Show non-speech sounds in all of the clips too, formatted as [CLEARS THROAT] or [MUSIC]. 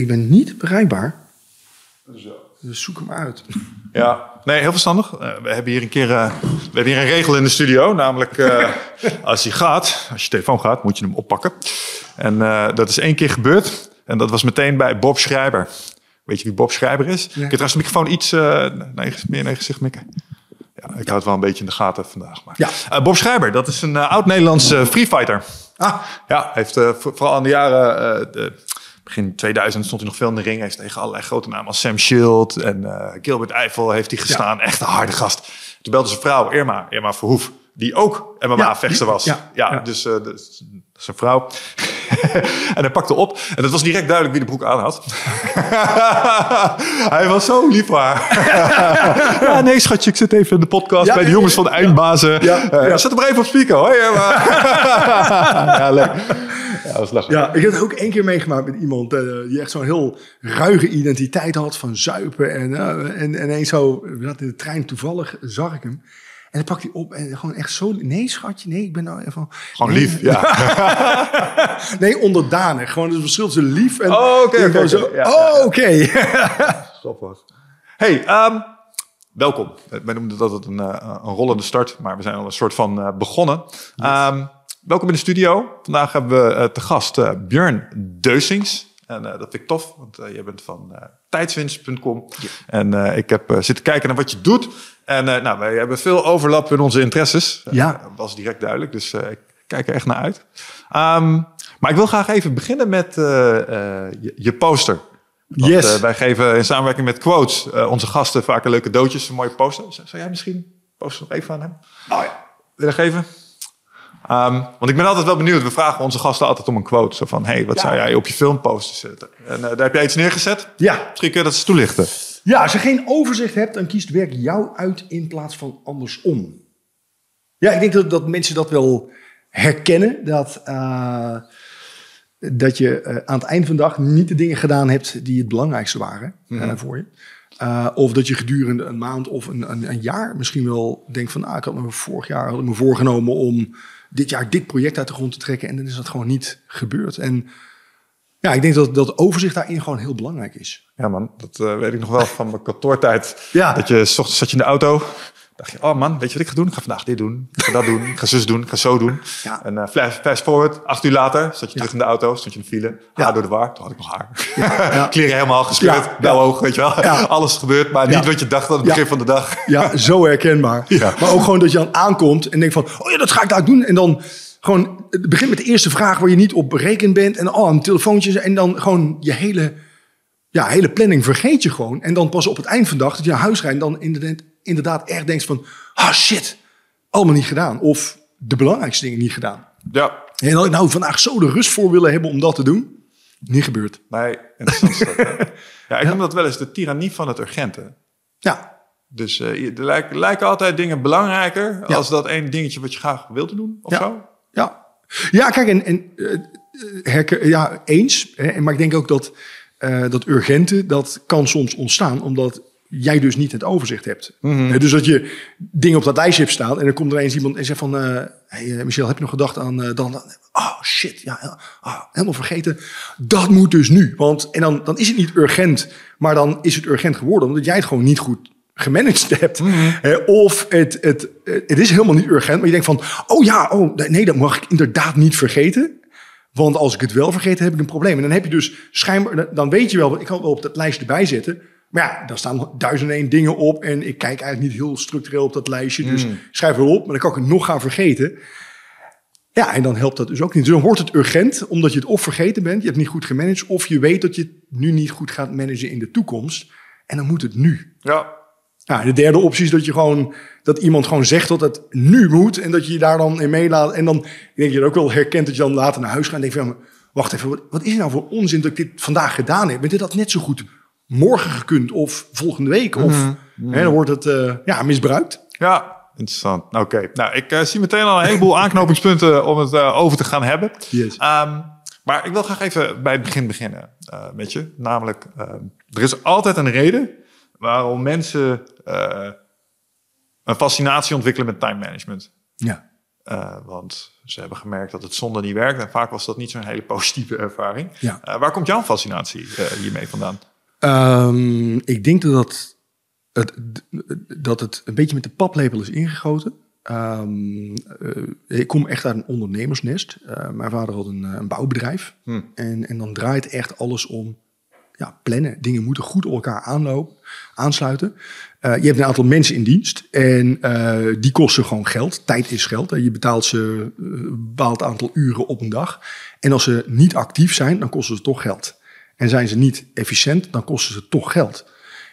ik ben niet bereikbaar. Dus zoek hem uit. Ja, nee, heel verstandig. Eh, we hebben hier een keer eh, we hebben hier een regel in de studio. Namelijk, eh, [LAUGHS] als hij gaat, als je telefoon gaat, moet je hem oppakken. En dat is één keer gebeurd. En dat was meteen bij Bob Schrijber. Weet je wie Bob Schrijber is? Kun je trouwens de microfoon iets je- meer naar je gezicht mikken? Ja, ik houd het wel een beetje in de gaten vandaag. Maar. Ja. Bob Schrijber, dat is een oud-Nederlandse freefighter. Ah, Ja, heeft voor- vooral in de jaren... begin 2000 stond hij nog veel in de ring. Hij heeft tegen allerlei grote namen als Sam Shield en eh, Gilbert Eiffel heeft hij gestaan. Echt een harde gast. Toen belde zijn vrouw, Irma, Irma Verhoef, die ook MMA-vechter was. ja, Ja, ja. dus eh, dat is zijn vrouw. [LAUGHS] en hij pakte op. En het was direct duidelijk wie de broek aan had. [LAUGHS] hij was zo lief voor haar. [LAUGHS] ja, nee, schatje, ik zit even in de podcast Ja, bij de jongens van de Eindbazen. Ja, ja. Zet hem even op speaker, hoor. Irma. ja, leuk. Ja, dat was lachen. ja, ik heb het ook één keer meegemaakt met iemand eh, die echt zo'n heel ruige identiteit had van zuipen. En, eh, en, en ineens zo, we zaten in de trein, toevallig zag ik hem. En dan pakt hij op en gewoon echt zo, nee schatje, nee, ik ben nou even... Gewoon nee, lief, ja. [LAUGHS] Nee, onderdanig. Gewoon het verschil tussen lief en... Oh, oké, oh, oké. [LAUGHS] Grappig. Hey, ehm, welkom. Wij noemden dat het een, eh, een rollende start, maar we zijn al een soort van eh, begonnen. Ehm, welkom in de studio. Vandaag hebben we eh, te gast eh, Björn Deusings. En eh, dat vind ik tof, want je bent van tijdswinst.com. En ik heb zitten kijken naar wat je doet. En nou, wij hebben veel overlap in onze interesses. Ja. dat was direct duidelijk, dus ik kijk er echt naar uit. Ehm, maar ik wil graag even beginnen met je, je poster. Want, Yes. wij geven in samenwerking met Quotes onze gasten vaak een leuke cadeautjes, een mooie poster. Zou jij misschien een poster nog even aan hem Oh ja. willen geven? Ehm, want ik ben altijd wel benieuwd. We vragen onze gasten altijd om een quote. Zo van, hey, wat Ja. zou jij op je filmposter zetten? En eh, daar heb jij iets neergezet. Ja. Misschien kun je dat eens toelichten. Ja, als je geen overzicht hebt, dan kiest werk jou uit in plaats van andersom. Ja, ik denk dat, dat mensen dat wel herkennen. Dat, eh, dat je eh, aan het eind van de dag niet de dingen gedaan hebt die het belangrijkste waren eh, voor je. Of dat je gedurende een maand of een, een, een jaar misschien wel denkt van... Ah, ik had me vorig jaar had me voorgenomen om dit jaar dit project uit de grond te trekken. En dan is dat gewoon niet gebeurd. En ja, ik denk dat dat overzicht daarin gewoon heel belangrijk is. Ja man, dat eh, weet ik nog wel van mijn kantoortijd. Ja. Dat je, s ochtends zat je in de auto. Dacht je, oh man, weet je wat ik ga doen? Ik ga vandaag dit doen. Ik ga dat doen. Ik ga zus doen. Ik ga zo doen. [LAUGHS] Ja. En eh flash, fast forward, acht uur later, zat je terug in de auto. Stond je in de file. Haar Ja. door de war. Toen had ik nog haar. Ja. [LAUGHS] Kleren helemaal gescheurd. Blauw oog, weet je wel. [LAUGHS] Alles gebeurd, maar niet wat je dacht aan het begin van de dag. Ja, zo herkenbaar. Maar ook gewoon dat je dan aankomt en denkt van... oh ja, dat ga ik daar doen. En dan gewoon... Het begint met de eerste vraag waar je niet op berekend bent. En oh, een telefoontje. En dan gewoon je hele, ja, hele planning vergeet je gewoon. En dan pas op het eind van de dag dat je naar huis rijdt... en dan inderdaad, inderdaad echt denkt van... ah shit, allemaal niet gedaan. Of de belangrijkste dingen niet gedaan. Ja. En had ik nou vandaag zo de rust voor willen hebben om dat te doen. Niet gebeurd. Nee, interessant. dat, ja, ik noem dat wel eens de tirannie van het urgente. Ja, Dus eh, er lijken, lijken altijd dingen belangrijker Ja. als dat één dingetje wat je graag wilt doen of Ja. zo. Ja, ja kijk, en, en herken, ja, eens. Hè, maar ik denk ook dat eh, dat urgente, dat kan soms ontstaan omdat jij dus niet het overzicht hebt. Mhm. Dus dat je dingen op dat lijstje hebt staan en dan komt er eens iemand en zegt van... hey, eh, Michel, heb je nog gedacht aan eh, dan... oh shit, ja, ah, helemaal vergeten. Dat moet dus nu. Want, en dan, dan is het niet urgent, maar dan is het urgent geworden omdat jij het gewoon niet goed gemanaged hebt. Hè, of het, het, het is helemaal niet urgent, maar je denkt van... oh ja, oh, nee, dat mag ik inderdaad niet vergeten. Want als ik het wel vergeet, heb ik een probleem. En dan heb je dus schijnbaar, dan weet je wel, ik kan wel op dat lijstje erbij zetten. Maar ja, daar staan duizend en één dingen op. En ik kijk eigenlijk niet heel structureel op dat lijstje. Dus ik schrijf wel op, maar dan kan ik het nog gaan vergeten. Ja, en dan helpt dat dus ook niet. Dus dan wordt het urgent, omdat je het of vergeten bent, je hebt het niet goed gemanaged, of je weet dat je het nu niet goed gaat managen in de toekomst. En dan moet het nu. Ja. Nou, de derde optie is dat je gewoon dat iemand gewoon zegt dat het nu moet en dat je je daar dan in meelaat. En dan ik denk je dat ook wel herkent dat je dan later naar huis gaat en denkt van, wacht even, wat, wat is nou voor onzin dat ik dit vandaag gedaan heb? Maar dit had net zo goed morgen gekund of volgende week of hè, dan wordt het eh, ja misbruikt. Ja, interessant. Oké, nou ik eh, zie meteen al een heleboel [LAUGHS] aanknopingspunten om het eh, over te gaan hebben. Yes. Ehm, maar ik wil graag even bij het begin beginnen eh, met je. Namelijk, ehm, er is altijd een reden waarom mensen eh, een fascinatie ontwikkelen met time management. Ja. Uh, want ze hebben gemerkt dat het zonde niet werkt. En vaak was dat niet zo'n hele [LAUGHS] positieve ervaring. Ja. Uh, waar komt jouw fascinatie uh, hiermee vandaan? Um, ik denk dat het, dat het een beetje met de paplepel is ingegoten. Um, ik kom echt uit een ondernemersnest. mijn vader had een, een bouwbedrijf. Hm. En, en dan draait echt alles om ja, plannen. Dingen moeten goed op elkaar aanlopen, aansluiten. Uh, je hebt een aantal mensen in dienst en uh, die kosten gewoon geld. Tijd is geld. Je betaalt ze een bepaald aantal uren op een dag. En als ze niet actief zijn, dan kosten ze toch geld. En zijn ze niet efficiënt, dan kosten ze toch geld.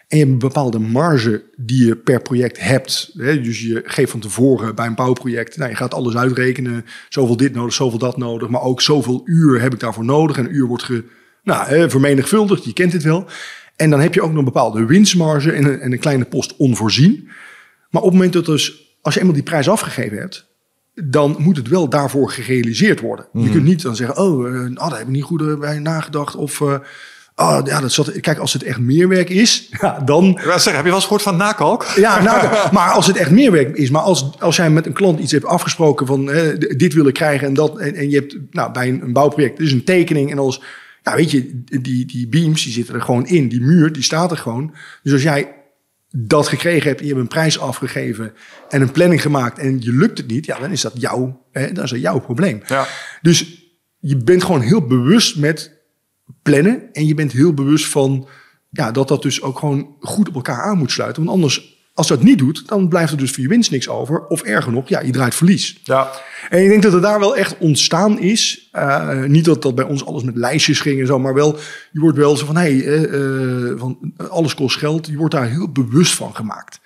En je hebt een bepaalde marge die je per project hebt. Dus je geeft van tevoren bij een bouwproject, nou, je gaat alles uitrekenen. Zoveel dit nodig, zoveel dat nodig. Maar ook zoveel uur heb ik daarvoor nodig. En een uur wordt ge, nou, vermenigvuldigd, je kent dit wel. En dan heb je ook nog een bepaalde winstmarge en een, en een kleine post onvoorzien. Maar op het moment dat dus, als je eenmaal die prijs afgegeven hebt, dan moet het wel daarvoor gerealiseerd worden. Mhm. Je kunt niet dan zeggen, oh, uh, oh daar heb ik niet goed bij nagedacht. Of, uh, oh, ja, dat zat, kijk, als het echt meerwerk is, [LAUGHS] ja, dan... Ik zeggen, heb je wel eens gehoord van nakalk? Ja, [LAUGHS] nakalk. maar als het echt meerwerk is, maar als, als jij met een klant iets hebt afgesproken van, eh, dit wil ik krijgen en dat, en, en je hebt nou, bij een, een bouwproject, dus een tekening en alles ja, weet je, die, die beams die zitten er gewoon in. Die muur die staat er gewoon. Dus als jij dat gekregen hebt je hebt een prijs afgegeven en een planning gemaakt en je lukt het niet, ja, dan is dat jouw, hè, dan is dat jouw probleem. Ja. Dus je bent gewoon heel bewust met plannen en je bent heel bewust van ja, dat dat dus ook gewoon goed op elkaar aan moet sluiten. Want anders als dat niet doet, dan blijft er dus voor je winst niks over. Of erger nog, ja, je draait verlies. Ja. En ik denk dat het daar wel echt ontstaan is. Uh, niet dat dat bij ons alles met lijstjes ging en zo, maar wel, je wordt wel zo van, hé, hey, uh, van alles kost geld. Je wordt daar heel bewust van gemaakt.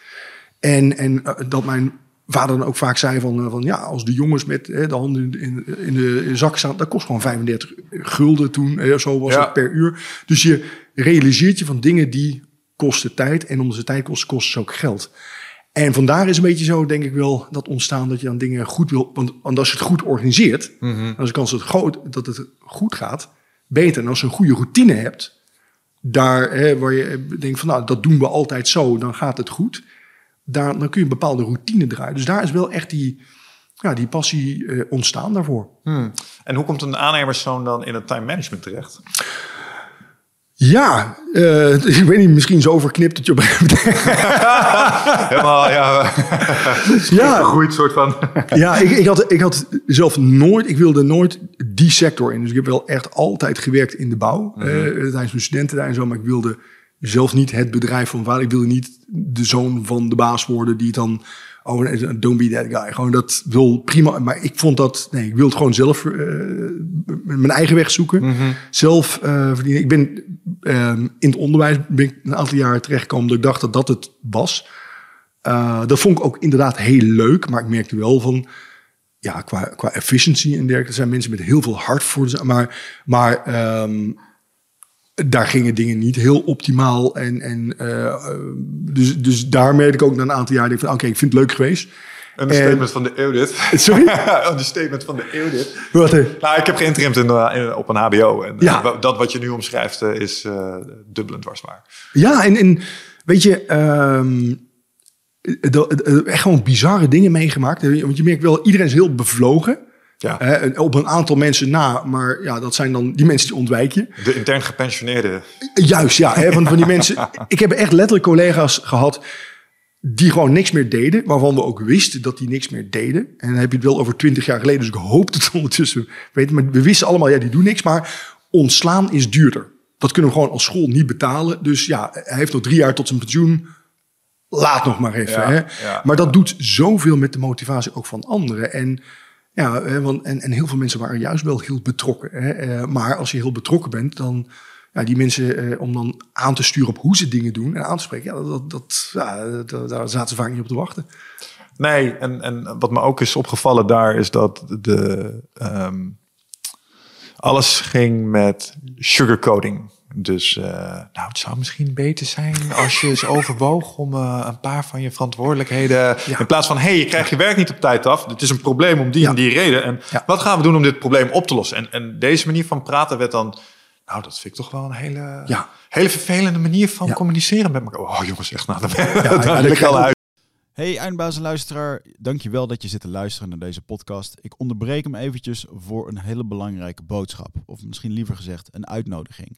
En, en uh, dat mijn vader dan ook vaak zei van, van ja, als de jongens met de handen in, in, de, in de zak staan, dat kost gewoon 35 gulden toen, zo was Ja. het per uur. Dus je realiseert je van dingen die kosten tijd. En omdat ze tijd kosten, kosten ze ook geld. En vandaar is een beetje zo, denk ik wel, dat ontstaan dat je dan dingen goed wil. Want, want als je het goed organiseert, Mhm. dan is de kans dat het, groot, dat het goed gaat beter. En als je een goede routine hebt, daar hè, waar je denkt van nou, dat doen we altijd zo, dan gaat het goed. Daar, dan kun je een bepaalde routine draaien. Dus daar is wel echt die, ja, die passie eh, ontstaan daarvoor. Hmm. En hoe komt een aannemerszoon dan in het time management terecht? Ja, uh, [LAUGHS] ik weet niet, misschien zo verknipt dat je op een. [LAUGHS] Helemaal, ja. [LAUGHS] Ja. Gegroeid soort van. ja, ik, ik, had, ik had zelf nooit, ik wilde nooit die sector in. Dus ik heb wel echt altijd gewerkt in de bouw. Mm -hmm. uh, tijdens mijn studententijd en zo. Maar ik wilde zelf niet het bedrijf van vader. Ik wilde niet de zoon van de baas worden die dan... Oh, don't be that guy. Gewoon dat wil prima. Maar ik vond dat... Nee, ik wilde gewoon zelf uh, mijn eigen weg zoeken. Mm -hmm. Zelf uh, verdienen. Ik ben uh, in het onderwijs ben ik een aantal jaren terechtgekomen... dat ik dacht dat dat het was. Uh, dat vond ik ook inderdaad heel leuk. Maar ik merkte wel van... Ja, qua, qua efficiency en dergelijke. Er zijn mensen met heel veel hart voor. Maar, maar um, daar gingen dingen niet heel optimaal. En, en uh, dus, dus daar merkte ik ook na een aantal jaar... van oké, okay, ik vind het leuk geweest. Een statement van de eeuw dit. Sorry? [LAUGHS] een statement van de eeuw dit. Wat? Nou, ik heb geïnterimd in, in, op een hbo. En ja. dat wat je nu omschrijft uh, is uh, dubbelend dwarsbaar. Ja, en, en weet je... Um, echt gewoon bizarre dingen meegemaakt. Want je merkt wel, iedereen is heel bevlogen. Ja. Hè, op een aantal mensen na, maar ja, dat zijn dan die mensen die ontwijk je. De intern gepensioneerden. Juist, ja. Hè, van, van die mensen. [LAUGHS] Ik heb echt letterlijk collega's gehad die gewoon niks meer deden, waarvan we ook wisten dat die niks meer deden. En dan heb je het wel over twintig jaar geleden, dus ik hoop dat het ondertussen weten. Maar we wisten allemaal, ja, die doen niks, maar ontslaan is duurder. Dat kunnen we gewoon als school niet betalen. Dus ja, hij heeft nog drie jaar tot zijn pensioen. Laat nog maar even. Ja, hè? ja, maar dat doet zoveel met de motivatie ook van anderen. En ja, want, en, en heel veel mensen waren juist wel heel betrokken. Hè? Maar als je heel betrokken bent, dan ja, die mensen eh, om dan aan te sturen op hoe ze dingen doen en aan te spreken, ja, dat, dat, ja, daar zaten ze vaak niet op te wachten. Nee, en, en wat me ook is opgevallen daar is dat de um, alles ging met sugarcoating. Dus uh, nou, het zou misschien beter zijn als je eens overwoog om uh, een paar van je verantwoordelijkheden. Ja. In plaats van hé, hey, je krijgt je werk niet op tijd af. Het is een probleem om die ja. en die reden. En ja. wat gaan we doen om dit probleem op te lossen? En, en deze manier van praten werd dan. Nou, dat vind ik toch wel een hele, hele vervelende manier van communiceren met elkaar. Oh, jongens, echt nou, dan, [LAUGHS] wil ik al uit. Hey eindbazenluisteraar, dankjewel dat je zit te luisteren naar deze podcast. Ik onderbreek hem eventjes voor een hele belangrijke boodschap. Of misschien liever gezegd een uitnodiging.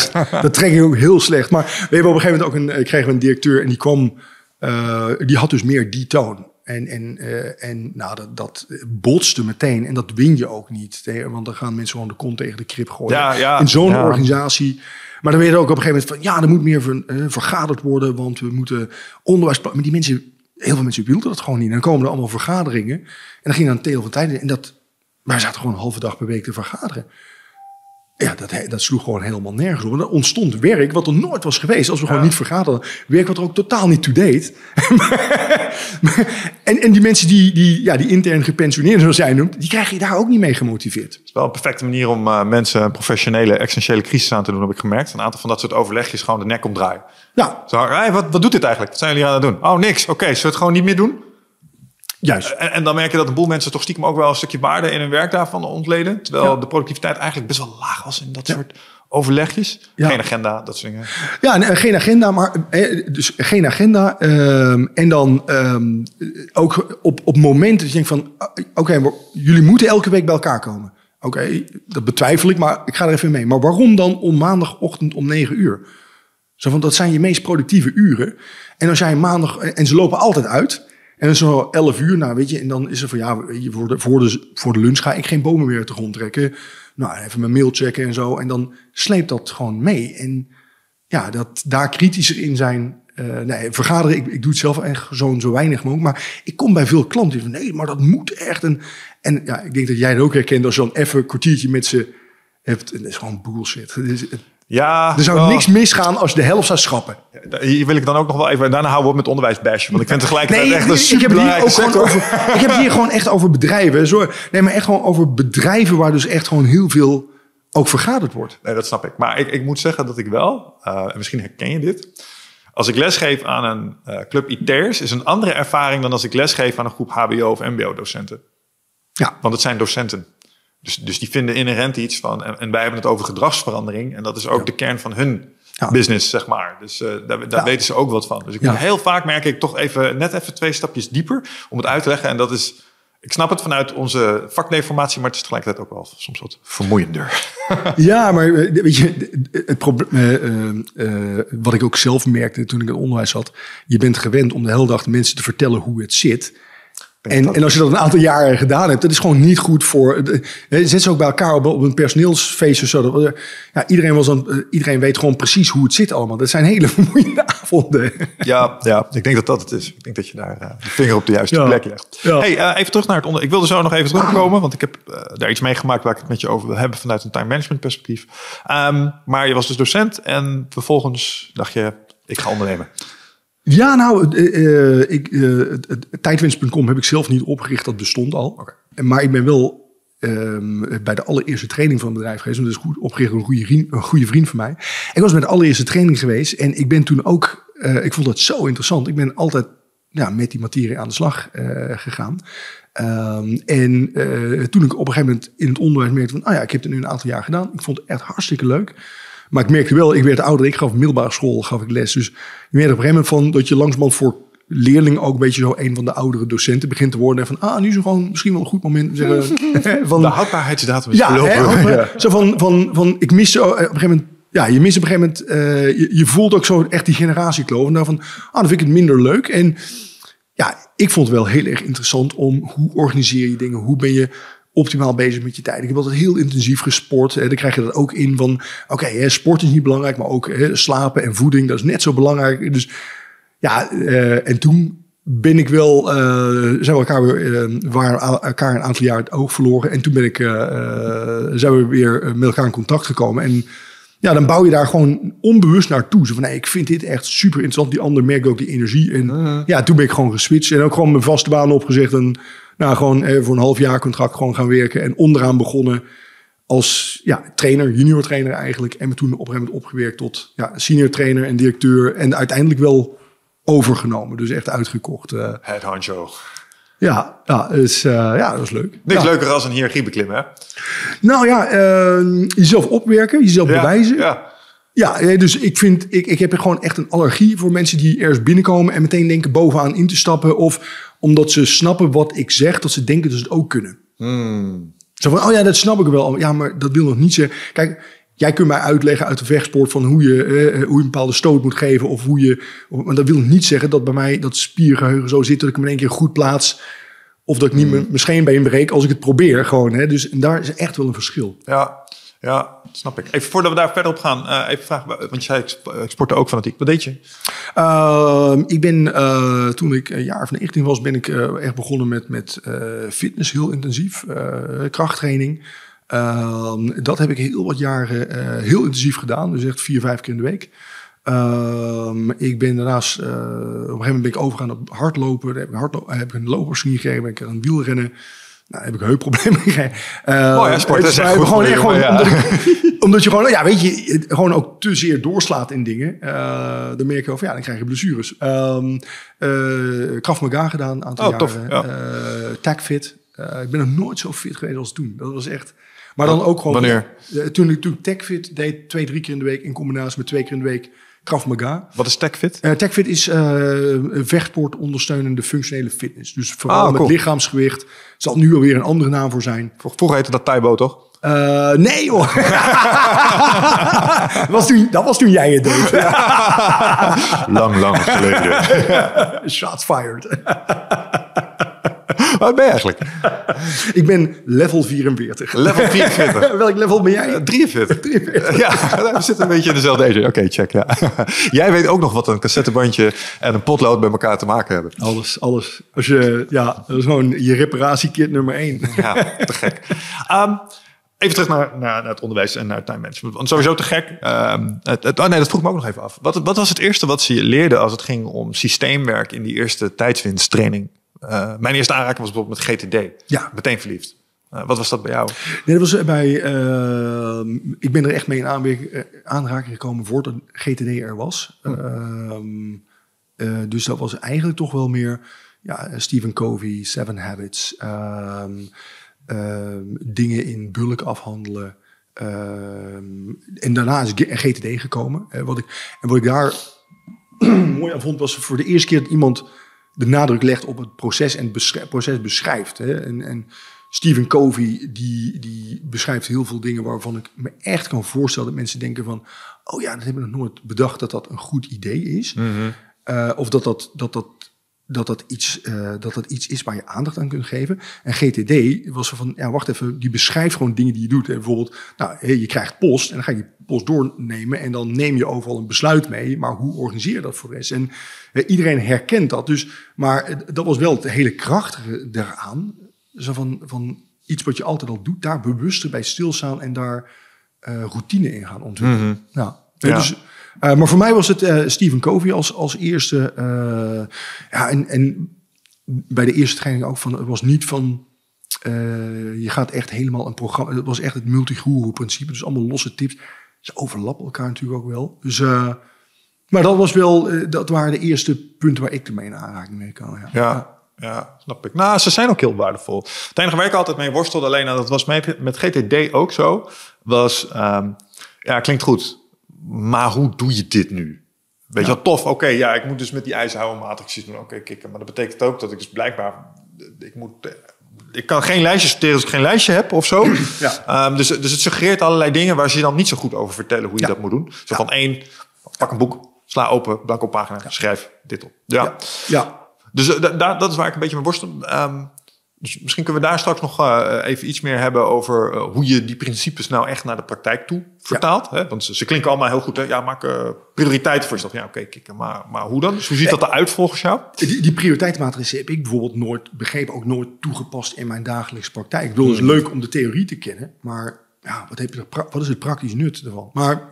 [LAUGHS] dat trek ik ook heel slecht. Maar we hebben op een gegeven moment ook een, eh, kregen we een directeur en die kwam, uh, die had dus meer die toon. En, en, uh, en nou, dat, dat botste meteen. En dat win je ook niet. Want dan gaan mensen gewoon de kont tegen de krip gooien. Ja, ja, In zo'n ja. organisatie. Maar dan weet je ook op een gegeven moment van... ja, er moet meer ver, uh, vergaderd worden... want we moeten onderwijs... Maar die mensen, heel veel mensen wilden dat gewoon niet. En dan komen er allemaal vergaderingen. En dan ging dan een teel van tijd... en dat, wij zaten gewoon een halve dag per week te vergaderen. Ja, dat, dat sloeg gewoon helemaal nergens op. En er ontstond werk wat er nooit was geweest als we gewoon niet vergaderen. Werk wat er ook totaal niet to-date. [LAUGHS] en, en die mensen die, die, ja, die intern gepensioneerd zoals jij noemt, die krijg je daar ook niet mee gemotiveerd. Het is wel een perfecte manier om uh, mensen een professionele, essentiële crisis aan te doen, heb ik gemerkt. Een aantal van dat soort overlegjes gewoon de nek omdraaien. Ja. Zo, hey, wat, wat doet dit eigenlijk? Wat zijn jullie aan het doen? Oh, niks. Oké, okay, zullen we het gewoon niet meer doen? Juist. En, en, dan merk je dat een boel mensen toch stiekem ook wel een stukje waarde in hun werk daarvan ontleden. Terwijl ja. de productiviteit eigenlijk best wel laag was in dat ja. soort overlegjes. Ja. Geen agenda, dat soort dingen. Ja, en, geen agenda, maar dus geen agenda. Um, en dan um, ook op, op momenten dat je denkt van... Oké, okay, jullie moeten elke week bij elkaar komen. Oké, okay, dat betwijfel ik, maar ik ga er even mee. Maar waarom dan om maandagochtend om 9 uur? Zo van, dat zijn je meest productieve uren. En als jij maandag... En ze lopen altijd uit... En zo 11 uur, nou weet je, en dan is er van ja, voor de, voor de, voor de lunch ga ik geen bomen meer de grond trekken. Nou, even mijn mail checken en zo. En dan sleept dat gewoon mee. En ja, dat daar kritischer in zijn. Uh, nee, vergaderen, ik, ik doe het zelf echt zo, zo weinig mogelijk. Maar ik kom bij veel klanten die van nee, maar dat moet echt. En, en ja, ik denk dat jij het ook herkent als je dan even een kwartiertje met ze hebt. Dat is gewoon bullshit. Het is, het, ja, er zou wel. niks misgaan als je de helft zou schrappen. Hier wil ik dan ook nog wel even... Daarna houden we op met onderwijsbash. Want ik vind tegelijkertijd nee, echt een super ik heb, het over, ik heb hier gewoon echt over bedrijven. Sorry. Nee, maar echt gewoon over bedrijven... waar dus echt gewoon heel veel ook vergaderd wordt. Nee, dat snap ik. Maar ik, ik moet zeggen dat ik wel... Uh, misschien herken je dit... Als ik lesgeef aan een uh, club IT'ers... is een andere ervaring dan als ik lesgeef aan een groep HBO of MBO-docenten. Ja. Want het zijn docenten. Dus, dus die vinden inherent iets van. En, en wij hebben het over gedragsverandering. En dat is ook ja. de kern van hun ja. business, zeg maar. Dus uh, daar, daar ja. weten ze ook wat van. Dus ik moet heel vaak merk ik toch even net even twee stapjes dieper om het uit te leggen. En dat is. Ik snap het vanuit onze vakdeformatie, maar het is tegelijkertijd ook wel soms wat vermoeiender. [LAUGHS] Ja, maar weet je, het probleem, uh, uh, wat ik ook zelf merkte toen ik in het onderwijs zat, je bent gewend om de hele dag de mensen te vertellen hoe het zit. En, en als je dat een aantal jaren gedaan hebt, dat is gewoon niet goed voor. Zet ze ook bij elkaar op, op een personeelsfeest of zo. Ja, iedereen, was dan, iedereen weet gewoon precies hoe het zit allemaal. Dat zijn hele [LAUGHS] vermoeiende avonden. Ja, ja, ik denk dat dat het is. Ik denk dat je daar uh, de vinger op de juiste ja. plek legt. Ja. Hey, uh, even terug naar het onder. Ik wilde zo nog even terugkomen, want ik heb uh, daar iets meegemaakt waar ik het met je over wil hebben vanuit een time management perspectief. Um, maar je was dus docent en vervolgens dacht je, ik ga ondernemen. Ja, nou, uh, ik, uh, tijdwinst.com heb ik zelf niet opgericht, dat bestond al. Okay. Maar ik ben wel um, bij de allereerste training van het bedrijf geweest. Want dat is goed opgericht door een goede, vriend, een goede vriend van mij. Ik was bij de allereerste training geweest en ik ben toen ook, uh, ik vond dat zo interessant. Ik ben altijd ja, met die materie aan de slag eh, gegaan. Ehm, en eh, toen ik op een gegeven moment in het onderwijs merkte van, ah ja, ik heb het nu een aantal jaar gedaan. Ik vond het echt hartstikke leuk. Maar ik merkte wel, ik werd ouder. Ik gaf middelbare school, gaf ik les. Dus je merkte op een gegeven moment van dat je langzamerhand voor leerling ook een beetje zo een van de oudere docenten begint te worden. En van, ah, nu is er gewoon misschien wel een goed moment. Zeggen, [LAUGHS] [LAUGHS] van, De houdbaarheidsdatum is ja, verlopen. eh, zo van, van, van, ik mis zo, eh, op een gegeven moment, ja, je mist op een gegeven moment, eh, je, je voelt ook zo echt die generatiekloof. En daarvan, ah, dan vind ik het minder leuk. En ja, ik vond het wel heel erg interessant om hoe organiseer je dingen, hoe ben je optimaal bezig met je tijd. Ik heb altijd heel intensief gesport. Hè. Dan krijg je dat ook in van, oké, sport is niet belangrijk, maar ook hè, slapen en voeding, dat is net zo belangrijk. Dus ja, eh, en toen ben ik wel, eh, zijn we elkaar weer, eh, waren elkaar een aantal jaar het oog verloren. En toen ben ik, zijn we weer met elkaar in contact gekomen. En ja, dan bouw je daar gewoon onbewust naartoe. Zo van, nee, ik vind dit echt super interessant. Die ander merkt ook die energie. En ja, toen ben ik gewoon geswitcht. En ook gewoon mijn vaste baan opgezegd. En nou, gewoon eh, voor een half jaar contract gewoon gaan werken. En onderaan begonnen als ja, trainer, junior trainer eigenlijk. En me toen op een gegeven moment opgewerkt tot ja, senior trainer en directeur. En uiteindelijk wel overgenomen. Dus echt uitgekocht. eh. Het Hancho. ja, ja, dus, eh, ja, dat was leuk. Niks ja. leuker als een hiërarchie beklimmen, hè? Nou ja, eh, jezelf opwerken, jezelf bewijzen. Ja. Ja, eh, dus ik vind, ik, ik heb gewoon echt een allergie voor mensen die ergens binnenkomen en meteen denken bovenaan in te stappen. Of omdat ze snappen wat ik zeg, dat ze denken dat ze het ook kunnen. Hmm. Zo van, oh ja, dat snap ik wel. Ja, maar dat wil nog niet zeggen. Kijk, jij kunt mij uitleggen uit de vechtsport van hoe je, eh, hoe je een bepaalde stoot moet geven. Of hoe je, of- maar dat wil niet zeggen dat bij mij dat spiergeheugen zo zit dat ik hem in één keer goed plaats. Of dat ik niet mijn mijn scheenbeen breek als ik het probeer gewoon. Hè. Dus en daar is echt wel een verschil. Ja, ja, snap ik. Even voordat we daar verder op gaan, eh, even vragen. Want je zei, ik sp- ik sportte ook fanatiek. Wat deed je? Ehm, ik ben, eh, toen ik een jaar of 19 was, ben ik eh, echt begonnen met, met eh, fitness heel intensief. eh, krachttraining. Ehm, dat heb ik heel wat jaren eh, heel intensief gedaan. Dus echt vier, vijf keer in de week. Ehm, ik ben daarnaast, eh, op een gegeven moment ben ik overgegaan op hardlopen. Daar heb ik, heb een lopersnie gekregen, ben ik aan wielrennen. Nou, heb ik heupproblemen [LAUGHS] gekregen. Uh, Mooi, hè, sport is echt gewoon, echt gewoon, ja. omdat, ik, [LAUGHS] omdat je gewoon, ja, weet je, gewoon ook te zeer doorslaat in dingen. Eh, dan merk je over, ja, dan krijg je blessures. Krav Maga gedaan, een aantal Oh, tof, jaren. ja. Eh, Tagfit. Ik ben nog nooit zo fit geweest als toen. Dat was echt... Maar dan ook gewoon... Wanneer? Toen ik toen Tagfit deed, twee, drie keer in de week... in combinatie met twee keer in de week Krav Maga. Wat is TechFit? Eh Tagfit is eh, een vechtsport ondersteunende functionele fitness. Dus vooral Ah, met lichaamsgewicht. zal nu alweer een andere naam voor zijn. Vroeger heette dat Taibo, toch? Eh, nee hoor. [LAUGHS] dat, was toen, dat was toen jij het deed. [LAUGHS] lang, lang geleden. Shots fired. Wat ben je eigenlijk? [LAUGHS] Ik ben level 44. Level 44. [LAUGHS] Welk level ben jij? 43. 43. Ja, [LAUGHS] we zitten een beetje in dezelfde age. Oké, check. Ja. Jij weet ook nog wat een cassettebandje en een potlood bij elkaar te maken hebben. Alles, alles. Als je, ja, dat is gewoon je reparatiekit nummer 1. Ja, te gek. Ehm, even terug naar, naar, naar het onderwijs en naar het time management. Want sowieso te gek. Ehm, het, het- oh nee, dat vroeg me ook nog even af. Wat, wat was het eerste wat ze je leerden als het ging om systeemwerk in die eerste tijdswinsttraining? Eh, mijn eerste aanraking was bijvoorbeeld met GTD. Ja. Meteen verliefd. Eh, wat was dat bij jou? Nee, dat was bij. eh, ik ben er echt mee in eh, aanraking gekomen voordat GTD er was. Ehm, eh, dus dat was eigenlijk toch wel meer. Ja, Stephen Covey, Seven Habits. ehm, ehm, dingen in bulk afhandelen. ehm, en daarna is GTD gekomen. Eh, wat ik, en wat ik daar [CLEARS THROAT] mooi aan vond, was voor de eerste keer dat iemand de nadruk legt op het proces en het proces beschrijft. Hè. En, en Stephen Covey, die, die beschrijft heel veel dingen waarvan ik me echt kan voorstellen dat mensen denken van, oh ja, dat heb ik nog nooit bedacht dat dat een goed idee is. Eh, of dat dat, dat, dat, dat, dat, iets, eh, dat dat iets is waar je aandacht aan kunt geven. En GTD was er van, ja, wacht even, die beschrijft gewoon dingen die je doet. Hè. Bijvoorbeeld, nou, je krijgt post en dan ga je die post doornemen en dan neem je overal een besluit mee. Maar hoe organiseer je dat voor de rest? En eh, iedereen herkent dat. Dus, maar dat was wel het hele krachtige daaraan. Zo van, van iets wat je altijd al doet, daar bewuster bij stilstaan en daar eh, routine in gaan ontwikkelen. Nou, Ja. dus, eh, maar voor mij was het eh, Stephen Covey als, als eerste. eh, ja, en, en bij de eerste training ook van, het was niet van, je gaat echt helemaal een programma, het was echt het multi principe, dus allemaal losse tips. Ze overlappen elkaar natuurlijk ook wel. Dus Maar dat was wel, dat waren de eerste punten waar ik ermee in aanraking mee kan. Ja. Ja, ja, snap ik. Nou, ze zijn ook heel waardevol. Het enige waar ik altijd mee worstelde, alleen en dat was met, met GTD ook zo, was, ehm, ja, klinkt goed, maar hoe doe je dit nu? Weet je wel, tof, oké, ja, ik moet dus met die ijzerhouden matrixjes doen. Oké, kikken, maar dat betekent ook dat ik dus blijkbaar, ik moet... eh, Ik kan geen lijstje sorteren als ik geen lijstje heb of zo. Ja. Ehm, dus, dus het suggereert allerlei dingen waar ze je dan niet zo goed over vertellen hoe je Ja. dat moet doen. Zo van één, pak een boek, sla open, blanco pagina, schrijf dit op. Ja. Ja. Dus eh, da- da- dat is waar ik een beetje mee worstel. Ehm, dus misschien kunnen we daar straks nog eh, even iets meer hebben over eh, hoe je die principes nou echt naar de praktijk toe vertaalt. Hè? Want ze, ze klinken allemaal heel goed. Hè? Ja, maak eh, prioriteiten voor jezelf. Ja, oké, kikken. Maar, maar hoe dan? Dus hoe ziet dat eruit volgens jou? Die, die prioriteitsmatrice heb ik bijvoorbeeld nooit begrepen, ook nooit toegepast in mijn dagelijkse praktijk. Ik bedoel, het is leuk om de theorie te kennen, maar ja, wat, heb je er wat is het praktisch nut ervan? Maar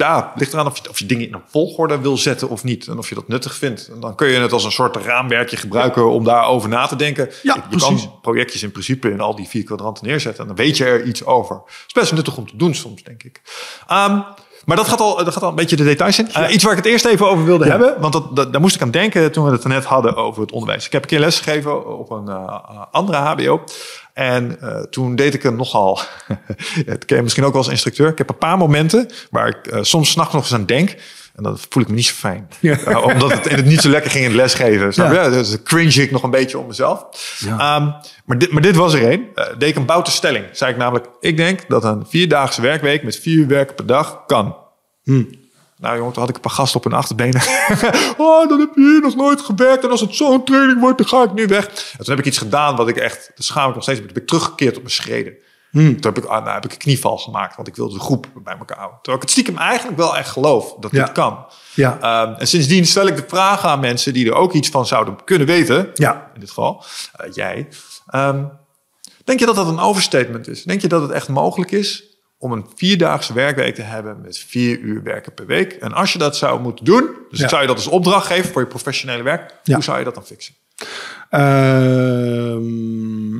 Ja, het ligt eraan of je, of je dingen in een volgorde wil zetten of niet. En of je dat nuttig vindt. En dan kun je het als een soort raamwerkje gebruiken om daarover na te denken. Ja, je precies. kan projectjes in principe in al die vier kwadranten neerzetten. En dan weet je er iets over. Het is best nuttig om te doen soms, denk ik. Ehm, maar dat gaat, al, dat gaat al een beetje de details in. Eh, iets waar ik het eerst even over wilde hebben. Want dat, dat, daar moest ik aan denken toen we het net hadden over het onderwijs. Ik heb een keer lesgegeven op een eh, andere HBO. En eh, toen deed ik een nogal... [LAUGHS] het ken je misschien ook wel als instructeur. Ik heb een paar momenten waar ik eh, soms s'nachts nog eens aan denk. En dan voel ik me niet zo fijn. Ja. Eh, [LAUGHS] omdat het, en het niet zo lekker ging in het lesgeven. Snap je? Ja. Dus cringe ik nog een beetje om mezelf. Ja. Ehm, maar, dit, maar dit was er één. Eh, deed ik een boute stelling. Zei ik namelijk, ik denk dat een vierdaagse werkweek met vier uur werken per dag kan. Nou jongen, toen had ik een paar gasten op hun achterbenen. [LAUGHS] oh, dan heb je hier nog nooit gewerkt. En als het zo'n training wordt, dan ga ik nu weg. En toen heb ik iets gedaan wat ik echt... Dat schaam ik nog steeds. Toen ben ik teruggekeerd op mijn schreden. Toen heb ik, ah, nou, heb ik een knieval gemaakt. Want ik wilde de groep bij elkaar houden. Terwijl ik het stiekem eigenlijk wel echt geloof dat Ja. dit kan. Ja. Ehm, en sindsdien stel ik de vraag aan mensen die er ook iets van zouden kunnen weten. Ja. In dit geval, eh, jij. Ehm, denk je dat dat een overstatement is? Denk je dat het echt mogelijk is om een vierdaagse werkweek te hebben met vier uur werken per week? En als je dat zou moeten doen, dus Ja. ik zou je dat als opdracht geven voor je professionele werk, Ja. hoe zou je dat dan fixen? Ehm,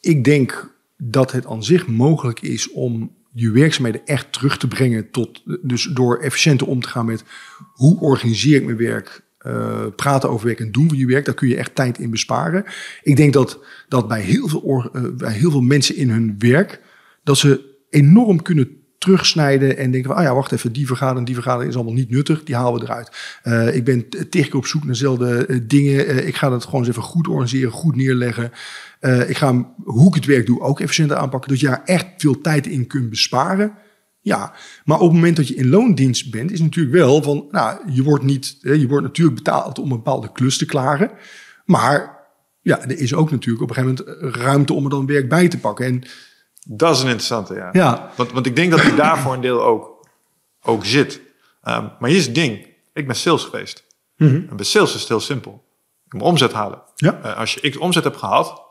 ik denk dat het aan zich mogelijk is om je werkzaamheden echt terug te brengen tot, dus door efficiënter om te gaan met hoe organiseer ik mijn werk, eh, praten over werk en doen we je werk, daar kun je echt tijd in besparen. Ik denk dat, dat bij, heel veel eh, bij heel veel mensen in hun werk, dat ze enorm kunnen terugsnijden en denken van, ah ja, wacht even, die vergadering, die vergadering is allemaal niet nuttig, die halen we eruit. Eh, ik ben tegen op zoek naar dezelfde eh, dingen. Eh, ik ga dat gewoon eens even goed organiseren, goed neerleggen. Ik ga hoe ik het werk doe ook efficiënter aanpakken, dat je daar echt veel tijd in kunt besparen. Ja, maar op het moment dat je in loondienst bent, is natuurlijk wel van, nou, je wordt niet, je wordt natuurlijk betaald om een bepaalde klus te klaren, maar ja, er is ook natuurlijk op een gegeven moment ruimte om er dan werk bij te pakken. En Dat is een interessante, ja. Ja. Want, want ik denk dat die daar voor een deel ook, ook zit. Ehm, maar hier is het ding. Ik ben sales geweest. En bij sales is het heel simpel. Ik moet omzet halen. Ja. Eh, als je x omzet hebt gehaald,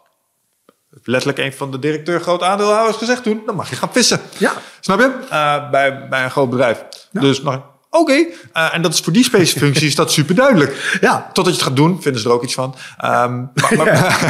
heeft letterlijk een van de directeur groot aandeelhouders gezegd toen, dan mag je gaan vissen. Ja. Snap je? Eh, bij, bij een groot bedrijf. Dus nou, oké. Eh, en dat is voor die specifieke functie is dat super duidelijk. Ja. Totdat je het gaat doen, vinden ze er ook iets van. Ehm, maar, maar,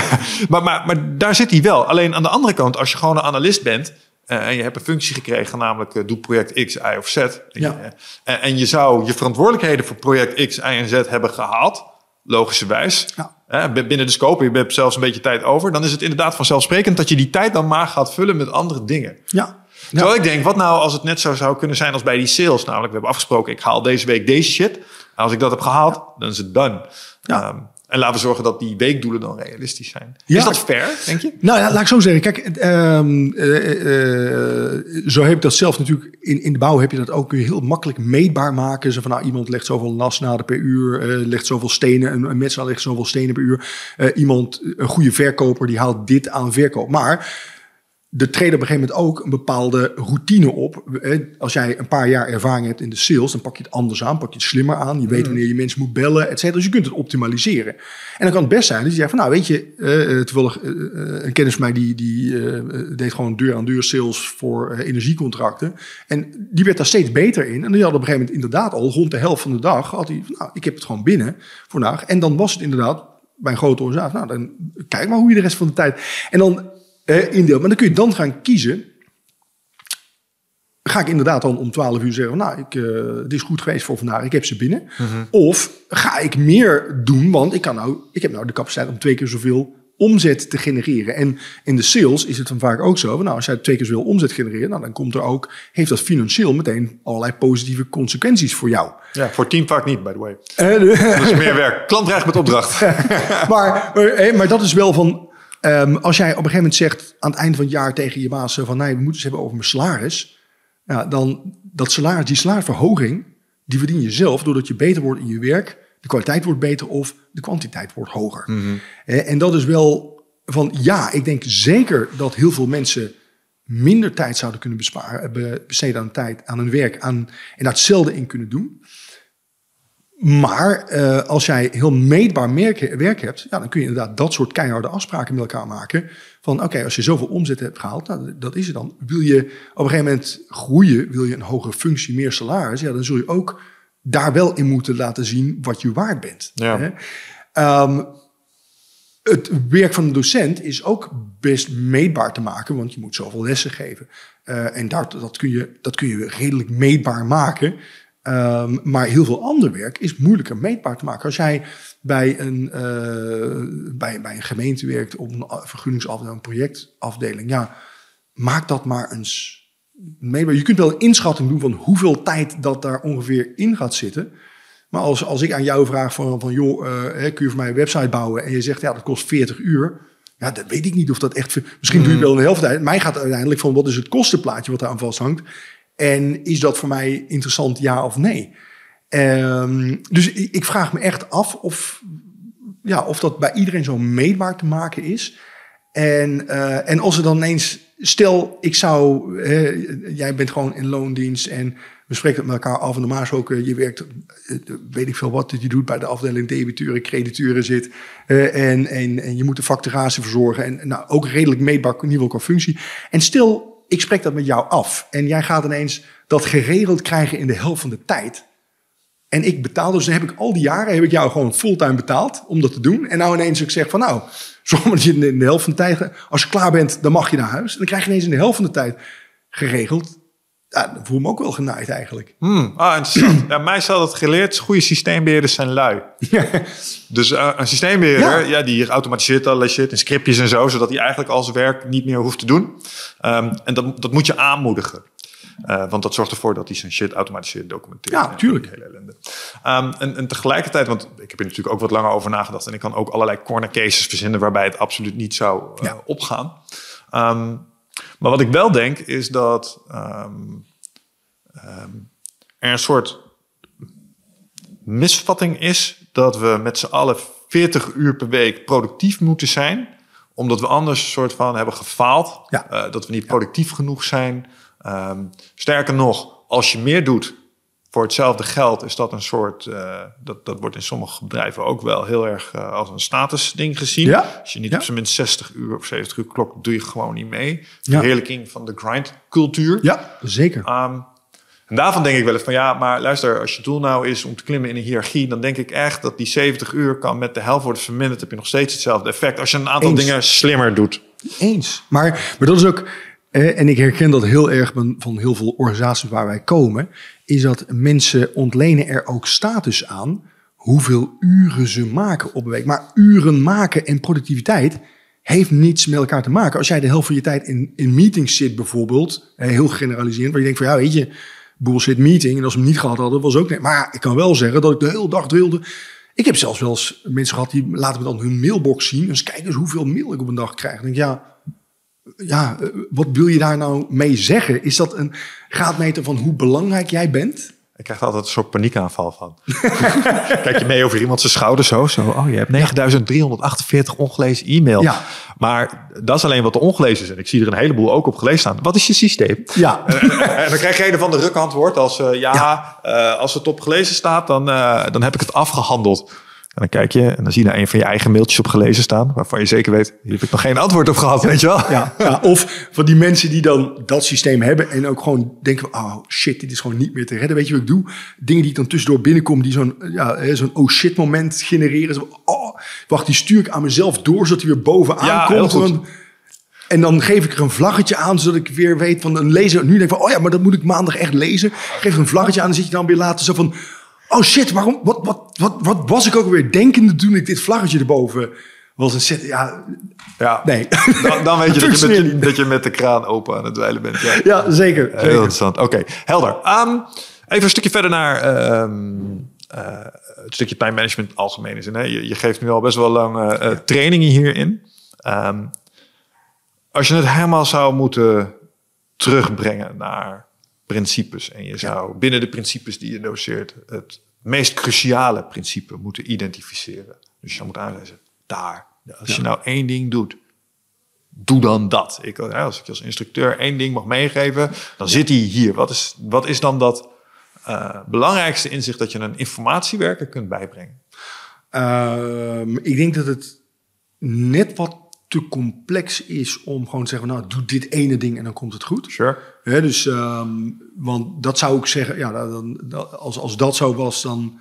[LAUGHS] maar, maar, maar daar zit hij wel. Alleen aan de andere kant, als je gewoon een analist bent. eh, en je hebt een functie gekregen, namelijk eh, doe project X, Y of Z. Ja. En, en je zou je verantwoordelijkheden voor project X, Y en Z hebben gehaald. Logischerwijs. Ja. Binnen de scope, je hebt zelfs een beetje tijd over. Dan is het inderdaad vanzelfsprekend dat je die tijd dan maar gaat vullen met andere dingen. ja. Terwijl ik denk, wat nou als het net zo zou kunnen zijn als bij die sales? Namelijk, we hebben afgesproken, ik haal deze week deze shit. En als ik dat heb gehaald, dan is het done. Ja. Ehm, en laten we zorgen dat die weekdoelen dan realistisch zijn. Ja. Is dat fair, denk je? Nou ja, laat ik zo zeggen. Kijk, ehm, eh, eh, zo heb ik dat zelf natuurlijk. In, in de bouw heb je dat ook kun je heel makkelijk meetbaar maken. Zo van, nou, iemand legt zoveel nasnaden per uur, eh, legt zoveel stenen, een, een metselaar legt zoveel stenen per uur. Iemand, een goede verkoper, die haalt dit aan verkoop. Maar er treedt op een gegeven moment ook een bepaalde routine op. Eh, Als jij een paar jaar ervaring hebt in de sales, dan pak je het anders aan, pak je het slimmer aan. Je weet wanneer je mensen moet bellen, et cetera. Dus je kunt het optimaliseren. En dan kan het best zijn dat je zegt van, nou weet je, eh, eh, toevallig een kennis van mij die, die deed gewoon deur-aan-deur sales voor energiecontracten. En die werd daar steeds beter in. En die had op een gegeven moment inderdaad al rond de helft van de dag, had hij van, nou, ik heb het gewoon binnen vandaag. En dan was het inderdaad bij een grote organisatie, nou dan kijk maar hoe je de rest van de tijd. En dan eh, indeel. Maar dan kun je dan gaan kiezen. ga ik inderdaad dan om 12 uur zeggen, nou, ik, eh, het is goed geweest voor vandaag, ik heb ze binnen. Of ga ik meer doen, want ik, kan nou, ik heb nou de capaciteit om twee keer zoveel omzet te genereren. En in de sales is het dan vaak ook zo, nou, als jij twee keer zoveel omzet genereert, nou, dan komt er ook, heeft dat financieel meteen allerlei positieve consequenties voor jou. Ja, voor team vaak niet, by the way. Eh, is [LAUGHS] meer werk. Klant dreigt met opdracht. [LAUGHS] maar, maar dat is wel van. Ehm, als jij op een gegeven moment zegt aan het eind van het jaar tegen je baas eh, van nee, we moeten het hebben over mijn salaris. Ja, dan dat salaris, die salarisverhoging, die verdien je zelf doordat je beter wordt in je werk. De kwaliteit wordt beter of de kwantiteit wordt hoger. Eh, en dat is wel van ja, ik denk zeker dat heel veel mensen minder tijd zouden kunnen besparen, eh, be- besteden aan tijd, aan hun werk, aan, en daar hetzelfde in kunnen doen. Maar eh, als jij heel meetbaar merk- werk hebt, ja, dan kun je inderdaad dat soort keiharde afspraken met elkaar maken. Van oké, als je zoveel omzet hebt gehaald, nou, dat is het dan. Wil je op een gegeven moment groeien, wil je een hogere functie, meer salaris, ja, dan zul je ook daar wel in moeten laten zien wat je waard bent. Ja. Hè? Ehm, het werk van een docent is ook best meetbaar te maken, want je moet zoveel lessen geven. Eh, en dat, dat, kun je, dat kun je redelijk meetbaar maken. Ehm, maar heel veel ander werk is moeilijker meetbaar te maken. Als jij bij een, eh, bij, bij een gemeente werkt op een vergunningsafdeling, een projectafdeling, ja, maak dat maar eens meetbaar. Je kunt wel een inschatting doen van hoeveel tijd dat daar ongeveer in gaat zitten. Maar als, als ik aan jou vraag van, van joh, eh, hè, kun je voor mij een website bouwen? En je zegt, ja, dat kost 40 uur. Ja, dan weet ik niet of dat echt... Misschien doe je wel een helft tijd. Mij gaat uiteindelijk van, wat is het kostenplaatje wat daar aan vasthangt? En is dat voor mij interessant, ja of nee? Ehm, dus ik, vraag me echt af of, ja, of dat bij iedereen zo meetbaar te maken is. En, eh, en als er dan ineens, stel ik zou, jij bent gewoon in loondienst en we spreken het met elkaar af en normaal gesproken, je werkt, eh, weet ik veel wat, dat je doet bij de afdeling debiteuren, crediteuren zit en, en, en je moet de facturatie verzorgen en nou, ook redelijk meetbaar in ieder geval qua functie. En stel, ik spreek dat met jou af en jij gaat ineens dat geregeld krijgen in de helft van de tijd. En ik betaal, dus dan heb ik al die jaren heb ik jou gewoon fulltime betaald om dat te doen. En nou ineens ik zeg van nou, [LAUGHS] zorg dat je in de helft van de tijd, als je klaar bent, dan mag je naar huis. En dan krijg je ineens in de helft van de tijd geregeld. Ja, voel ik me ook wel genaaid eigenlijk. Hmm, ah, interessant. ja, mij is dat geleerd. Goede systeembeheerders zijn lui. Dus eh, een systeembeheerder, Ja. ja. die automatiseert allerlei shit in scriptjes en zo, zodat hij eigenlijk al zijn werk niet meer hoeft te doen. Ehm, en dat, dat moet je aanmoedigen. Eh, want dat zorgt ervoor dat hij zijn shit automatiseert documenteert. Ja, En tuurlijk. die Hele ellende. Ehm, en, en tegelijkertijd, want ik heb er natuurlijk ook wat langer over nagedacht. En ik kan ook allerlei corner cases verzinnen waarbij het absoluut niet zou eh, Ja. opgaan. Ehm, maar wat ik wel denk is dat ehm, ehm, er een soort misvatting is dat we met z'n allen 40 uur per week productief moeten zijn, omdat we anders een soort van hebben gefaald, Ja. Eh, dat we niet productief genoeg zijn. Ehm, sterker nog, als je meer doet voor hetzelfde geld, is dat een soort, eh, dat, dat wordt in sommige bedrijven ook wel heel erg eh, als een statusding gezien. Ja. Als je niet Ja. op zijn minst 60 uur of 70 uur klokt, doe je gewoon niet mee. Ja. Verheerlijking van de grindcultuur. Ja, zeker. Ehm, en daarvan denk ik wel eens van ja, maar luister, als je doel nou is om te klimmen in een hiërarchie, dan denk ik echt dat die 70 uur kan met de helft worden verminderd. Heb je nog steeds hetzelfde effect als je een aantal Eens. dingen slimmer doet. Eens. Maar, maar dat is ook, en ik herken dat heel erg van, heel veel organisaties waar wij komen, is dat mensen ontlenen er ook status aan hoeveel uren ze maken op een week. Maar uren maken en productiviteit heeft niets met elkaar te maken. Als jij de helft van je tijd in, in meetings zit bijvoorbeeld, eh, heel generaliserend, waar je denkt van ja, weet je, bullshit meeting. En als we hem niet gehad hadden, was ook niet. Maar ik kan wel zeggen dat ik de hele dag wilde. Ik heb zelfs wel eens mensen gehad die laten me dan hun mailbox zien. Dus kijk eens hoeveel mail ik op een dag krijg. Dan denk ik, ja, ja, eh, wat wil je daar nou mee zeggen? Is dat een graadmeter van hoe belangrijk jij bent? Ik krijg er altijd een soort paniekaanval van. [LAUGHS] Kijk je mee over iemand zijn schouder zo. zo oh, je hebt 9348 ongelezen e-mail. Ja. Maar dat is alleen wat er ongelezen is. En ik zie er een heleboel ook op gelezen staan. Wat is je systeem? Ja, [LAUGHS] en dan krijg je een van de ruk antwoord als eh, ja, eh, als het op gelezen staat, dan, dan heb ik het afgehandeld. En dan kijk je en dan zie je daar een van je eigen mailtjes op gelezen staan, waarvan je zeker weet, hier heb ik nog geen antwoord op gehad, weet je wel? ja, ja. Of van die mensen die dan dat systeem hebben en ook gewoon denken: oh shit, dit is gewoon niet meer te redden. Weet je wat ik doe? Dingen die ik dan tussendoor binnenkom, die zo'n ja, zo'n oh shit moment genereren. Zo, oh, wacht, die stuur ik aan mezelf door, zodat hij weer bovenaan Ja, komt. En dan geef ik er een vlaggetje aan, zodat ik weer weet van een lezer. Nu denk ik van, oh ja, maar dat moet ik maandag echt lezen. Geef er een vlaggetje aan, dan zit je dan weer later zo van... Oh shit, waarom, wat, wat, wat, wat was ik ook weer denkende toen ik dit vlaggetje erboven was? Een set, ja, Ja. nee. Dan, dan weet je [LAUGHS] dat je, met, dat je met de kraan open aan het dweilen bent. Ja. Ja, zeker. Heel zeker. interessant. Oké, helder. Ehm, even een stukje verder naar eh, het stukje time management algemeen is. Hè? Je, je geeft nu al best wel lang eh, eh, trainingen hierin. Ehm, als je het helemaal zou moeten terugbrengen naar principes en je zou binnen de principes die je doseert het meest cruciale principe moeten identificeren. Dus je moeten aanwijzen, daar. Als je nou één ding doet, doe dan dat. Ik, als ik als instructeur één ding mag meegeven, dan zit hij hier. Wat is, wat is dan dat eh, belangrijkste inzicht dat je een informatiewerker kunt bijbrengen? Ehm, ik denk dat het net wat te complex is om gewoon te zeggen, nou, doe dit ene ding en dan komt het goed. Sure. Dus, ehm, want dat zou ik zeggen, ja, dan, dan- als, als dat zo was, dan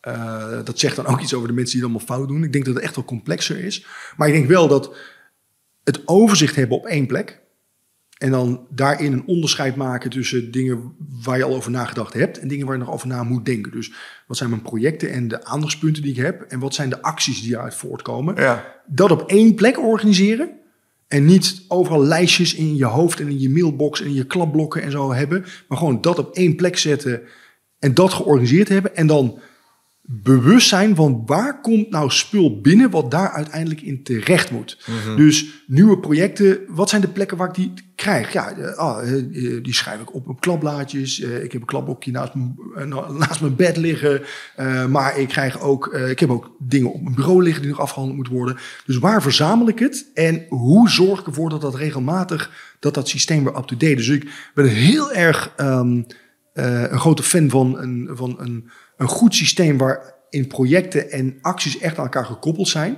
eh, dat zegt dan ook iets over de mensen die het allemaal fout doen. Ik denk dat het echt wel complexer is. Maar ik denk wel dat het overzicht hebben op één plek. En dan daarin een onderscheid maken tussen dingen waar je al over nagedacht hebt en dingen waar je nog over na moet denken. Dus wat zijn mijn projecten en de aandachtspunten die ik heb en wat zijn de acties die eruit voortkomen. Ja. Dat op één plek organiseren en niet overal lijstjes in je hoofd en in je mailbox en in je klapblokken en zo hebben. Maar gewoon dat op één plek zetten en dat georganiseerd hebben en dan bewust zijn van waar komt nou spul binnen wat daar uiteindelijk in terecht moet. Dus nieuwe projecten, wat zijn de plekken waar ik die krijg? Ja, eh, ah, eh, eh, die schrijf ik op op klapblaadjes. Ik heb een klapblokje naast, naast mijn bed liggen. Maar ik krijg ook, ik heb ook dingen op mijn bureau liggen die nog afgehandeld moeten worden. Dus waar verzamel ik het? En hoe zorg ik ervoor dat dat regelmatig, dat dat systeem weer up-to-date is? Dus ik ben heel erg ehm, eh, een grote fan van een, van een, een goed systeem waarin projecten en acties echt aan elkaar gekoppeld zijn.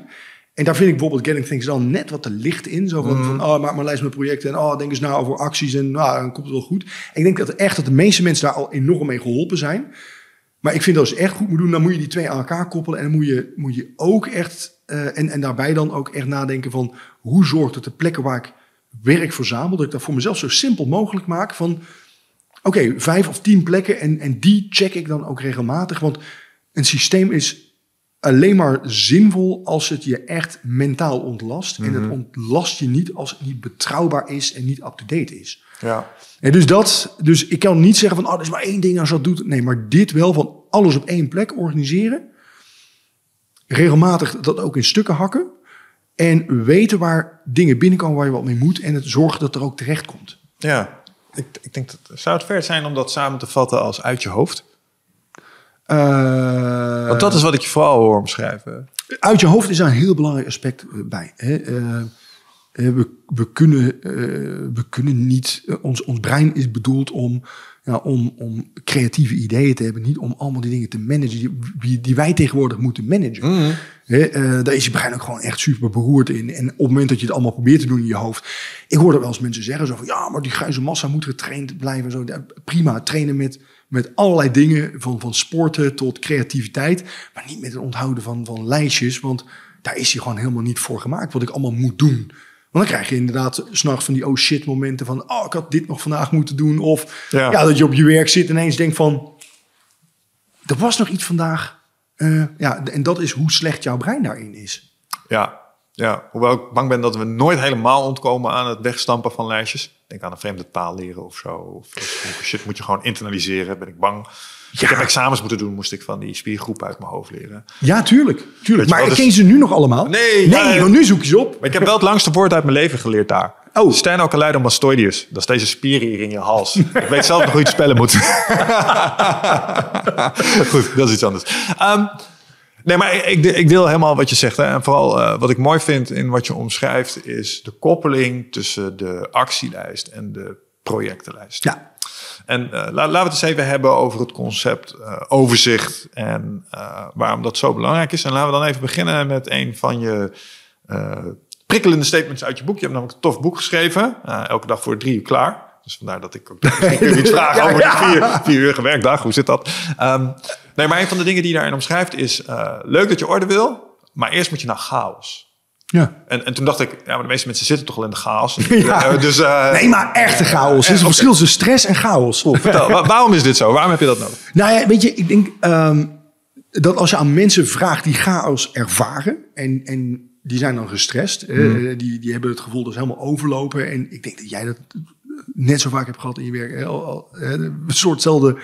En daar vind ik bijvoorbeeld Getting Things dan net wat te licht in. Zo van, van oh, maak maar lijst met projecten en oh, denk eens na over acties en nou, dan komt het wel goed. ik denk dat echt dat de meeste mensen daar al enorm mee geholpen zijn. Maar ik vind dat als je echt goed moet doen, dan moet je die twee aan elkaar koppelen. En dan moet je, moet je ook echt, eh, en, en daarbij dan ook echt nadenken van hoe zorgt dat de plekken waar ik werk verzamel, dat ik dat voor mezelf zo simpel mogelijk maak van Oké, vijf of tien plekken en, en die check ik dan ook regelmatig. Want een systeem is alleen maar zinvol als het je echt mentaal ontlast. En het ontlast je niet als het niet betrouwbaar is en niet up-to-date is. Ja. En dus, dat, dus ik kan niet zeggen van, oh, er is maar één ding als dat doet. Nee, maar dit wel van alles op één plek organiseren. Regelmatig dat ook in stukken hakken. En weten waar dingen binnenkomen waar je wat mee moet. En het zorgen dat er ook terecht komt. Ja. Ik, ik denk dat zou het ver zijn om dat samen te vatten als uit je hoofd. Eh, Want dat is wat ik je vooral hoor omschrijven. Uit je hoofd is daar een heel belangrijk aspect eh, bij. Hè? Eh, we, we, kunnen, we kunnen niet. ons, ons brein is bedoeld om, om, om creatieve ideeën te hebben. Niet om allemaal die dingen te managen die, die, wij tegenwoordig moeten managen. Eh, daar is je brein ook gewoon echt super beroerd in. En op het moment dat je het allemaal probeert te doen in je hoofd. Ik hoor er wel eens mensen zeggen zo van... ja, maar die grijze massa moet getraind blijven. en Zo. Ja, prima, trainen met, met allerlei dingen. Van, van sporten tot creativiteit. Maar niet met het onthouden van, van lijstjes. Want daar is hij gewoon helemaal niet voor gemaakt. Wat ik allemaal moet doen. Want dan krijg je inderdaad s'nachts van die oh shit momenten van... oh, ik had dit nog vandaag moeten doen. Of Ja. ja. dat je op je werk zit en ineens denkt van... er was nog iets vandaag. Eh, ja, en dat is hoe slecht jouw brein daarin is. Ja. ja, hoewel ik bang ben dat we nooit helemaal ontkomen aan het wegstampen van lijstjes. Denk aan een vreemde taal leren of zo. Of, of shit moet je gewoon internaliseren, ben ik bang. Ik heb examens moeten doen, moest ik van die spiergroepen uit mijn hoofd leren. Ja, tuurlijk. tuurlijk. Maar wel, dus- ken ze nu nog allemaal? Nee, nee ja, want nu zoek je ze op. Maar ik heb wel het langste woord uit mijn leven geleerd daar. Oh. Sternocleidomastoideus. Dat is deze spier hier in je hals. ik weet zelf nog hoe je het spellen moet. [LAUGHS] Goed, dat is iets anders. Ehm, nee, maar ik, ik, ik wil helemaal wat je zegt. Hè. En vooral eh, wat ik mooi vind in wat je omschrijft... is de koppeling tussen de actielijst en de projectenlijst. Ja. En eh, la- laten we het eens even hebben over het concept eh, overzicht en eh, waarom dat zo belangrijk is. En laten we dan even beginnen met een van je prikkelende statements uit je boek. Je hebt namelijk een tof boek geschreven, elke dag voor drie uur klaar. Dus vandaar dat ik ook [LAUGHS] je iets vragen over die vier, vier uur werkdag. Hoe zit dat? Ehm, nee, maar een van de dingen die je daarin omschrijft is... leuk dat je orde wil, maar eerst moet je naar chaos. Ja. En, en toen dacht ik, ja, maar de meeste mensen zitten toch al in de chaos. [LAUGHS] Ja. Eh, dus, eh, Nee, maar echte chaos. Er is een verschil tussen stress en chaos. [LAUGHS] vertel, wa- waarom is dit zo? Waarom heb je dat nodig? Nou ja, weet je, ik denk ehm, dat als je aan mensen vraagt die chaos ervaren en, en die zijn dan gestrest, eh, Hmm. die, die hebben het gevoel dat ze helemaal overlopen. En ik denk dat jij dat net zo vaak hebt gehad in je werk. eh, Een soortzelfde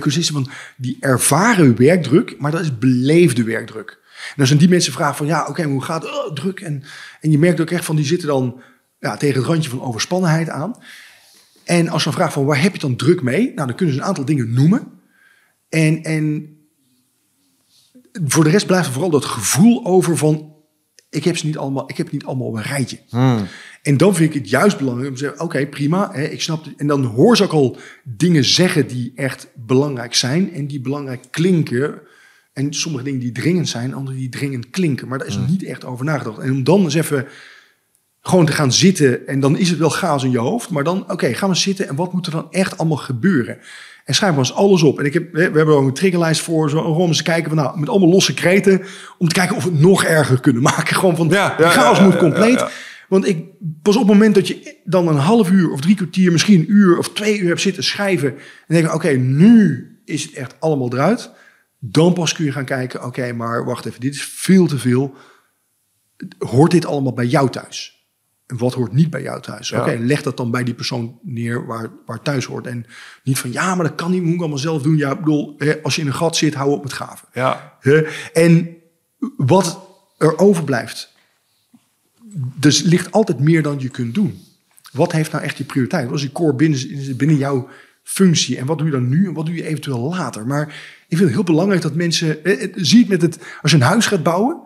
cursisten van die ervaren werkdruk, maar dat is beleefde werkdruk. En als je aan die mensen vraagt van ja, oké, hoe gaat het? Oh, druk. En, en je merkt ook echt van die zitten dan ja, tegen het randje van overspannenheid aan. En als je dan vraagt van waar heb je het dan druk mee? Nou, dan kunnen ze een aantal dingen noemen. En, en voor de rest blijft er vooral dat gevoel over van... ik heb, ze niet allemaal, ik heb het niet allemaal op een rijtje. En dan vind ik het juist belangrijk om te zeggen... oké, prima, hè, ik snap het. En dan hoor ze ook al dingen zeggen die echt belangrijk zijn... en die belangrijk klinken. En sommige dingen die dringend zijn, andere die dringend klinken. Maar daar is niet echt over nagedacht. En om dan eens even gewoon te gaan zitten... en dan is het wel chaos in je hoofd... maar dan, oké, gaan we zitten... en wat moet er dan echt allemaal gebeuren... En schrijf maar eens alles op. En ik heb, we hebben ook een triggerlijst voor. Zo, om eens kijken van, nou, met allemaal losse kreten. Om te kijken of we het nog erger kunnen [LAUGHS] maken. Gewoon van, Ja, chaos ja, moet compleet. Want ik, pas op het moment dat je dan een half uur of drie kwartier, misschien een uur of twee uur hebt zitten schrijven. En denk oké, nu is het echt allemaal eruit. Dan pas kun je gaan kijken, oké, maar wacht even, dit is veel te veel. Hoort dit allemaal bij jou thuis? En wat hoort niet bij jou thuis? Ja. Oké, leg dat dan bij die persoon neer waar, waar thuis hoort. En niet van, ja, maar dat kan niet, moet ik allemaal zelf doen. Ja, ik bedoel, hè, als je in een gat zit, hou op met gaven. Ja, Hè? En wat er overblijft, dus ligt altijd meer dan je kunt doen. Wat heeft nou echt je prioriteit? Wat is je core binnen, binnen jouw functie? En wat doe je dan nu en wat doe je eventueel later? Maar ik vind het heel belangrijk dat mensen... eh, eh, Zie het met het... Als je een huis gaat bouwen,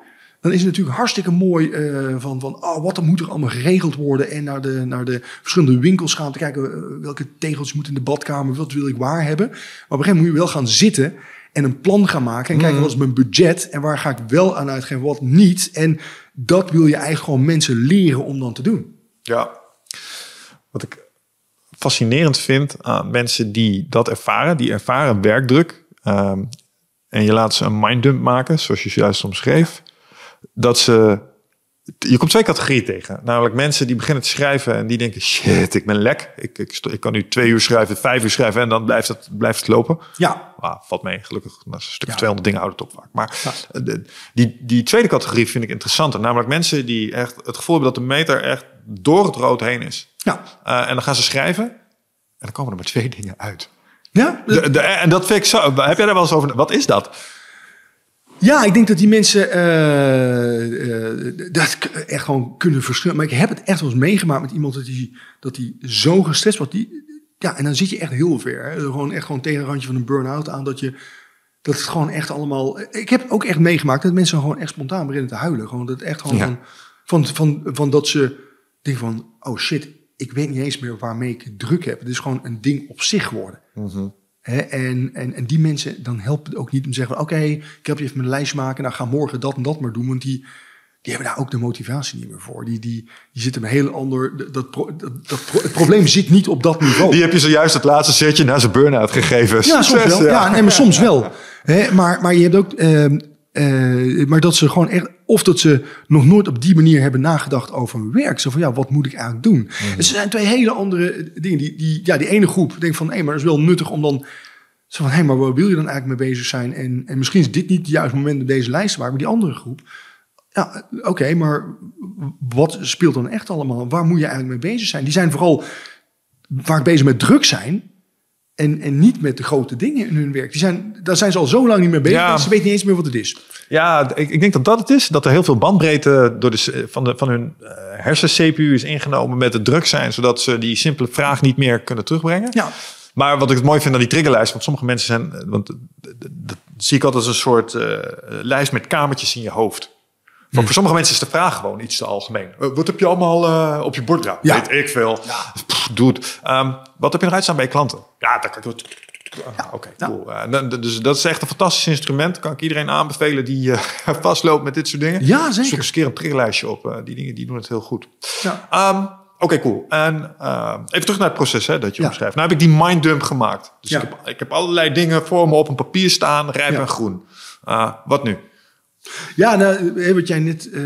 dan is het natuurlijk hartstikke mooi eh, van, van oh, wat er moet er allemaal geregeld worden. En naar de, naar de verschillende winkels gaan. Te kijken welke tegels moeten in de badkamer. Wat wil ik waar hebben. Maar op een gegeven moment moet je wel gaan zitten en een plan gaan maken. En kijken wat is mijn budget en waar ga ik wel aan uitgeven, wat niet. En dat wil je eigenlijk gewoon mensen leren om dan te doen. ja. Wat ik fascinerend vind aan mensen die dat ervaren, die ervaren werkdruk. Ehm, en je laat ze een minddump maken, zoals je juist omschreef. Dat ze. Je komt twee categorieën tegen. Namelijk mensen die beginnen te schrijven en die denken: shit, ik ben lek. Ik, ik, ik kan nu twee uur schrijven, vijf uur schrijven en dan blijft het, blijft het lopen. Ja, Ah, valt mee, gelukkig. Is een stuk Ja. 200 dingen houdt het op vaak. Maar eh, de- die, die tweede categorie vind ik interessanter. Namelijk mensen die echt het gevoel hebben dat de meter echt door het rood heen is. ja, Eh, en dan gaan ze schrijven en dan komen er maar twee [LAUGHS] dingen uit. Ja. De, de- en dat vind ik zo. Heb jij daar wel eens over? Wat is dat? Ja, ik denk dat die mensen eh, eh, dat echt gewoon kunnen verschillen. Maar ik heb het echt wel eens meegemaakt met iemand dat die, dat die zo gestrest wordt. Die, ja, en dan zit je echt heel ver. Hè? Gewoon echt gewoon tegen een randje van een burn-out aan. Dat je dat het gewoon echt allemaal. Ik heb ook echt meegemaakt dat mensen gewoon echt spontaan beginnen te huilen. Gewoon dat echt gewoon Ja. van, van, van, van dat ze denken van oh shit, ik weet niet eens meer waarmee ik het druk heb. Het is gewoon een ding op zich geworden. Hè, en, en, en die mensen, dan helpt het ook niet om te zeggen: van, Oké, ik help je even mijn lijst maken. Nou, ga morgen dat en dat maar doen. Want die, die hebben daar ook de motivatie niet meer voor. Die, die, die zitten een heel ander. Dat, dat, pro- dat, het probleem [LAUGHS] zit niet op dat niveau. Die heb je zojuist het laatste setje na zijn burn-out gegeven. Ja, soms wel. Ja, nee, maar soms wel. [LAUGHS] Hè, maar, maar je hebt ook. ehm, eh, maar dat ze gewoon echt. Of dat ze nog nooit op die manier hebben nagedacht over hun werk. Zo van ja, wat moet ik eigenlijk doen? Mhm. Het zijn twee hele andere dingen. Die, die, ja, die ene groep denkt van hé, maar dat is wel nuttig om dan. Zo van hé, maar waar wil je dan eigenlijk mee bezig zijn? En, en misschien is dit niet het juiste moment om deze lijst te maken. Maar die andere groep. Ja, oké, maar wat speelt dan echt allemaal? Waar moet je eigenlijk mee bezig zijn? Die zijn vooral vaak bezig met druk zijn. En, en niet met de grote dingen in hun werk. Die zijn, daar zijn ze al zo lang niet mee bezig. Ja. Ze weten niet eens meer wat het is. Ja, ik, ik denk dat dat het is. Dat er heel veel bandbreedte door de, van, de, van hun eh, hersen-CPU is ingenomen met het druk zijn. Zodat ze die simpele vraag niet meer kunnen terugbrengen. Ja, Maar wat ik het mooi vind aan die triggerlijst, want sommige mensen zijn, eh, want dat, dat- dat zie ik altijd als een soort eh, lijst met kamertjes in je hoofd. Maar voor sommige mensen is de vraag gewoon iets te algemeen. Eh, wat heb je allemaal eh, op je bord? Ja, Ja. weet ik veel. Pff, doe het. Ehm, wat heb je eruit staan bij je klanten? Ja, dat kan ik doen. Ah, Oké, cool. Eh, dus dat is echt een fantastisch instrument. Kan ik iedereen aanbevelen die [LAUGHS] vastloopt met dit soort dingen. Ja, zeker. Zoek eens een keer een triggerlijstje op. Die dingen die doen het heel goed. ja. Ehm, Oké, cool. En ehm, even terug naar het proces hè, dat je Ja. omschrijft. Nou heb ik die minddump gemaakt. Dus Ja. ik, heb, ik heb allerlei dingen voor me op een papier staan, rijp Ja. en groen. Wat nu? Ja, nou, wat jij net eh,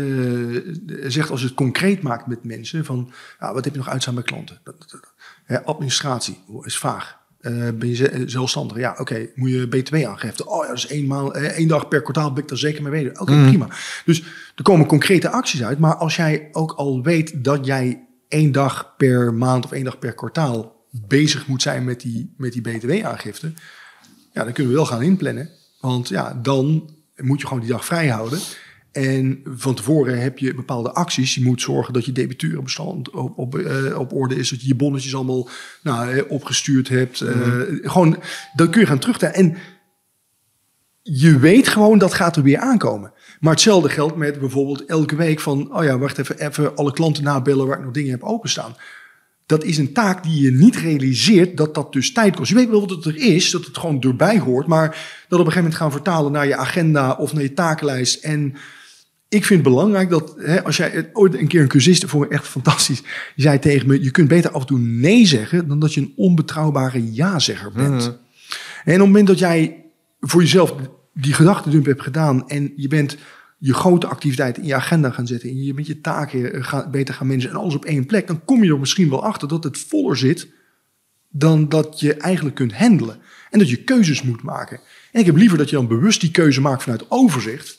zegt, als je het concreet maakt met mensen, van ja, wat heb je nog uitstaan bij klanten? Dat- dat- dat- hè, administratie oh, is vaag. Eh, ben je ze- zelfstandig? Ja, oké. Moet je B2-aangifte? Oh ja, dat is één, maal, eh, één dag per kwartaal ben ik daar zeker mee weten. Oké, prima. Dus er komen concrete acties uit. Maar als jij ook al weet dat jij één dag per maand of één dag per kwartaal bezig moet zijn met die, met die BTW-aangifte, ja, dan kunnen we wel gaan inplannen. Want ja, dan moet je gewoon die dag vrij houden. En van tevoren heb je bepaalde acties. Je moet zorgen dat je debiteurenbestand op, op, eh, op orde is. Dat je je bonnetjes allemaal nou, eh, opgestuurd hebt. Eh, gewoon, dan kun je gaan terugtellen. En je weet gewoon dat gaat er weer aankomen. Maar hetzelfde geldt met bijvoorbeeld elke week van... oh ja, wacht even, even alle klanten nabellen waar ik nog dingen heb openstaan. Dat is een taak die je niet realiseert dat dat dus tijd kost. Je weet wel dat het er is, dat het gewoon erbij hoort... maar dat op een gegeven moment gaan vertalen naar je agenda of naar je takenlijst... en ik vind het belangrijk dat hè, als jij het- ooit een keer een cursist voor me echt fantastisch. Die zei tegen me: je kunt beter af en toe nee zeggen dan dat je een onbetrouwbare ja-zegger bent. En op het moment dat jij voor jezelf die gedachtendump hebt gedaan en je bent je grote activiteiten in je agenda gaan zetten en je met je taken eh, gaan, beter gaan managen en alles op één plek, dan kom je er misschien wel achter dat het voller zit dan dat je eigenlijk kunt handelen. En dat je keuzes moet maken. En ik heb liever dat je dan bewust die keuze maakt vanuit overzicht,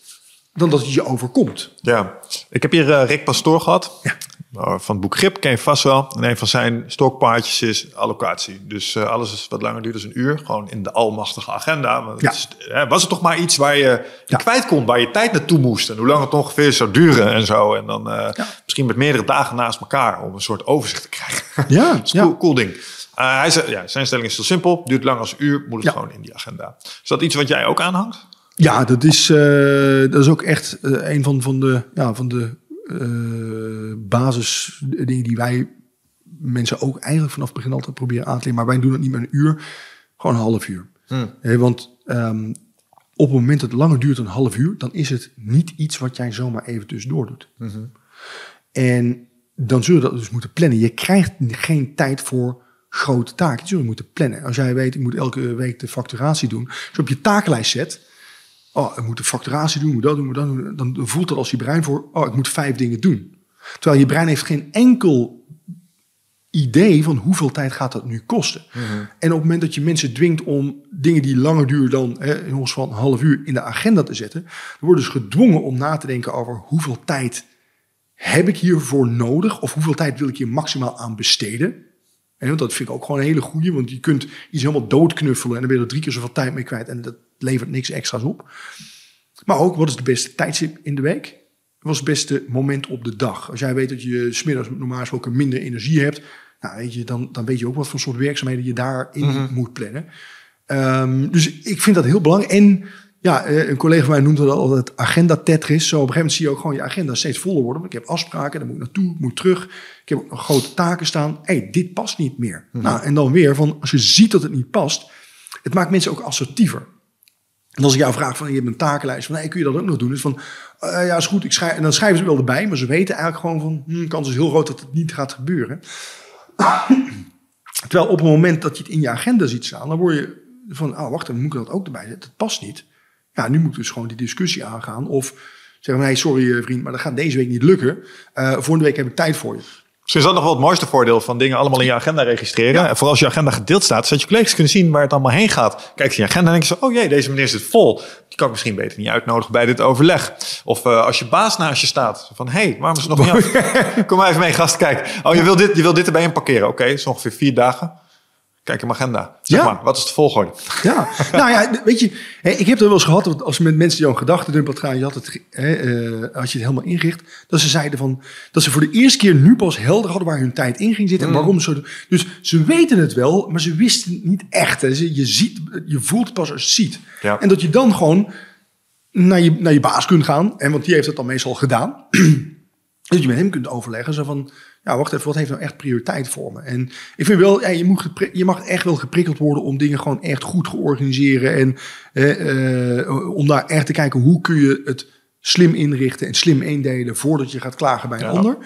dan dat het je overkomt. Ja, ik heb hier eh, Rick Pastoor gehad. Nou, Van het boek Grip ken je vast wel. En een van zijn stokpaardjes is allocatie. Dus eh, alles is wat langer duurt dan een uur. Gewoon in de almachtige agenda. Want het Ja. is, eh, was het toch maar iets waar je, Ja. kwijt kon, waar je tijd naartoe moest. En hoe lang het ongeveer zou duren en zo. En dan eh, misschien met meerdere dagen naast elkaar om een soort overzicht te krijgen. [LAUGHS] Ja, Dat is een cool, cool ding. Uh, hij zei, ja, zijn stelling is heel simpel. Duurt lang als een uur, moet het gewoon in die agenda. Is dat iets wat jij ook aanhangt? Ja, dat is, dat is ook echt een van, van de, ja, van de eh basisdingen die wij mensen ook eigenlijk vanaf het begin altijd proberen aan te leren. Maar wij doen het niet met een uur, gewoon een half uur. Hè, want ehm, op het moment dat het langer duurt dan een half uur, dan is het niet iets wat jij zomaar even tussendoor doet. En dan zul je dat dus moeten plannen. Je krijgt geen tijd voor grote taken. Die zul je moeten plannen. Als jij weet, ik moet elke week de facturatie doen. Als je op je takenlijst zet, oh, ik moet de facturatie doen, moet dat doen, ik moet dat doen. Dan voelt dat als je brein voor, oh, ik moet vijf dingen doen. Terwijl je brein heeft geen enkel idee van hoeveel tijd gaat dat nu kosten. En op het moment dat je mensen dwingt om dingen die langer duren dan hè, in ons van een half uur in de agenda te zetten, dan worden ze gedwongen om na te denken over hoeveel tijd heb ik hiervoor nodig? Of hoeveel tijd wil ik hier maximaal aan besteden? En want dat vind ik ook gewoon een hele goede, want je kunt iets helemaal doodknuffelen en dan ben je er drie keer zoveel tijd mee kwijt en dat levert niks extra's op. Maar ook, wat is de beste tijdstip in de week? Wat is het beste moment op de dag? Als jij weet dat je smiddags normaal gesproken minder energie hebt, nou weet je, dan, dan weet je ook wat voor soort werkzaamheden je daarin moet plannen. Ehm, dus ik vind dat heel belangrijk. En ja, eh, een collega van mij noemt dat altijd agenda Tetris. Zo op een gegeven moment zie je ook gewoon je agenda steeds voller worden. Want ik heb afspraken, daar moet ik naartoe, ik moet terug. Ik heb ook nog grote taken staan. Hé, hey, dit past niet meer. Nou, en dan weer van, als je ziet dat het niet past, het maakt mensen ook assertiever. En als ik jou vraag van, je hebt een takenlijst, van, hey, kun je dat ook nog doen? Is van, eh, ja, is goed, ik schrijf, en dan schrijven ze wel erbij, maar ze weten eigenlijk gewoon van, hm, kans is heel groot dat het niet gaat gebeuren. [COUGHS] Terwijl op het moment dat je het in je agenda ziet staan, dan word je van, ah, wacht, dan moet ik dat ook erbij zetten. Dat past niet. Ja, nu moet dus gewoon die discussie aangaan. Of zeggen, nee, sorry eh, vriend, maar dat gaat deze week niet lukken. Eh volgende week heb ik tijd voor je. Misschien is dat nog wel het mooiste voordeel van dingen allemaal in je agenda registreren. En vooral als je agenda gedeeld staat, zodat je collega's kunnen zien waar het allemaal heen gaat. Kijk je agenda en denk je zo, oh jee, deze meneer zit vol. Die kan ik misschien beter niet uitnodigen bij dit overleg. Of eh, als je baas naast je staat, van hé, hey, waarom is het nog niet [LAUGHS] af? Kom maar even mee, gast, kijk. Oh, je wil dit, je wil dit erbij in parkeren. Oké, dat is ongeveer vier dagen. Kijk in mijn agenda. Zeg Ja. maar, wat is de volgorde? Ja, [LAUGHS] nou ja, weet je, hè, ik heb er wel eens gehad, dat als met mensen die jouw gedachten gaan, je had het, hè, eh, als je het helemaal ingericht, dat ze zeiden van, dat ze voor de eerste keer nu pas helder hadden waar hun tijd in ging zitten en waarom ze. Dus ze weten het wel, maar ze wisten het niet echt. Hè. Ze- Je ziet, je voelt pas als je ziet. Ja. En dat je dan gewoon naar je, naar je baas kunt gaan, en want die heeft het dan meestal gedaan. [CLEARS THROAT] Dat je met hem kunt overleggen. Zo van, ja, wacht even, wat heeft nou echt prioriteit voor me? En ik vind wel, ja, je, moet je mag echt wel geprikkeld worden om dingen gewoon echt goed te organiseren. En eh, eh, om daar echt te kijken, hoe kun je het slim inrichten en slim indelen voordat je gaat klagen bij een Ja. ander.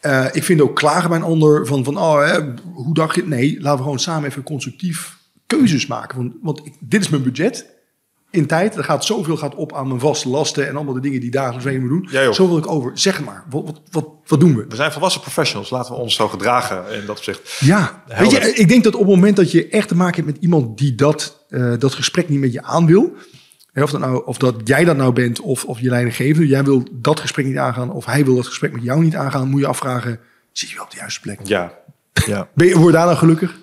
Eh, ik vind ook klagen bij een ander van, van oh, hè, hoe dacht je? Nee, laten we gewoon samen even constructief keuzes maken. Want, want ik, dit is mijn budget. In tijd. Er gaat zoveel gaat op aan mijn vaste lasten en allemaal de dingen die dagelijks mee moet doen. Ja, zo wil ik over. Zeg maar. Wat, wat, wat, doen we? We zijn volwassen professionals. Laten we ons zo gedragen in dat opzicht. Ja, weet je, ik denk dat op het moment dat je echt te maken hebt met iemand die dat, eh, dat gesprek niet met je aan wil. Of dat, nou, of dat jij dat nou bent of, of je leidinggevende. Jij wil dat gesprek niet aangaan of hij wil dat gesprek met jou niet aangaan. Moet je afvragen, zit je wel op de juiste plek? Ja. ja. Ben je, word je daar nou gelukkig?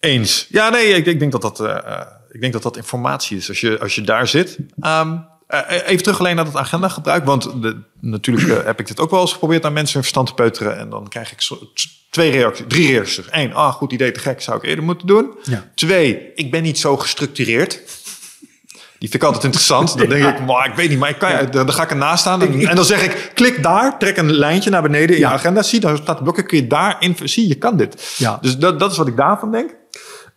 Eens. Ja, nee, ik, ik denk dat dat, eh, eh, ik denk dat dat informatie is. Als je, als je daar zit. Ehm, eh, even terug alleen naar het agenda gebruik. Want de, natuurlijk eh, heb ik dit ook wel eens geprobeerd aan mensen hun verstand te peuteren. En dan krijg ik zo- twee reacties, drie reacties. Eén, ah, goed idee, te gek, zou ik eerder moeten doen. Ja. Twee, ik ben niet zo gestructureerd. Die vind ik altijd interessant. Dan denk ik, maar ik weet niet, maar ik kan, dan, dan ga ik ernaast staan. En, en dan zeg ik, klik daar, trek een lijntje naar beneden in Ja. je agenda. Zie, daar staat de blokken, kun je daarin, zie, je kan dit. Ja. Dus dat, dat is wat ik daarvan denk.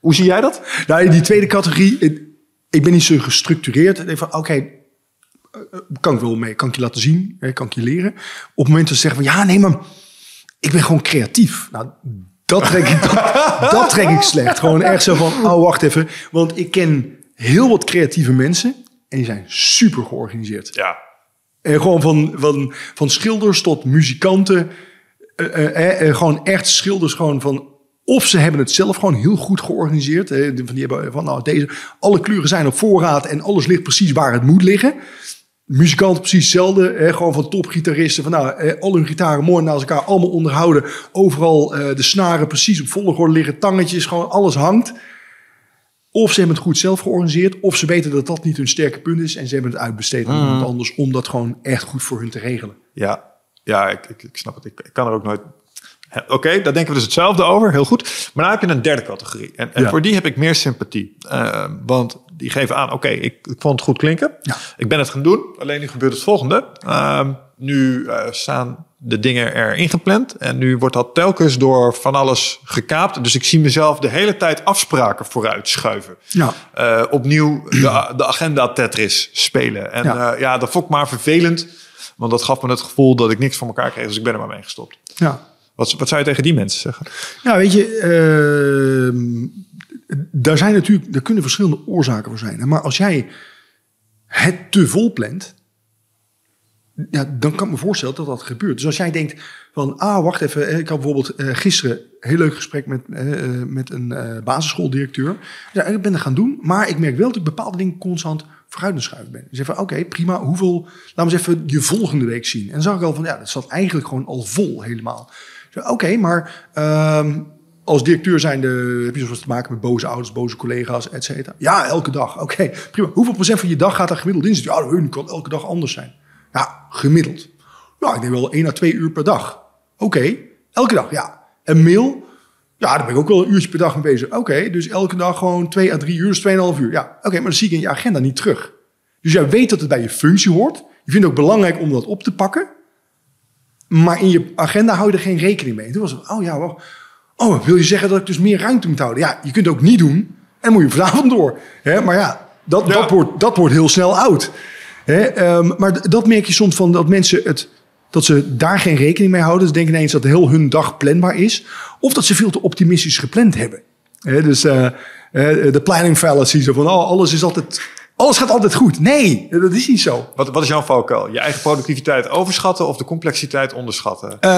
Hoe zie jij dat? Nou, die tweede categorie, ik, ben niet zo gestructureerd. Ik denk van, oké, eh, eh, kan ik wel mee, kan ik je laten zien, kan ik je leren. Op het moment dat ze zeggen van, ja, nee, maar ik ben gewoon creatief. Nou, dat trek ik, dat, dat trek ik slecht. Gewoon echt zo van, oh, wacht even. Want ik ken heel wat creatieve mensen en die zijn super georganiseerd. Ja. En gewoon van, van, van schilders tot muzikanten. Eh, eh, eh, gewoon echt schilders gewoon van... Of ze hebben het zelf gewoon heel goed georganiseerd. Van die hebben van nou, deze, alle kleuren zijn op voorraad en alles ligt precies waar het moet liggen. Muzikanten precies hetzelfde. Hè, gewoon van topgitaristen. Van nou, al hun gitaren mooi naast elkaar allemaal onderhouden. Overal eh, de snaren precies op volgorde liggen. Tangetjes, gewoon alles hangt. Of ze hebben het goed zelf georganiseerd. Of ze weten dat dat niet hun sterke punt is. En ze hebben het uitbesteed aan iemand anders. Om dat gewoon echt goed voor hun te regelen. Ja, ja ik, ik, ik snap het. Ik, ik kan er ook nooit. Oké, daar denken we dus hetzelfde over. Heel goed. Maar dan heb je een derde categorie. En, en Ja. voor die heb ik meer sympathie. Eh, want die geven aan, oké, ik, ik vond het goed klinken. Ja. Ik ben het gaan doen. Alleen nu gebeurt het volgende. Ehm, nu eh, staan de dingen erin gepland. En nu wordt dat telkens door van alles gekaapt. Dus ik zie mezelf de hele tijd afspraken vooruit schuiven. Ja. Eh, opnieuw de, [CLEARS THROAT] de agenda Tetris spelen. En Ja. ja. ja, dat vond ik maar vervelend. Want dat gaf me het gevoel dat ik niks voor elkaar kreeg. Dus ik ben er maar mee gestopt. Ja. Wat, zou je tegen die mensen zeggen? Ja, weet je, ehm, daar zijn natuurlijk, er kunnen verschillende oorzaken voor zijn. Maar als jij het te vol plant, ja, dan kan ik me voorstellen dat dat gebeurt. Dus als jij denkt van, ah, wacht even, eh, ik had bijvoorbeeld eh, gisteren een heel leuk gesprek met, eh, met een eh, basisschooldirecteur. Ja, ik ben er gaan doen, maar ik merk wel dat ik bepaalde dingen constant vooruit aan schuiven ben. Dus even, oké, prima, hoeveel, laten we eens even je volgende week zien. En dan zag ik al van, ja, dat zat eigenlijk gewoon al vol helemaal. Oké, maar ehm, als directeur zijn de, heb je soms te maken met boze ouders, boze collega's, et cetera. Ja, elke dag. Oké, prima. Hoeveel procent van je dag gaat er gemiddeld in zitten? Ja, hun kan elke dag anders zijn. Ja, gemiddeld. Ja, ik denk wel 1 à 2 uur per dag. Oké, elke dag, ja. Een mail, ja, daar ben ik ook wel een uurtje per dag mee bezig. Oké, dus elke dag gewoon 2 à 3 uur, dus 2,5 uur. Ja, oké, maar dan zie ik in je agenda niet terug. Dus jij weet dat het bij je functie hoort. Je vindt het ook belangrijk om dat op te pakken. Maar in je agenda hou je er geen rekening mee. Toen was het, oh ja, wacht. Oh, wil je zeggen dat ik dus meer ruimte moet houden? Ja, je kunt het ook niet doen. En moet je vanavond door. Hè? Maar ja, dat, Ja. Dat, wordt, dat wordt heel snel oud. Hè? Ehm, maar dat merk je soms van dat mensen het, dat ze daar geen rekening mee houden. Ze denken ineens dat heel hun dag planbaar is. Of dat ze veel te optimistisch gepland hebben. Dus eh, eh, de planning fallacy. Zo van, oh, alles is altijd... Alles gaat altijd goed. Nee, dat is niet zo. Wat, wat is jouw valkuil? Je eigen productiviteit overschatten of de complexiteit onderschatten? Eh,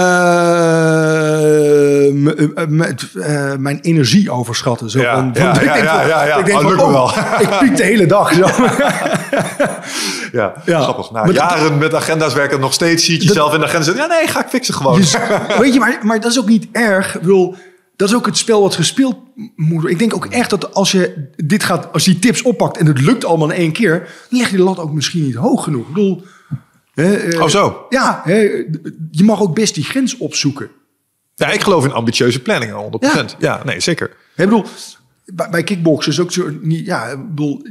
mijn energie overschatten. Zo Ja, van, ja, van- [LAUGHS] ik ja, denk ja, ja, ja. Ik denk Oh, van, oh, wel. ik piek de hele dag. Zo. [LAUGHS] [LAUGHS] Ja, Ja. grappig. Maar dat- jaren met agenda's werken nog steeds. Zie je jezelf in de agenda zitten. Ja, nee, ga ik fixen gewoon. Dus, weet je, maar, maar dat is ook niet erg. Ik bedoel, dat is ook het spel wat gespeeld moet worden. Ik denk ook echt dat als je dit gaat, als je die tips oppakt en het lukt allemaal in één keer, dan leg je de lat ook misschien niet hoog genoeg. Ik bedoel, hè, eh, Oh, zo. Ja, hè, je mag ook best die grens opzoeken. Ja, ik geloof in ambitieuze planningen, 100%. Ja, nee, zeker. Ik bedoel, bij, bij kickboksen is ook zo niet. Ja, ik bedoel,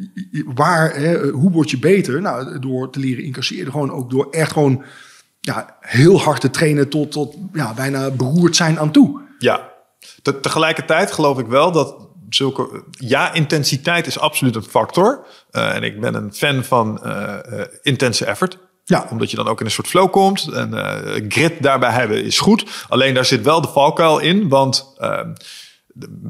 waar, hè, hoe word je beter? Nou, door te leren incasseren, gewoon ook door echt gewoon ja, heel hard te trainen tot, tot ja, bijna beroerd zijn aan toe. Ja. Te- tegelijkertijd geloof ik wel dat zulke... Ja, intensiteit is absoluut een factor. Eh, en ik ben een fan van eh, intense effort. Ja. Omdat je dan ook in een soort flow komt. En eh, grit daarbij hebben is goed. Alleen daar zit wel de valkuil in. Want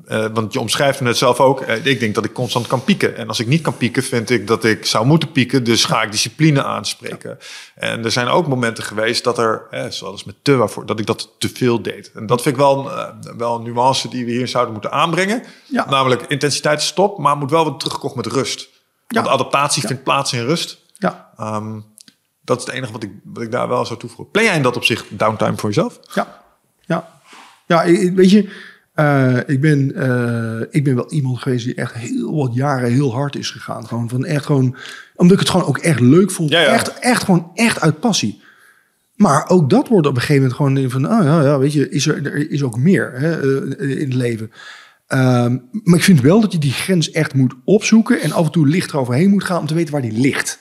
eh, want je omschrijft het net zelf ook. eh, ik denk dat ik constant kan pieken. En als ik niet kan pieken, vind ik dat ik zou moeten pieken. Dus ga ik discipline aanspreken. En er zijn ook momenten geweest dat er, eh, zoals met te waarvoor, dat ik dat te veel deed. En dat vind ik wel, een, wel een nuance die we hier zouden moeten aanbrengen. Ja. Namelijk intensiteit stop, maar moet wel weer teruggekocht met rust. Want Ja. adaptatie vindt plaats in rust. Ja, Ehm, dat is het enige wat ik, wat ik daar wel zou toevoegen. Plan jij in dat opzicht downtime voor jezelf? ja, ja. Ja, weet je, eh, ik, ben, eh, ik ben wel iemand geweest die echt heel wat jaren heel hard is gegaan. Gewoon van echt gewoon, omdat ik het gewoon ook echt leuk vond. Ja, ja. Echt, echt gewoon echt uit passie. Maar ook dat wordt op een gegeven moment gewoon van, oh ja, ja weet je, is er, er is ook meer hè, eh, in het leven. Ehm, maar ik vind wel dat je die grens echt moet opzoeken en af en toe licht eroverheen moet gaan om te weten waar die ligt.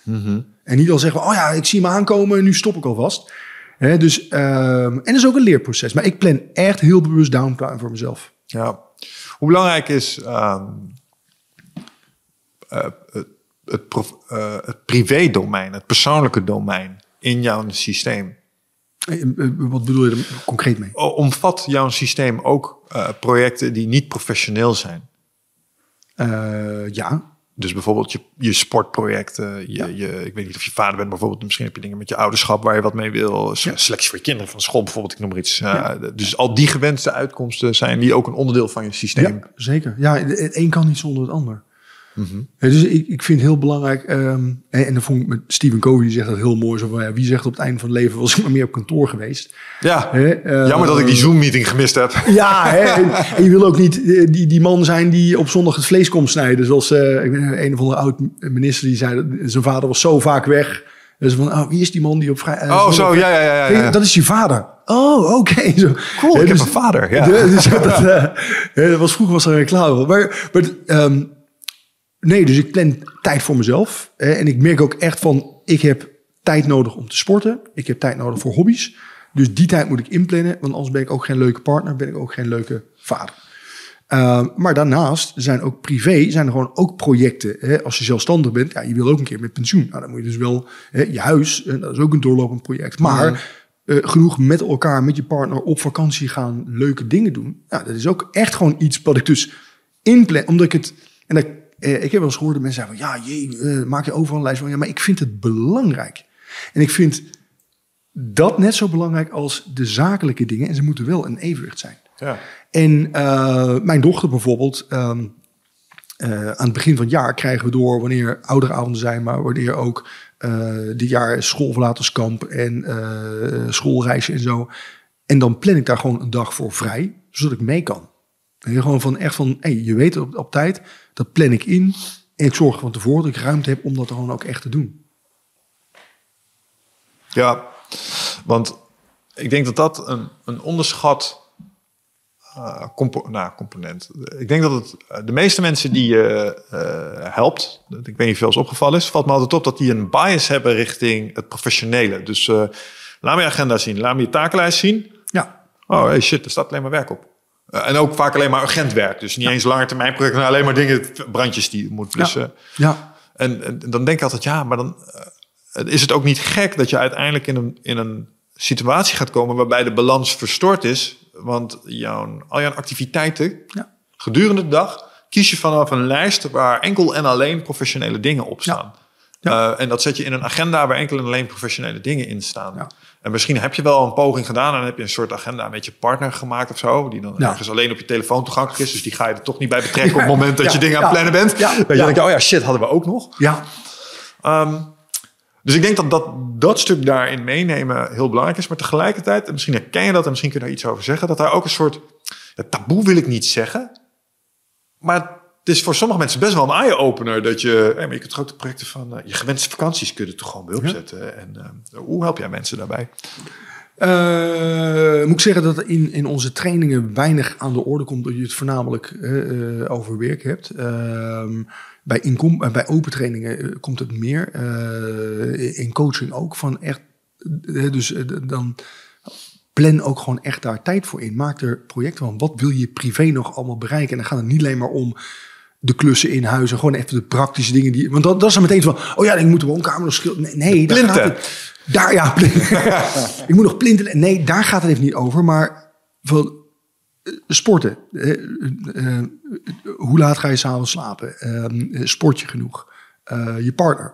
En niet al zeggen, oh ja, ik zie hem aankomen en nu stop ik alvast. Dus, ehm, en dat is ook een leerproces. Maar ik plan echt heel bewust downtime voor mezelf. Ja. Hoe belangrijk is ehm, eh, het, het, prof- eh, het privé-domein, het persoonlijke domein in jouw systeem? Eh, Wat bedoel je er concreet mee? Omvat jouw systeem ook projecten die niet professioneel zijn? Ja, Dus bijvoorbeeld je, je sportprojecten, je, Ja. je, ik weet niet of je vader bent bijvoorbeeld, misschien heb je dingen met je ouderschap waar je wat mee wil. Ja. Selectie voor je kinderen van school bijvoorbeeld, ik noem maar iets. Eh. Dus al die gewenste uitkomsten zijn die ook een onderdeel van je systeem. zeker. Ja, het een kan niet zonder het ander. Mhm. Dus ik, ik vind het heel belangrijk, ehm, en, en dan vond ik met Stephen Covey, die zegt dat heel mooi, zo van, ja, wie zegt op het einde van het leven was ik maar meer op kantoor geweest. Ja, eh, jammer dat ik die Zoom-meeting gemist heb. [LAUGHS] Ja, hè, en, en je wil ook niet eh, die, die man zijn die op zondag het vlees komt snijden. Zoals eh, ik ben een of andere oud minister die zei, dat zijn vader was zo vaak weg. Dus van, oh, wie is die man die op vrij... eh, Oh, zo, ja, ja, ja. ja. Dat is je vader. Oh, oké. Zo. Cool, ik heb dus- een vader. Ja. [LAUGHS] dus dat, eh, [LAUGHS] was, vroeger was er een reclame. maar ehm, nee, dus ik plan tijd voor mezelf. Hè, en ik merk ook echt van, ik heb tijd nodig om te sporten. Ik heb tijd nodig voor hobby's. Dus die tijd moet ik inplannen. Want anders ben ik ook geen leuke partner. Ben ik ook geen leuke vader. Ehm, maar daarnaast zijn ook privé, zijn er gewoon ook projecten. Hè? Als je zelfstandig bent, ja, je wil ook een keer met pensioen. Nou, dan moet je dus wel hè, je huis, dat is ook een doorlopend project. Maar eh, genoeg met elkaar, met je partner op vakantie gaan, leuke dingen doen. Ja, dat is ook echt gewoon iets wat ik dus inplan. Omdat ik het, en dat, eh, ik heb wel eens gehoord dat mensen zeggen van, ja, jee, eh, maak je overal een lijst van. Ja, maar ik vind het belangrijk. En ik vind dat net zo belangrijk als de zakelijke dingen. En ze moeten wel een evenwicht zijn. Ja. En eh, mijn dochter bijvoorbeeld, ehm, eh, aan het begin van het jaar krijgen we door wanneer ouderavonden zijn, maar wanneer ook dit jaar schoolverlaterskamp en schoolreizen en zo. En dan plan ik daar gewoon een dag voor vrij, zodat ik mee kan. En gewoon van echt van, hey, je weet het op, op tijd, dat plan ik in. En ik zorg van tevoren dat ik ruimte heb om dat gewoon ook echt te doen. Ja, want ik denk dat dat een, een onderschat eh, compo nou, component. Ik denk dat het eh, de meeste mensen die je eh, helpt, ik weet niet of je wel eens opgevallen is, valt me altijd op dat die een bias hebben richting het professionele. Dus laat me je agenda zien, laat me je takenlijst zien. Ja, Oh hey, shit, er staat alleen maar werk op. Eh, en ook vaak alleen maar urgent werk. Dus niet eens lange termijn projecten, maar alleen maar dingen, brandjes die je moet blussen. ja, En, en dan denk ik altijd, ja, maar dan eh, is het ook niet gek dat je uiteindelijk in een, in een situatie gaat komen waarbij de balans verstoord is. Want jouw, al jouw activiteiten Ja. gedurende de dag kies je vanaf een lijst waar enkel en alleen professionele dingen op staan. Ja. Eh, en dat zet je in een agenda waar enkel en alleen professionele dingen in staan. En misschien heb je wel een poging gedaan en heb je een soort agenda met je partner gemaakt of zo, die dan Ja. ergens alleen op je telefoon toegankelijk is. Dus die ga je er toch niet bij betrekken [LAUGHS] op het moment dat Ja. je dingen aan het plannen bent. Ja. Dat je denkt, oh ja, shit, hadden we ook nog. ja, Ehm, dus ik denk dat, dat dat stuk daarin meenemen heel belangrijk is. Maar tegelijkertijd, en misschien herken je dat en misschien kun je daar iets over zeggen, dat daar ook een soort taboe wil ik niet zeggen. Maar het is voor sommige mensen best wel een eye-opener dat je, hey, maar je kunt de projecten van eh, je gewenste vakanties kun je er toch gewoon bij opzetten. En eh, hoe help jij mensen daarbij? Eh, moet ik zeggen dat er in, in onze trainingen weinig aan de orde komt dat je het voornamelijk eh, eh, over werk hebt. Ehm, bij, inkom, eh, bij open trainingen eh, komt het meer. Eh, in coaching ook van echt. eh, dus eh, dan plan ook gewoon echt daar tijd voor in. Maak er projecten van. Wat wil je privé nog allemaal bereiken? En dan gaat het niet alleen maar om de klussen in huis en gewoon even de praktische dingen die. Want dat, dat is dan meteen van. Oh ja, ik moet de woonkamer nog schilderen. Nee, nee daar Plinten. gaat het. Daar ja, [LAUGHS] plinten. [LAUGHS] ik moet nog plinten. Nee, daar gaat het even niet over. Maar van, sporten. Eh, eh, eh, hoe laat ga je s'avonds slapen? Ehm, sport je genoeg? Eh, je partner.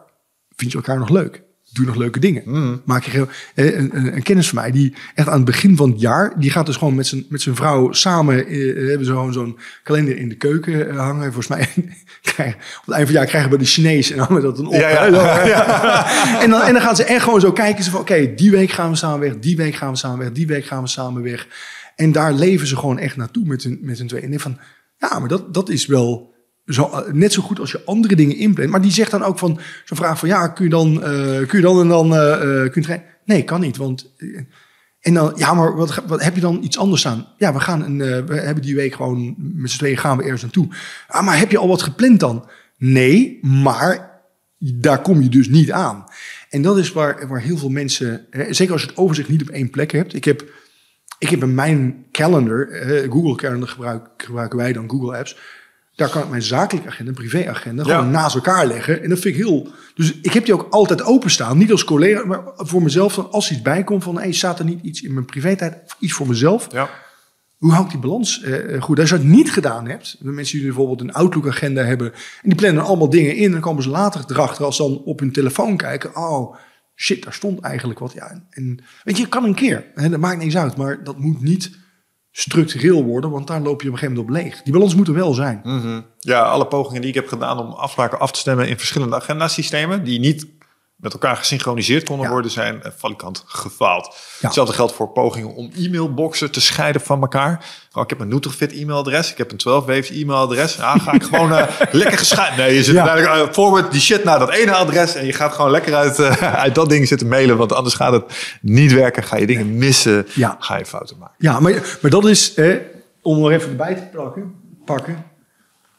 Vind je elkaar nog leuk? Doe nog leuke dingen? Maak je eh, een, een, een kennis van mij die echt aan het begin van het jaar, die gaat dus gewoon met zijn, met zijn vrouw samen, eh, hebben ze gewoon zo'n kalender in de keuken eh, hangen. Volgens mij [LAUGHS] krijgen, op het eind van het jaar krijgen we de Chinees en hangen dat dan op. Ja, [LAUGHS] [LAUGHS] en, dan, en dan gaan ze echt gewoon zo kijken. Ze van, oké, die week gaan we samen weg, die week gaan we samen weg, die week gaan we samen weg. En daar leven ze gewoon echt naartoe met hun, met hun twee. En ik denk van, ja, maar dat, dat is wel zo, eh, net zo goed als je andere dingen inplant. Maar die zegt dan ook van, zo'n vraag van, ja, kun je dan, eh, kun je dan en dan, eh, kun? Nee, kan niet, want... en dan, ja, maar wat, wat heb je dan iets anders aan? Ja, we gaan een, we hebben die week gewoon met z'n tweeën gaan we ergens naartoe. Ah, maar heb je al wat gepland dan? Nee, maar daar kom je dus niet aan. En dat is waar, waar heel veel mensen, hè, zeker als je het overzicht niet op één plek hebt. Ik heb, ik heb in mijn calendar, Google Calendar gebruik, gebruiken wij dan, Google Apps. Daar kan ik mijn zakelijke agenda, privéagenda, Ja. gewoon naast elkaar leggen. En dat vind ik heel. Dus ik heb die ook altijd openstaan. Niet als collega, maar voor mezelf. Dan als er iets bij komt van, hey, staat er niet iets in mijn privé-tijd, iets voor mezelf. Ja. Hoe hou ik die balans eh, eh, goed? Als je dat niet gedaan hebt, de mensen die bijvoorbeeld een Outlook-agenda hebben, en die plannen allemaal dingen in, en dan komen ze later erachter als ze dan op hun telefoon kijken. Oh, shit, daar stond eigenlijk wat. Ja, en weet je, kan een keer. Hè, dat maakt niks uit, maar dat moet niet structureel worden, want daar loop je op een gegeven moment op leeg. Die balans moet er wel zijn. Mhm. Ja, alle pogingen die ik heb gedaan om afspraken af te stemmen in verschillende agendasystemen, die niet met elkaar gesynchroniseerd konden Ja. worden, zijn eh, valikant gefaald. Ja. Hetzelfde geldt voor pogingen om e-mailboxen te scheiden van elkaar. Oh, ik heb een Nutrifit e-mailadres, ik heb een 12 waves e-mailadres. Ja, ga ik gewoon eh, [LAUGHS] lekker gescheiden. Nee, je zit Ja. uiteindelijk, eh, forward die shit naar dat ene adres en je gaat gewoon lekker uit, eh, uit dat ding zitten mailen, want anders gaat het niet werken. Ga je dingen missen, ga je fouten maken. Ja, maar, maar dat is, om er even erbij te pakken, pakken.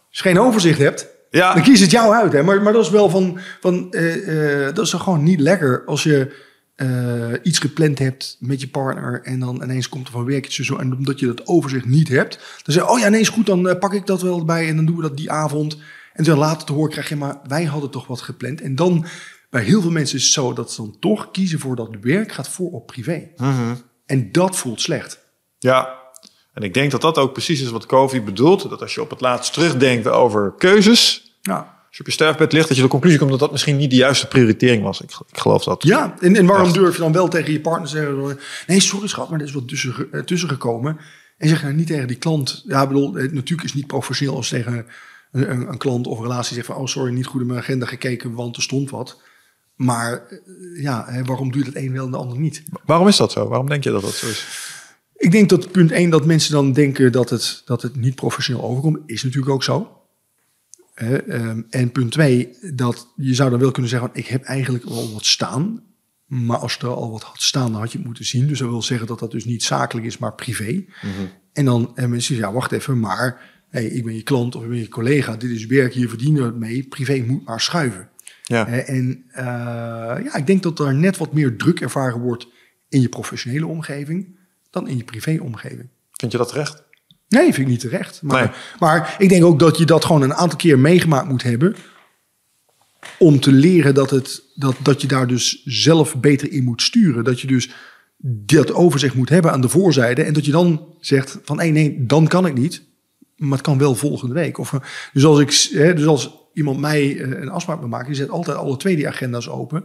Als je geen overzicht hebt, Ja. dan kies het jou uit. Hè? Maar, maar dat is wel van, van eh, eh, dat is gewoon niet lekker als je eh, iets gepland hebt met je partner en dan ineens komt er van werk zo en omdat je dat overzicht niet hebt, dan zeg je, oh ja, nee, is goed, dan pak ik dat wel bij en dan doen we dat die avond. En dan later te horen krijg je, maar wij hadden toch wat gepland. En dan, bij heel veel mensen is het zo dat ze dan toch kiezen voor dat werk gaat voor op privé. En dat voelt slecht. Ja, en ik denk dat dat ook precies is wat Covey bedoelt. Dat als je op het laatst terugdenkt over keuzes, Ja. als je op je sterfbed ligt, dat je de conclusie komt dat dat misschien niet de juiste prioritering was. Ik, ik geloof dat. Ja, en, en waarom Echt. durf je dan wel tegen je partner te zeggen... nee, sorry schat, maar er is wat tussen, eh, tussen gekomen. En zeg je nou niet tegen die klant... Ja, bedoel, het, natuurlijk is het niet professioneel als tegen een, een, een klant of een relatie zegt van... oh, sorry, niet goed in mijn agenda gekeken, want er stond wat. Maar eh, ja, waarom doe je dat een wel en de ander niet? Waarom is dat zo? Waarom denk je dat dat zo is? Ik denk dat punt 1 dat mensen dan denken dat het, dat het niet professioneel overkomt, is natuurlijk ook zo. Ehm, en punt 2, dat je zou dan wel kunnen zeggen, ik heb eigenlijk al wat staan. Maar als er al wat had staan, dan had je het moeten zien. Dus dat wil zeggen dat dat dus niet zakelijk is, maar privé. En dan en mensen zeggen, ja, wacht even, maar hey, ik ben je klant of ik ben je collega. Dit is werk, hier verdienen we het mee. Privé moet maar schuiven. Ja. En eh, ja, ik denk dat er net wat meer druk ervaren wordt in je professionele omgeving dan in je privéomgeving. Vind je dat terecht? Nee, vind ik niet terecht. Maar, Nee. maar ik denk ook dat je dat gewoon een aantal keer meegemaakt moet hebben. Om te leren dat, het, dat, dat je daar dus zelf beter in moet sturen. Dat je dus dat overzicht moet hebben aan de voorzijde. En dat je dan zegt van nee, nee, dan kan ik niet. Maar het kan wel volgende week. Of, eh, dus, als ik, hè, dus als iemand mij eh, een afspraak wil maken, die zet altijd alle twee die agenda's open.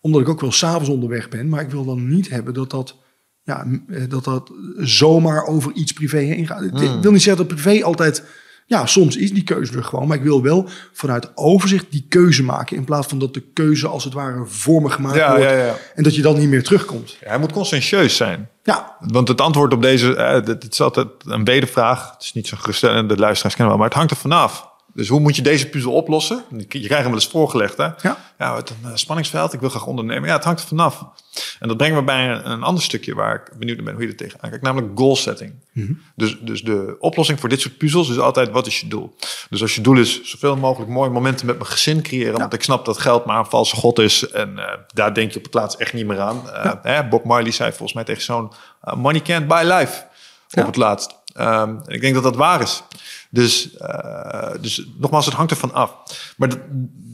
Omdat ik ook wel s'avonds onderweg ben. Maar ik wil dan niet hebben dat dat, ja, eh, dat, dat zomaar over iets privé heen gaat. Hmm. Ik wil niet zeggen dat privé altijd... Ja, soms is die keuze er gewoon. Maar ik wil wel vanuit overzicht die keuze maken. In plaats van dat de keuze als het ware voor me gemaakt Ja, wordt. ja, ja. En dat je dan niet meer terugkomt. Ja, hij moet conscientieus zijn. Ja, Want het antwoord op deze, eh, dit is altijd een wedervraag. Het is niet zo geruststellend, de luisteraars kennen wel, maar het hangt er vanaf. Dus hoe moet je deze puzzel oplossen? Je krijgt hem wel eens voorgelegd, hè? Ja. ja het een eh, spanningsveld, ik wil graag ondernemen. Ja, het hangt er vanaf. En dat brengt me bij een, een ander stukje waar ik benieuwd naar ben hoe je er tegenaan kijkt, namelijk goal setting. dus, dus de oplossing voor dit soort puzzels is altijd, wat is je doel? Dus als je doel is, zoveel mogelijk mooie momenten met mijn gezin creëren, want ik snap dat geld maar een valse god is en eh, daar denk je op het laatst echt niet meer aan. Eh, hè, Bob Marley zei volgens mij tegen zo'n money can't buy life op het laatst. Ehm, en ik denk dat dat waar is. Dus, eh, dus nogmaals, het hangt ervan af. Maar, dat-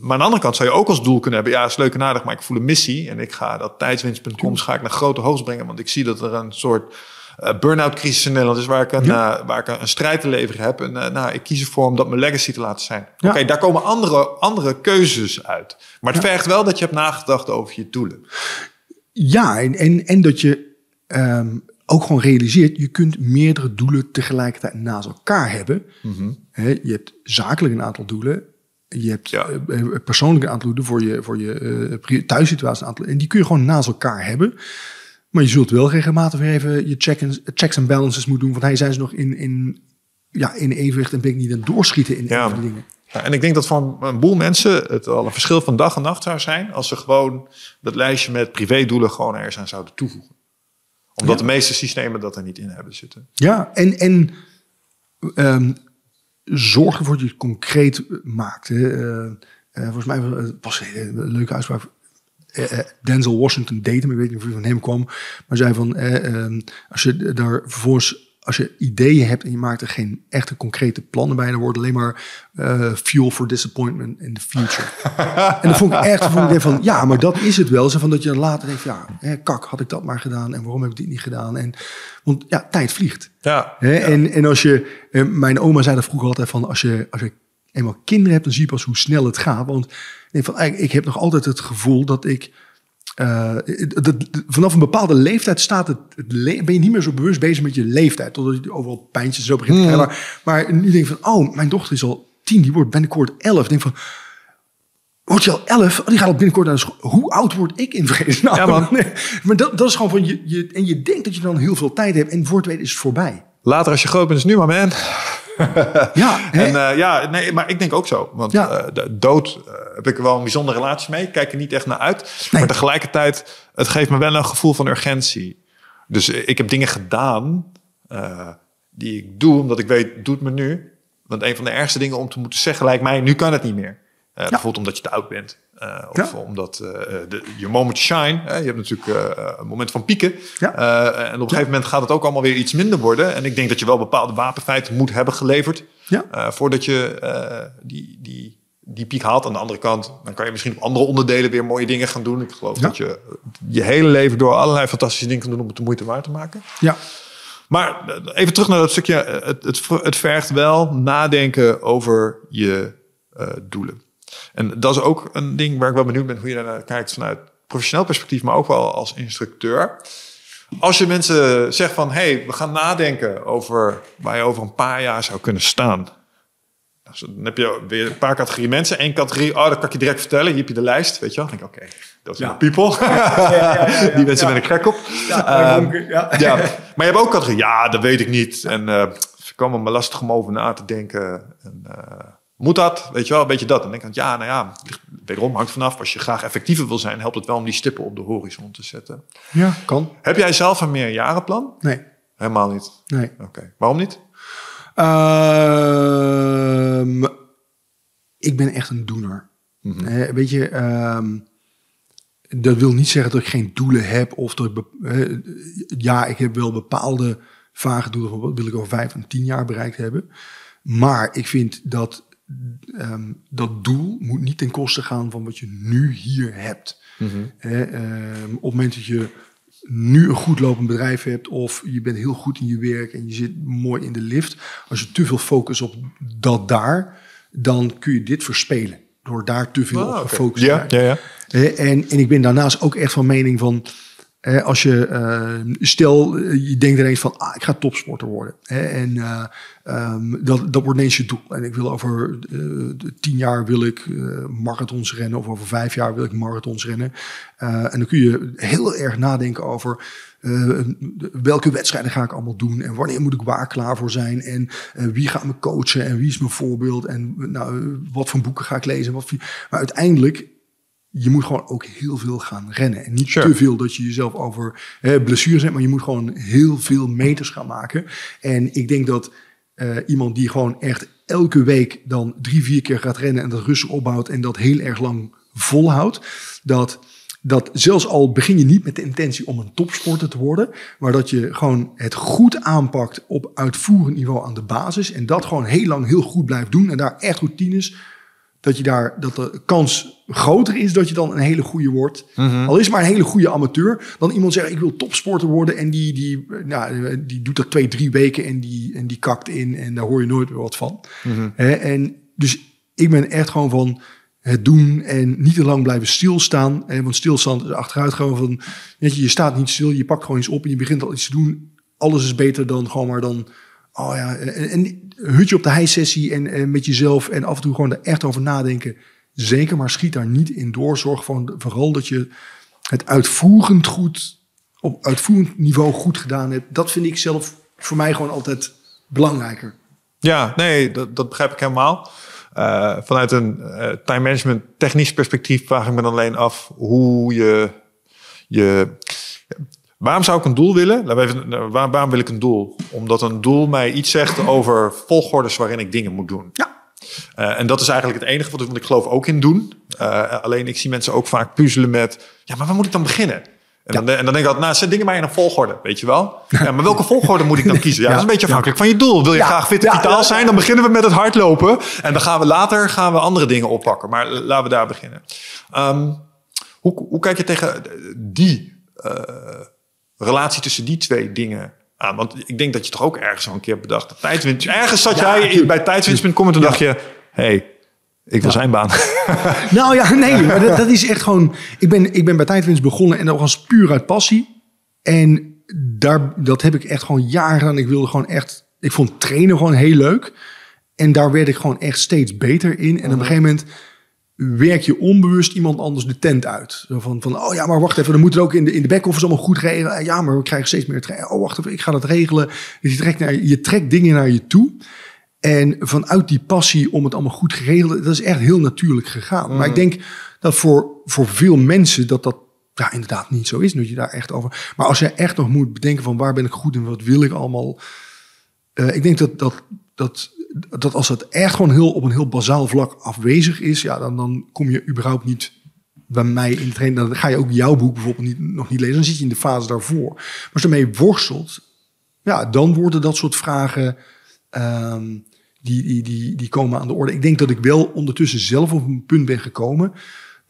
maar aan de andere kant zou je ook als doel kunnen hebben... ja, is leuk en aardig, maar ik voel een missie... en ik ga dat tijdswinst.com ga ik naar grote hoogst brengen... want ik zie dat er een soort uh, burn-out crisis in Nederland is waar ik een, uh, waar ik een, strijd te leveren heb. En uh, nou, ik kies ervoor om dat mijn legacy te laten zijn. Ja. Oké, daar komen andere, andere keuzes uit. Maar het ja. vergt wel dat je hebt nagedacht over je doelen. Ja, en, en, en dat je um, ook gewoon realiseert, je kunt meerdere doelen tegelijkertijd naast elkaar hebben. Mm -hmm. He, je hebt zakelijk een aantal doelen. Je hebt ja. uh, persoonlijk een aantal doelen voor je, voor je uh, thuissituatie. Een aantal, en die kun je gewoon naast elkaar hebben. Maar je zult wel regelmatig weer even je check checks en balances moeten doen. Van hey, zijn ze nog in, in, ja, in evenwicht en ben ik niet aan het doorschieten in ja. dingen. Ja, en ik denk dat voor een boel mensen het al een verschil van dag en nacht zou zijn als ze gewoon dat lijstje met privédoelen gewoon ergens aan zouden toevoegen. Omdat ja. de meeste systemen dat er niet in hebben zitten. Ja, en, en um, zorg ervoor dat je het concreet maakt. Hè. Uh, uh, volgens mij was het een leuke uitspraak. Denzel Washington date hem, ik weet niet of hij van hem kwam, maar zei van, uh, als je daar vervolgens als je ideeën hebt en je maakt er geen echte concrete plannen bij, dan wordt alleen maar uh, fuel for disappointment in the future. en dan vond ik echt vond ik van, ja, maar dat is het wel. Zo van dat je dan later denkt, ja, hè, kak, had ik dat maar gedaan en waarom heb ik dit niet gedaan? En, want ja, tijd vliegt. Ja, hè? ja. En, en als je, uh, mijn oma zei dat vroeger altijd van, als je, als je eenmaal kinderen hebt, dan zie je pas hoe snel het gaat. Want nee, van, ik heb nog altijd het gevoel dat ik uh, dat, vanaf een bepaalde leeftijd staat het, het ben je niet meer zo bewust bezig met je leeftijd. Totdat je overal pijntjes zo begint te krijgen. Mm. Maar nu denk ik van, oh, mijn dochter is al tien, die wordt binnenkort elf. Ik denk van, word je al elf? Oh, die gaat al binnenkort naar de school. Hoe oud word ik in vrees? Nou, ja, man. [LAUGHS] Nee, maar dat, dat is gewoon van, je, je, en je denkt dat je dan heel veel tijd hebt. En voor het weten is het voorbij. Later als je groot bent is nu, maar man. [LAUGHS] ja, en uh, ja, nee, maar ik denk ook zo. Want ja. uh, de dood uh, heb ik er wel een bijzondere relatie mee. Ik kijk er niet echt naar uit. Nee. Maar tegelijkertijd, het geeft me wel een gevoel van urgentie. Dus ik heb dingen gedaan die ik doe, omdat ik weet, doet me nu. Want een van de ergste dingen om te moeten zeggen lijkt mij, nu kan het niet meer. Ja. Bijvoorbeeld omdat je te oud bent. Uh, of ja. omdat uh, de, je moment shine. Hè, je hebt natuurlijk uh, een moment van pieken. Ja. en op een gegeven moment gaat het ook allemaal weer iets minder worden. En ik denk dat je wel bepaalde wapenfeiten moet hebben geleverd. Voordat je die, die, die piek haalt. Aan de andere kant, dan kan je misschien op andere onderdelen weer mooie dingen gaan doen. Ik geloof dat je je hele leven door allerlei fantastische dingen kan doen om het de moeite waard te maken. Ja. Maar even terug naar dat stukje. Het, het, het vergt wel nadenken over je doelen. En dat is ook een ding waar ik wel benieuwd ben hoe je daarnaar kijkt vanuit professioneel perspectief, maar ook wel als instructeur. Als je mensen zegt van, hey, we gaan nadenken over waar je over een paar jaar zou kunnen staan. Dan heb je weer een paar categorieën mensen. Eén categorie, oh, dat kan ik je direct vertellen. Hier heb je de lijst, weet je wel. Dan denk ik, oké, okay, dat zijn ja. people. Ja, ja, [LAUGHS] Die mensen met een crack op. Ja, um, ja. Maar je hebt ook categorie, ja, dat weet ik niet. En uh, het kan me lastig om over na te denken. En, uh, moet dat? Weet je wel, een beetje dat. En denk ik, ja, nou ja, wederom hangt vanaf. Als je graag effectiever wil zijn, helpt het wel om die stippen op de horizon te zetten. Ja, kan. Heb jij zelf een meerjarenplan? Nee. Helemaal niet? Nee. Oké. Okay. Waarom niet? Um, ik ben echt een doener. Mm -hmm. uh, weet je, um, dat wil niet zeggen dat ik geen doelen heb. Of dat ik, uh, ja, ik heb wel bepaalde vage doelen van wat wil ik over vijf en tien jaar bereikt hebben. Maar ik vind dat um, dat doel moet niet ten koste gaan van wat je nu hier hebt. Mm -hmm. eh, um, op het moment dat je nu een goed lopend bedrijf hebt of je bent heel goed in je werk en je zit mooi in de lift, als je te veel focus op dat daar, dan kun je dit verspelen door daar te veel Ah, op gefocust ja, te ja, ja. Eh, en, en ik ben daarnaast ook echt van mening van eh, als je, uh, stel, je denkt ineens van, ah, ik ga topsporter worden. En uh, um, dat, dat wordt ineens je doel. En ik wil over tien jaar wil ik marathons rennen, of over vijf jaar wil ik marathons rennen. en dan kun je heel erg nadenken over welke wedstrijden ga ik allemaal doen en wanneer moet ik waar klaar voor zijn en wie gaat me coachen en wie is mijn voorbeeld en nou, wat voor boeken ga ik lezen. Wat, maar uiteindelijk je moet gewoon ook heel veel gaan rennen. En niet Sure. te veel dat je jezelf over hè, blessures hebt, maar je moet gewoon heel veel meters gaan maken. En ik denk dat eh, iemand die gewoon echt elke week dan drie, vier keer gaat rennen en dat rustig opbouwt en dat heel erg lang volhoudt, dat dat zelfs al begin je niet met de intentie om een topsporter te worden, maar dat je gewoon het goed aanpakt op uitvoerend niveau aan de basis en dat gewoon heel lang heel goed blijft doen en daar echt routines dat je daar dat de kans groter is dat je dan een hele goede wordt. Mhm. Al is maar een hele goede amateur. Dan iemand zegt, ik wil topsporter worden. En die, die, nou, die doet dat twee, drie weken en die, en die kakt in. En daar hoor je nooit meer wat van. Mhm. En dus ik ben echt gewoon van het doen en niet te lang blijven stilstaan. Hè, want stilstand is achteruit gewoon van, weet je, je staat niet stil, je pakt gewoon iets op en je begint al iets te doen. Alles is beter dan gewoon maar dan, oh ja, en, en hutje op de high-sessie en, en met jezelf en af en toe gewoon er echt over nadenken. Zeker, maar schiet daar niet in door. Zorg van, vooral dat je het uitvoerend goed, op uitvoerend niveau goed gedaan hebt. Dat vind ik zelf voor mij gewoon altijd belangrijker. Ja, nee, dat, dat begrijp ik helemaal. Uh, vanuit een uh, time management technisch perspectief vraag ik me dan alleen af hoe je je. Waarom zou ik een doel willen? Even, waar, waarom wil ik een doel? Omdat een doel mij iets zegt over volgordes waarin ik dingen moet doen. Ja. Uh, en dat is eigenlijk het enige wat ik, want ik geloof ook in doen. alleen ik zie mensen ook vaak puzzelen met, ja, maar waar moet ik dan beginnen? En, dan, en dan denk ik altijd, nou, zet dingen maar in een volgorde, weet je wel. Ja, maar welke volgorde moet ik dan [LAUGHS] kiezen? Ja, dat is een beetje afhankelijk van je doel. Wil je graag fit en vitaal zijn, dan beginnen we met het hardlopen. En dan gaan we later gaan we andere dingen oppakken. Maar laten we daar beginnen. Um, hoe, hoe kijk je tegen die uh, relatie tussen die twee dingen aan? Want ik denk dat je toch ook ergens al een keer bedacht... Tijdwinst, ergens zat jij bij tijdwinst.com en toen dacht je... hey, ik wil zijn baan. [LAUGHS] nou ja, nee, [LAUGHS] maar dat, dat, is echt gewoon. Ik ben, ik ben bij Tijdwinst begonnen en dat was puur uit passie. En daar, dat heb ik echt gewoon jaren aan. Ik wilde gewoon echt. Ik vond trainen gewoon heel leuk. En daar werd ik gewoon echt steeds beter in. En op een gegeven moment werk je onbewust iemand anders de tent uit. Zo van, van oh ja, maar wacht even, dan moet het ook in de, in de back-office allemaal goed regelen. Ja, maar we krijgen steeds meer. Oh, wacht even, ik ga dat regelen. Dus je trekt, naar, je trekt dingen naar je toe. En vanuit die passie om het allemaal goed geregeld, dat is echt heel natuurlijk gegaan. Mm. Maar ik denk dat voor, voor veel mensen dat dat ja, inderdaad niet zo is. Dat je daar echt over. Maar als je echt nog moet bedenken van waar ben ik goed en wat wil ik allemaal. Uh, ik denk dat, dat, dat, dat als het echt gewoon heel op een heel bazaal vlak afwezig is, ja, dan, dan kom je überhaupt niet bij mij in training. Dan ga je ook jouw boek bijvoorbeeld niet, nog niet lezen. Dan zit je in de fase daarvoor. Maar als je ermee worstelt, ja, dan worden dat soort vragen. Die, die, die, die komen aan de orde. Ik denk dat ik wel ondertussen zelf op een punt ben gekomen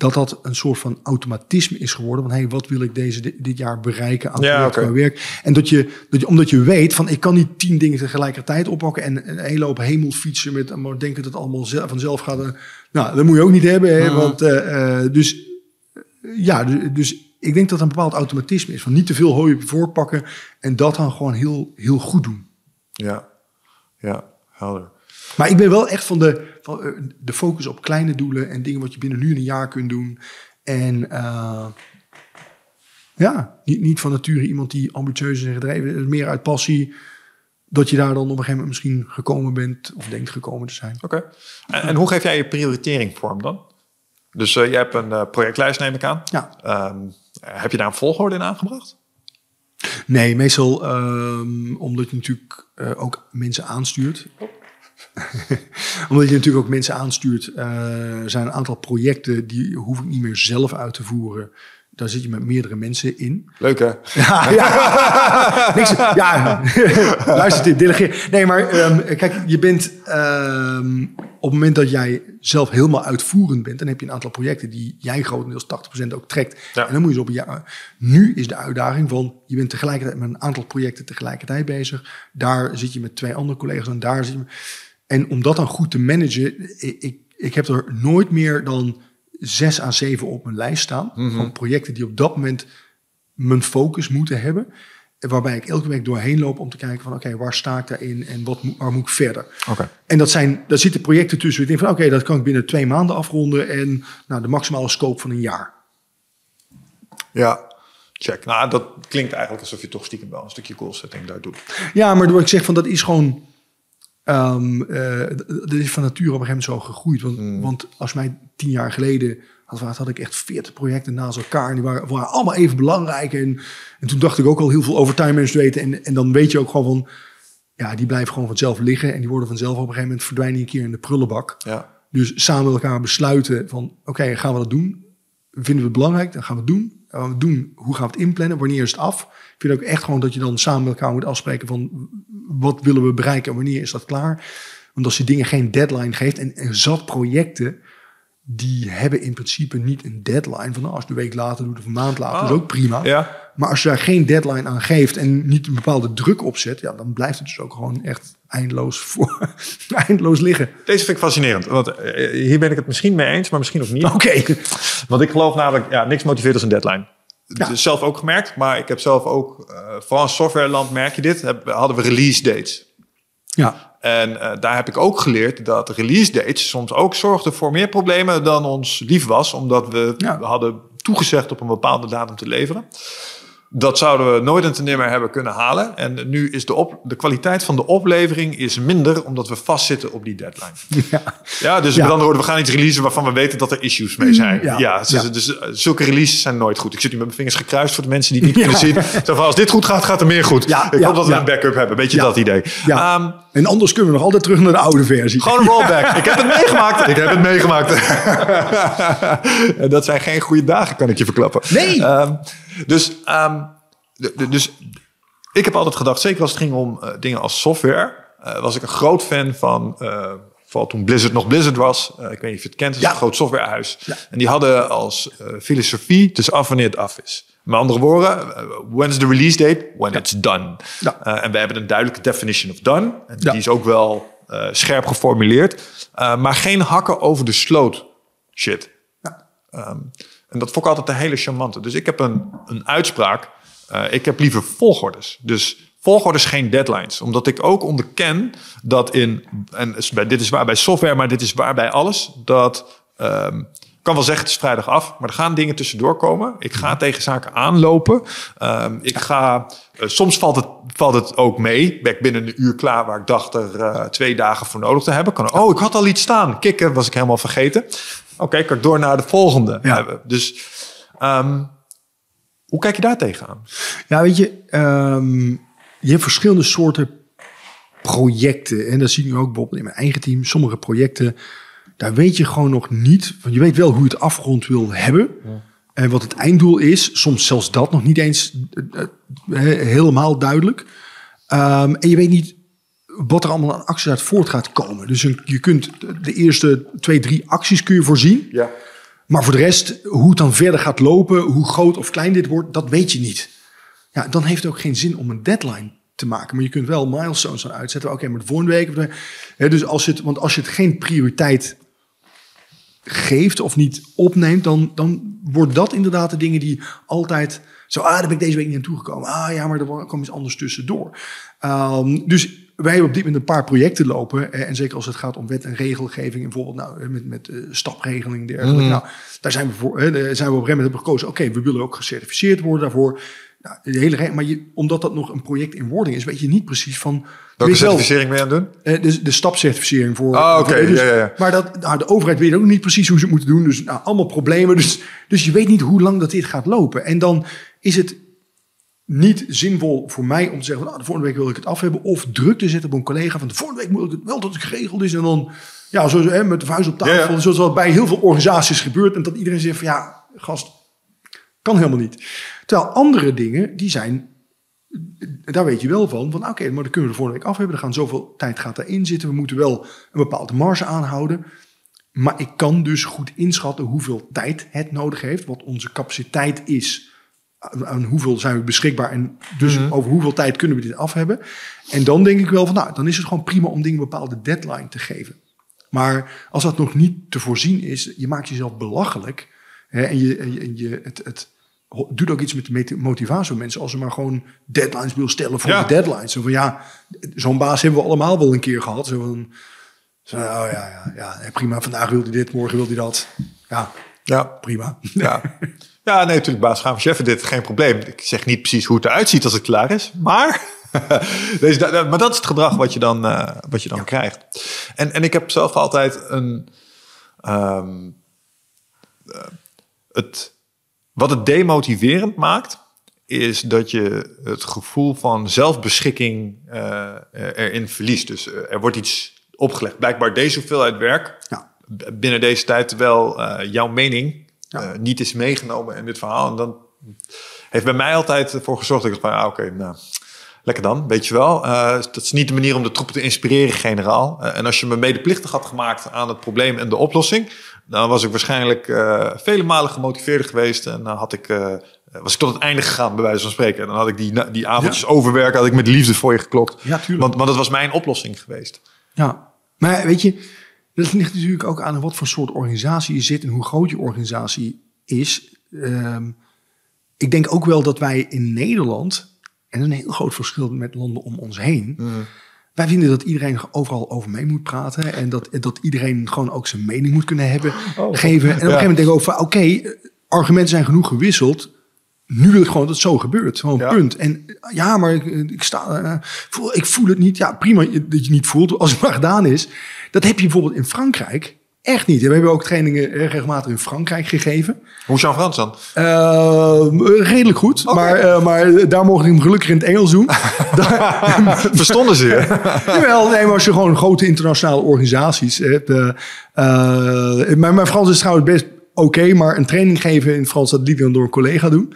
dat dat een soort van automatisme is geworden. Van hey, wat wil ik deze dit, dit jaar bereiken aan ja, okay. werk? En dat je, dat je, omdat je weet van ik kan niet tien dingen tegelijkertijd oppakken en een hele hoop hemelfietsen met maar denken dat het allemaal zelf, vanzelf gaat. Nou, dat moet je ook niet hebben. Hè, Mhm. Want uh, dus ja, dus ik denk dat een bepaald automatisme is van niet te veel hooi voorpakken en dat dan gewoon heel, heel goed doen. Ja, ja, helder. Maar ik ben wel echt van de, de focus op kleine doelen en dingen wat je binnen nu een jaar kunt doen. En uh, ja, niet, niet van nature iemand die ambitieus is en gedreven is, meer uit passie. Dat je daar dan op een gegeven moment misschien gekomen bent of denkt gekomen te zijn. Oké. Okay. En, en, hoe geef jij je prioritering vorm dan? Dus uh, je hebt een projectlijst, neem ik aan. Ja. Um, heb je daar een volgorde in aangebracht? Nee, meestal um, omdat je natuurlijk uh, ook mensen aanstuurt. [LAUGHS] Omdat je natuurlijk ook mensen aanstuurt. Uh, er zijn een aantal projecten die hoef ik niet meer zelf uit te voeren. Daar zit je met meerdere mensen in. Leuk hè? [LAUGHS] Ja, ja. [LAUGHS] Niks, ja. luister dit, delegeer. Nee, maar um, kijk, je bent um, op het moment dat jij zelf helemaal uitvoerend bent, dan heb je een aantal projecten die jij grotendeels 80% ook trekt. Ja. En dan moet je ze op een jaar. Nu is de uitdaging van, je bent tegelijkertijd met een aantal projecten tegelijkertijd bezig. Daar zit je met twee andere collega's en daar zit je. En om dat dan goed te managen, ik, ik heb er nooit meer dan zes à zeven op mijn lijst staan. Mhm. Van projecten die op dat moment mijn focus moeten hebben. Waarbij ik elke week doorheen loop om te kijken van oké, okay, waar sta ik daarin en wat, waar moet ik verder? Okay. En dat zijn, daar zitten projecten tussen. Ik denk van oké, okay, dat kan ik binnen twee maanden afronden en nou, de maximale scope van een jaar. Ja, check. Nou, dat klinkt eigenlijk alsof je toch stiekem wel een stukje goal setting daar doet. Ja, maar door ik zeg van dat is gewoon Um, uh, dat is van nature op een gegeven moment zo gegroeid. Want, mm. want als mij tien jaar geleden had, had ik echt 40 projecten naast elkaar. En die waren, waren allemaal even belangrijk. En, en toen dacht ik ook al heel veel over time management weten. En, en dan weet je ook gewoon van, ja, die blijven gewoon vanzelf liggen. En die worden vanzelf op een gegeven moment verdwijnen een keer in de prullenbak. Ja. Dus samen met elkaar besluiten van, oké, okay, gaan we dat doen? Vinden we het belangrijk? Dan gaan we het doen. Het doen. Hoe gaan we het inplannen? Wanneer is het af? Ik vind ook echt gewoon dat je dan samen met elkaar moet afspreken van wat willen we bereiken en wanneer is dat klaar. Want als je dingen geen deadline geeft en, en zat projecten, die hebben in principe niet een deadline van nou, als je een week later doet of een maand later, is ook prima. Ja. Maar als je daar geen deadline aan geeft en niet een bepaalde druk op zet, ja, dan blijft het dus ook gewoon echt eindeloos, voor, [LAUGHS] eindeloos liggen. Deze vind ik fascinerend. Want eh, hier ben ik het misschien mee eens, maar misschien ook niet. Oké. Want ik geloof namelijk, ja, niks motiveert als een deadline. Ja. Dus zelf ook gemerkt, maar ik heb zelf ook, eh vooral in softwareland merk je dit, heb, hadden we release dates. Ja. En eh, daar heb ik ook geleerd dat release dates soms ook zorgden voor meer problemen dan ons lief was, omdat we Ja. hadden toegezegd op een bepaalde datum te leveren. Dat zouden we nooit en te nimmer hebben kunnen halen. En nu is de, op, de kwaliteit van de oplevering is minder, omdat we vastzitten op die deadline. [LAUGHS] Ja. Ja, dus Ja. met andere woorden, we gaan iets releasen waarvan we weten dat er issues mee zijn. Ja. Ja, dus, dus eh, zulke releases zijn nooit goed. Ik zit nu met mijn vingers gekruist voor de mensen die het niet kunnen zien. [LAUGHS] Zo van, als dit goed gaat, gaat er meer goed. Ja, ik hoop dat we een backup hebben. Beetje dat idee. Ehm, En anders kunnen we nog altijd terug naar de oude versie. gewoon een [LAUGHS] rollback. ik heb het meegemaakt. Ik heb het meegemaakt. en dat zijn geen goede dagen, kan ik je verklappen. Nee. Ehm, dus, ehm, dus ik heb altijd gedacht, zeker als het ging om eh, dingen als software, eh, was ik een groot fan van. eh, Vooral toen Blizzard nog Blizzard was. Ik weet niet of je het kent. Het is Ja. een groot softwarehuis. Ja. En die hadden als filosofie, het is af wanneer het af is. Met andere woorden, when is the release date? When it's done. En we hebben een duidelijke definition of done. En die is ook wel scherp geformuleerd. Maar geen hakken over de sloot shit. Ja. En dat vond ik altijd een hele charmante. Dus ik heb een, een uitspraak. Eh, ik heb liever volgordes. Dus volgordes geen deadlines. Omdat ik ook onderken dat in... En dit is waar bij software, maar dit is waar bij alles. Dat... ehm, ik kan wel zeggen, het is vrijdag af, maar er gaan dingen tussendoor komen. Ik ga tegen zaken aanlopen. Ehm, ik ga, eh, soms valt het, valt het ook mee. Ben ik binnen een uur klaar waar ik dacht er eh, twee dagen voor nodig te hebben. Kan, oh, ik had al iets staan. Kikken was ik helemaal vergeten. Oké, kan ik door naar de volgende. Ja. hebben. Dus ehm, hoe kijk je daar tegenaan? Ja, weet je, ehm, je hebt verschillende soorten projecten. En dat zie ik nu ook bijvoorbeeld in mijn eigen team. Sommige projecten, daar weet je gewoon nog niet. Want je weet wel hoe je het afgerond wil hebben. En wat het einddoel is. Soms zelfs dat nog niet eens eh, eh, he- helemaal duidelijk. Ehm, en je weet niet wat er allemaal aan acties uit voort gaat komen. Dus je kunt de eerste twee, drie acties kun je voorzien. Ja. Maar voor de rest, hoe het dan verder gaat lopen, hoe groot of klein dit wordt, dat weet je niet. Ja, dan heeft het ook geen zin om een deadline te maken. Maar je kunt wel milestones aan uitzetten. Oké, maar de volgende week. of de- Hè, dus als je het, want als je het geen prioriteit geeft of niet opneemt, dan, dan wordt dat inderdaad de dingen die altijd zo, ah, daar ben ik deze week niet aan toegekomen. Ah ja, maar er kwam iets anders tussendoor. Ehm, dus wij hebben op dit moment een paar projecten lopen. eh, En zeker als het gaat om wet en regelgeving. En bijvoorbeeld nou, eh, met, met eh, stapregeling en dergelijke. Nou, daar zijn we, voor, hè, zijn we op een gegeven moment hebben gekozen. Oké, we willen ook gecertificeerd worden daarvoor. Nou, de hele, maar je, omdat dat nog een project in wording is, weet je niet precies van... Welke certificering je aan doen? eh, de, de stapcertificering voor. Ah, oké, dus- ja. Maar dat, nou, de overheid weet ook niet precies hoe ze het moeten doen. Dus nou, allemaal problemen. Dus, dus je weet niet hoe lang dat dit gaat lopen. En dan is het niet zinvol voor mij om te zeggen: van, nou, de volgende week wil ik het af hebben. Of druk te zetten op een collega van de volgende week moet ik het wel dat het geregeld is. En dan ja, zo, hè, met de vuist op tafel. Ja, ja. Zoals wat bij heel veel organisaties gebeurt. En dat iedereen zegt: van ja, gast, kan helemaal niet. Terwijl andere dingen, die zijn daar weet je wel van, van oké, maar dan kunnen we de volgende week af hebben. Er gaan zoveel tijd gaat erin zitten. We moeten wel een bepaalde marge aanhouden. Maar ik kan dus goed inschatten hoeveel tijd het nodig heeft. Wat onze capaciteit is. Aan aan hoeveel zijn we beschikbaar. En dus over hoeveel tijd kunnen we dit af hebben. En dan denk ik wel van, nou, dan is het gewoon prima om dingen een bepaalde deadline te geven. Maar als dat nog niet te voorzien is, je maakt jezelf belachelijk. Hè, en je, en je, het, het doet ook iets met de motivatie van mensen. Als ze maar gewoon deadlines wil stellen voor Ja. de deadlines. Zo van ja, zo'n baas hebben we allemaal wel een keer gehad. Zo van, zo, oh ja, ja, ja, prima. Vandaag wil hij dit, morgen wil hij dat. Ja, Ja. prima. Ja. [LAUGHS] ja, nee, natuurlijk, baas, gaan we cheffen. Dit geen probleem. Ik zeg niet precies hoe het eruit ziet als het klaar is, maar. [LAUGHS] Deze, maar dat is het gedrag wat je dan, eh, wat je dan krijgt. En, en ik heb zelf altijd een. ehm, eh, het, wat het demotiverend maakt, is dat je het gevoel van zelfbeschikking eh, erin verliest. Dus er wordt iets opgelegd. Blijkbaar deze hoeveelheid werk Ja. binnen deze tijd, terwijl jouw mening Ja. eh, niet is meegenomen in dit verhaal. En dan heeft bij mij altijd ervoor gezorgd dat ik van, ah, oké, nou, Lekker dan, weet je wel. Uh, dat is niet de manier om de troepen te inspireren, generaal. Uh, en als je me medeplichtig had gemaakt aan het probleem en de oplossing, dan was ik waarschijnlijk uh, vele malen gemotiveerder geweest en dan had ik, was ik tot het einde gegaan, bij wijze van spreken. En dan had ik die, die avondjes ja. overwerken, had ik met liefde voor je geklokt. Ja, tuurlijk. Want, want dat was mijn oplossing geweest. Ja, maar weet je, dat ligt natuurlijk ook aan wat voor soort organisatie je zit en hoe groot je organisatie is. Um, ik denk ook wel dat wij in Nederland en een heel groot verschil met landen om ons heen. Mm. Wij vinden dat iedereen overal over mee moet praten. En dat, dat iedereen gewoon ook zijn mening moet kunnen hebben, oh, geven. En op een gegeven moment denk ik ook van... oké, argumenten zijn genoeg gewisseld. Nu wil ik gewoon dat het zo gebeurt. Gewoon punt. En ja, maar ik, ik sta, uh, voel, ik voel het niet. Ja, prima dat je niet voelt als het maar gedaan is. Dat heb je bijvoorbeeld in Frankrijk Echt niet. We hebben ook trainingen regelmatig in Frankrijk gegeven. Hoe is jouw Frans dan? Uh, redelijk goed. Maar, uh, maar daar mocht ik hem gelukkig in het Engels doen. [LAUGHS] [LAUGHS] Verstonden ze je? [LAUGHS] Jawel, nee, maar als je gewoon grote internationale organisaties hebt. Uh, mijn, mijn Frans is trouwens best oké, maar een training geven in Frans, dat liet dan door een collega doen.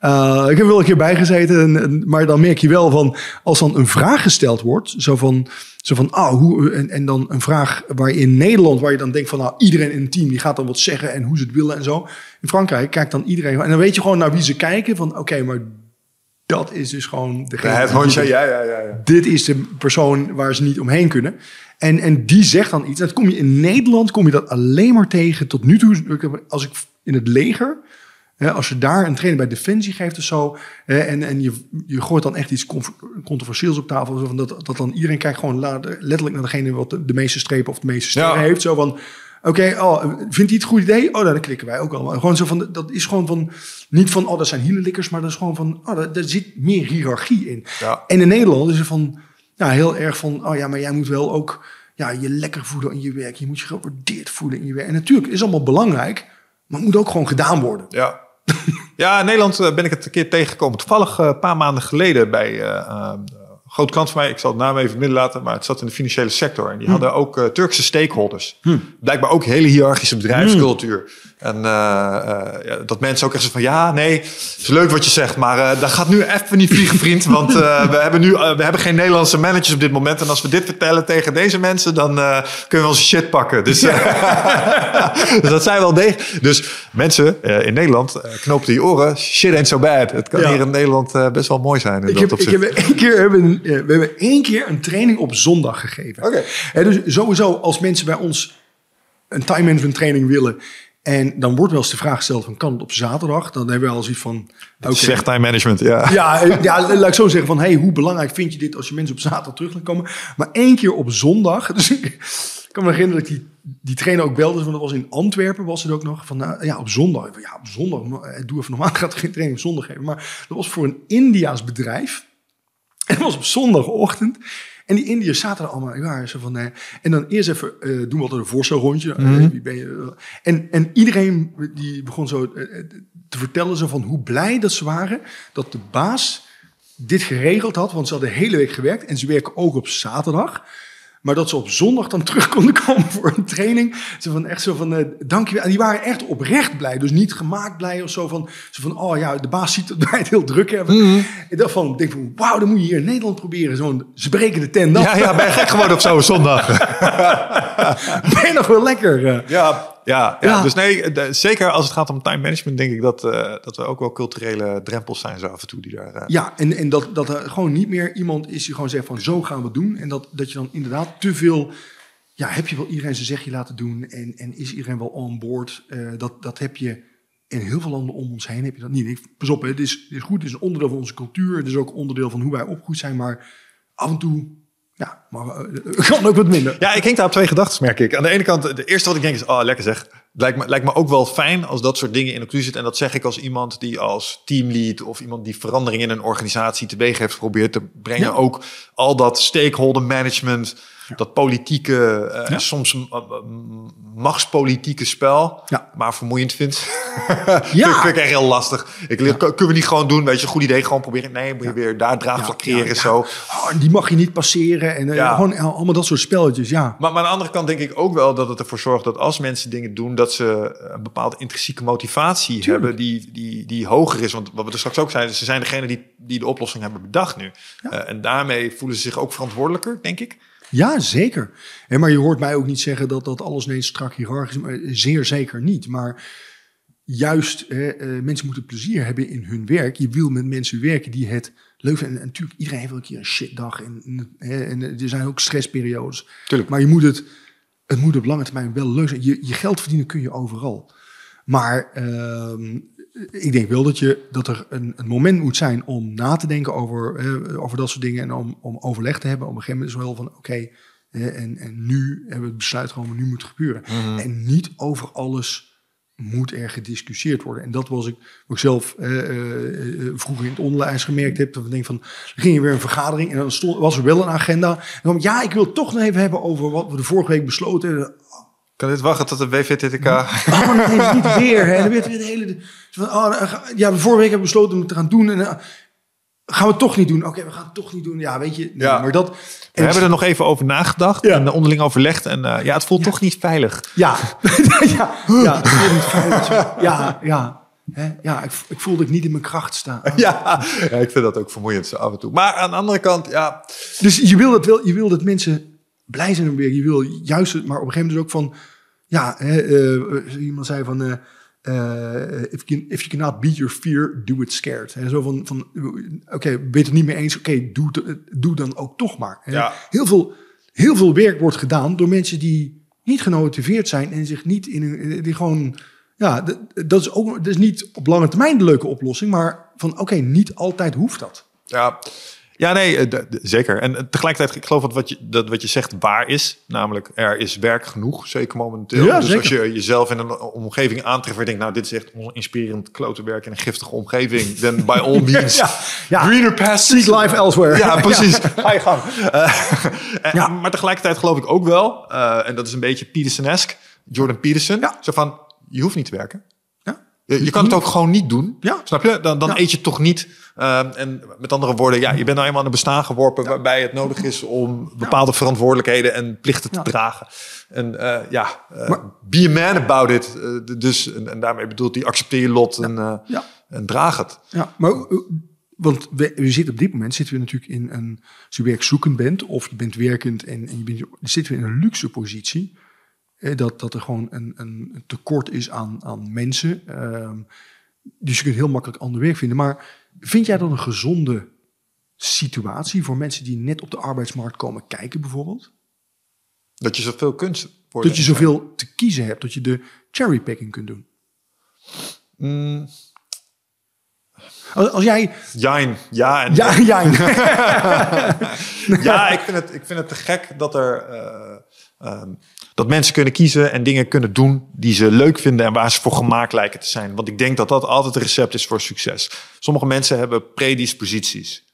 Uh, ik heb wel een keer bijgezeten, maar dan merk je wel van, als dan een vraag gesteld wordt, zo van, zo van, ah, hoe, en, en dan een vraag waar in Nederland, waar je dan denkt van, nou, iedereen in het team, die gaat dan wat zeggen en hoe ze het willen en zo. In Frankrijk kijkt dan iedereen, en dan weet je gewoon naar wie ze kijken, van, oké, maar dat is dus gewoon degene. Ja, het hondje, ja, ja, ja, ja. Dit is de persoon waar ze niet omheen kunnen. En, en die zegt dan iets. Dat kom je in Nederland, kom je dat alleen maar tegen. Tot nu toe, als ik in het leger, als je daar een training bij Defensie geeft of zo, en, en je, je gooit dan echt iets controversieels op tafel, van dat, dat dan iedereen kijkt gewoon letterlijk naar degene wat de, meeste strepen of de meeste sterren heeft. Zo van, oké, oh, vindt hij het een goed idee? Oh, dan klikken wij ook al. Gewoon zo van, dat is gewoon van, niet van, oh, dat zijn hielenlikkers, maar dat is gewoon van, oh, daar, zit meer hiërarchie in. Ja. En in Nederland is er van, ja, heel erg van, oh ja, maar jij moet wel ook ja, je lekker voelen in je werk. Je moet je gewaardeerd voelen in je werk. En natuurlijk is allemaal belangrijk, maar het moet ook gewoon gedaan worden. Ja. [LAUGHS] ja, in Nederland eh, ben ik het een keer tegengekomen. Toevallig eh, een paar maanden geleden bij uh, groot klant van mij, ik zal het naam even midden laten, maar het zat in de financiële sector. En die hm. hadden ook uh, Turkse stakeholders. Hm. Blijkbaar ook hele hiërarchische bedrijfscultuur. Hm. En uh, uh, ja, dat mensen ook echt zo van, ja, nee, is leuk wat je zegt, maar dat gaat nu even niet vliegen, vriend. Want [LAUGHS] we hebben nu we hebben geen Nederlandse managers op dit moment. En als we dit vertellen tegen deze mensen, dan kunnen we onze shit pakken. Dus, [LAUGHS] dus dat zijn wel degelijk. Dus mensen in Nederland, knopen die oren, shit ain't so bad. Het kan hier in Nederland best wel mooi zijn. In ik, heb, ik heb één keer hebben we hebben één keer een training op zondag gegeven. Oké. dus sowieso, als mensen bij ons een time management training willen. En dan wordt wel eens de vraag gesteld van kan het op zaterdag? Dan hebben we al zoiets van... Okay. Zeg time management, ja. ja. Ja, [LAUGHS] laat ik zo zeggen van hey, hoe belangrijk vind je dit als je mensen op zaterdag terug laat komen? Maar één keer op zondag. [LAUGHS] Dus ik kan me herinneren dat ik die, die trainer ook belde. Want dat was in Antwerpen was het ook nog. Van nou, ja, op zondag. Ja, op zondag. Doe even normaal. [LAUGHS] Gaat geen training op zondag geven. Maar dat was voor een Indiaas bedrijf. En het was op zondagochtend. En die Indiërs zaten er allemaal. Ja, zo van, uh, en dan eerst even uh, doen we altijd een voorstelrondje. Mm wie ben je? En, en iedereen die begon zo te vertellen zo van hoe blij dat ze waren dat de baas dit geregeld had. Want ze hadden de hele week gewerkt en ze werken ook op zaterdag. Maar dat ze op zondag dan terug konden komen [LAUGHS] voor een training. Ze van echt zo van, uh, dankjewel. En die waren echt oprecht blij. Dus niet gemaakt blij of zo van, zo van oh ja, de baas ziet dat wij [LAUGHS] het heel druk hebben. Mm Ik dacht van, denk van, wauw, dan moet je hier in Nederland proberen. Zo'n, ze breken de tent. Ja, ja, ben je gek geworden op zo'n zondag? [LAUGHS] ben je nog wel lekker? Uh. Ja, ja, ja, dus nee, zeker als het gaat om time management, denk ik dat, uh, dat er ook wel culturele drempels zijn zo af en toe die daar. Uh... Ja, en, en dat, dat er gewoon niet meer iemand is die gewoon zegt van zo gaan we doen. En dat, dat je dan inderdaad te veel. Ja, heb je wel iedereen zijn zegje laten doen en, en is iedereen wel on board? Uh, dat, dat heb je in heel veel landen om ons heen heb je dat niet. Ik, pas op, het is, het is goed, het is een onderdeel van onze cultuur. Het is ook onderdeel van hoe wij opgegroeid zijn. Maar af en toe ja, maar uh, [LAUGHS] kan ook wat minder. Ja, ik hink daar op twee gedachten, merk ik. Aan de ene kant, de eerste wat ik denk is, oh, lekker zeg. Lijkt me, lijkt me ook wel fijn als dat soort dingen in elkaar zitten. En dat zeg ik als iemand die als teamlead of iemand die verandering in een organisatie teweeg heeft geprobeerd te brengen. Ook al dat stakeholder management. Dat politieke, eh, soms machtspolitieke spel, Ja. maar vermoeiend vindt. [LAUGHS] Ja. vind, ik- vind ik echt heel lastig. Ik, leer- Kunnen we niet gewoon doen, weet je, goed idee, gewoon proberen. Nee, moet je weer daar draagvlak Ja, creëren, ja, ja. zo. Oh, die mag je niet passeren. En eh, Ja. gewoon allemaal dat soort spelletjes, ja. Maar, maar aan de andere kant denk ik ook wel dat het ervoor zorgt dat als mensen dingen doen, dat ze een bepaalde intrinsieke motivatie hebben die, die, die hoger is. Want wat we er straks ook zeiden, ze zijn degene die, die de oplossing hebben bedacht nu. Eh, en daarmee voelen ze zich ook verantwoordelijker, denk ik. Ja, zeker. En maar je hoort mij ook niet zeggen dat dat alles ineens strak hiërarchisch is. maar Zeer zeker niet. Maar juist, hè, eh, mensen moeten plezier hebben in hun werk. Je wil met mensen werken die het leuk vinden. En natuurlijk, iedereen heeft wel een keer een shitdag. En, hè, en er zijn ook stressperiodes. Tuurlijk. Maar je moet het, het moet op lange termijn wel leuk zijn. Je, je geld verdienen kun je overal. Maar ehm, ik denk wel dat, je, dat er een, een moment moet zijn om na te denken over, eh, over dat soort dingen. En om, om overleg te hebben. Op een gegeven moment is wel van oké, eh, en, en nu hebben we het besluit genomen, nu moet het gebeuren. En niet over alles moet er gediscussieerd worden. En dat was ik, wat ik zelf eh, eh, vroeger in het onderwijs gemerkt heb. Dat we denken van, ging je weer een vergadering en dan stond, was er wel een agenda. En dan, ja, ik wil het toch nog even hebben over wat we de vorige week besloten hebben. Kan dit wachten tot de WVTTK? Oh, nee, niet weer. Hè. Dan werd weer de hele. Oh, ga- ja, de vorige week hebben we besloten om het te gaan doen. En, eh, gaan we het toch niet doen? Oké, we gaan het toch niet doen. Ja, weet je. Nee, Ja. Maar dat. We hebben er nog even over nagedacht Ja. en eh, onderling overlegd. En eh, ja, het voelt toch niet veilig. Ja, [LAUGHS] ja, ja, het voelt niet veilig. ja, ja. Hè? Ja, ik, ik voelde ik niet in mijn kracht staan. [LAUGHS] Ja, ja, ik vind dat ook vermoeiend zo af en toe. Maar aan de andere kant, ja, Dus je wil dat wel, je wil dat mensen blij zijn om weer. Je wil juist, maar op een gegeven moment dus ook van, ja, hè, eh, iemand zei van, eh, eh, if, you, if you cannot beat your fear, do it scared. Hè, zo van, van oké, ben je het niet mee eens? Oké, doe, het- doe dan ook toch maar. Ja. Heel, veel, heel veel werk wordt gedaan door mensen die niet gemotiveerd zijn en zich niet in een, die gewoon, ja, dat is ook, dat is niet op lange termijn de leuke oplossing, maar van, oké, niet altijd hoeft dat. Ja, ja nee, eh, zeker. En eh, tegelijkertijd, ik geloof dat wat, je, dat wat je zegt waar is. Namelijk, er is werk genoeg, zeker momenteel. Ja, dus zeker. als je jezelf in een omgeving aantreft waar je denkt... nou, dit is echt inspirerend klote werk in een giftige omgeving... then by all [LAUGHS] means, Ja, ja. greener pastures. Seek life elsewhere. [LAUGHS] Ja, precies. Ga je gang. [LAUGHS] Eh. Maar tegelijkertijd geloof ik ook wel... eh, en dat is een beetje Peterson-esque, Jordan Peterson... Zo van, je hoeft niet te werken. Je, je kan het ook gewoon niet doen. Ja. Snap je? Dan, dan Ja. eet je toch niet. Ehm, en met andere woorden, ja, je bent nou eenmaal in een bestaan geworpen waarbij het nodig is om bepaalde verantwoordelijkheden en plichten te dragen. En eh, ja, eh, Maar- be a man about it. Eh, dus, en, en daarmee bedoelt hij, accepteer je lot en, eh, en draag het. Ja, maar want we, we zitten op dit moment zitten we natuurlijk in een als je werkzoekend bent of je bent werkend en, en je bent, zitten we in een luxe positie. Dat, dat er gewoon een, een tekort is aan, aan mensen. Ehm, dus je kunt heel makkelijk ander werk vinden. Maar vind jij dat een gezonde situatie voor mensen die net op de arbeidsmarkt komen kijken, bijvoorbeeld? Dat je zoveel kunt worden. Dat je zoveel te kiezen hebt, dat je de cherrypicking kunt doen. Mm, Als, als jij. Jijn, ja en Ja, [LAUGHS] ja, ja, ik vind, het, ik vind het te gek dat er. eh, ehm, dat mensen kunnen kiezen en dingen kunnen doen die ze leuk vinden en waar ze voor gemaakt lijken te zijn. Want ik denk dat dat altijd het recept is voor succes. Sommige mensen hebben predisposities.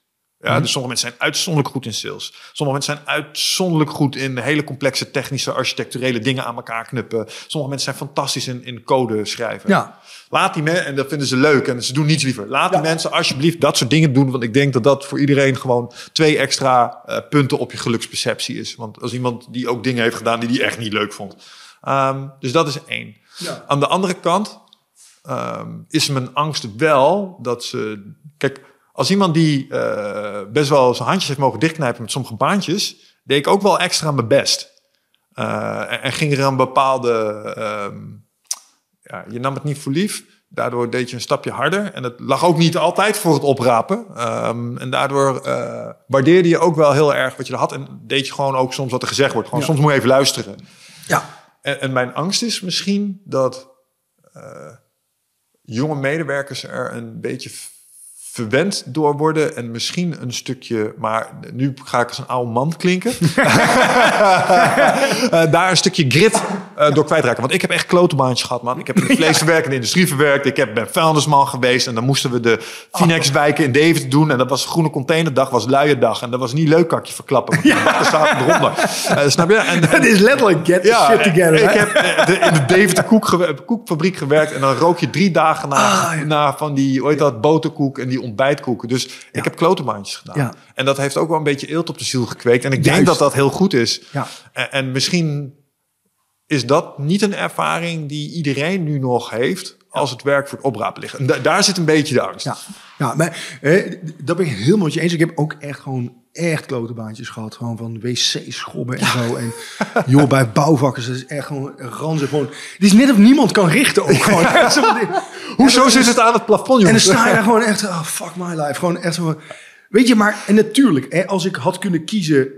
Ja, dus sommige mensen zijn uitzonderlijk goed in sales. Sommige mensen zijn uitzonderlijk goed in hele complexe technische architecturele dingen aan elkaar knuppen. Sommige mensen zijn fantastisch in, in code schrijven. Ja. Laat die mensen, en dat vinden ze leuk en ze doen niets liever. Laat die mensen alsjeblieft dat soort dingen doen. Want ik denk dat dat voor iedereen gewoon twee extra eh, punten op je geluksperceptie is. Want als iemand die ook dingen heeft gedaan die hij echt niet leuk vond. Ehm, dus dat is één. Ja. Aan de andere kant ehm, is mijn angst wel dat ze. Kijk, als iemand die eh, best wel zijn handjes heeft mogen dichtknijpen met sommige baantjes, deed ik ook wel extra mijn best. Eh, en, en ging er een bepaalde. ehm, ja, je nam het niet voor lief. Daardoor deed je een stapje harder. En het lag ook niet altijd voor het oprapen. Ehm, en daardoor eh, waardeerde je ook wel heel erg wat je er had. En deed je gewoon ook soms wat er gezegd wordt. Gewoon, Ja. Soms moet je even luisteren. ja. En, en mijn angst is misschien dat jonge medewerkers er een beetje verwend door worden en misschien een stukje, maar nu ga ik als een oude man klinken, [LAUGHS] Eh, daar een stukje grit eh, door kwijtraken. Want ik heb echt klotenbaantjes gehad, man. Ik heb in de [LAUGHS] vleesverwerkende industrie verwerkt. Ik heb, ben vuilnisman geweest en dan moesten we de Finex-wijken in Deventer doen. En dat was groene containerdag, was luie dag. En dat was niet leuk kakje verklappen, want ja. er staat eronder. Uh, snap je? En, [LAUGHS] Het is letterlijk get the shit together. ik hè? heb de- in de Deventer koek koekfabriek gewerkt. En dan rook je drie dagen na, Ah, na van die, hoe heet dat, boterkoek en die ontbijtkoeken. Dus ik heb klotenbaantjes gedaan. Ja. En dat heeft ook wel een beetje eelt op de ziel gekweekt. En ik denk dat dat heel goed is. Ja. En, en misschien is dat niet een ervaring die iedereen nu nog heeft... als het werk voor het oprapen ligt. En da- daar zit een beetje de angst. Ja, ja maar eh, dat ben ik helemaal met je eens. Ik heb ook echt gewoon echt klote baantjes gehad. Gewoon van wc-schobben en zo. En joh, bij bouwvakkers, dat is echt gewoon ranzig. Gewoon, het is net of niemand kan richten ook gewoon. [LAUGHS] Hoezo zit het aan het plafond, En dan sta je daar gewoon echt, oh, fuck my life. Gewoon echt zo. Weet je, maar en natuurlijk, hè, als ik had kunnen kiezen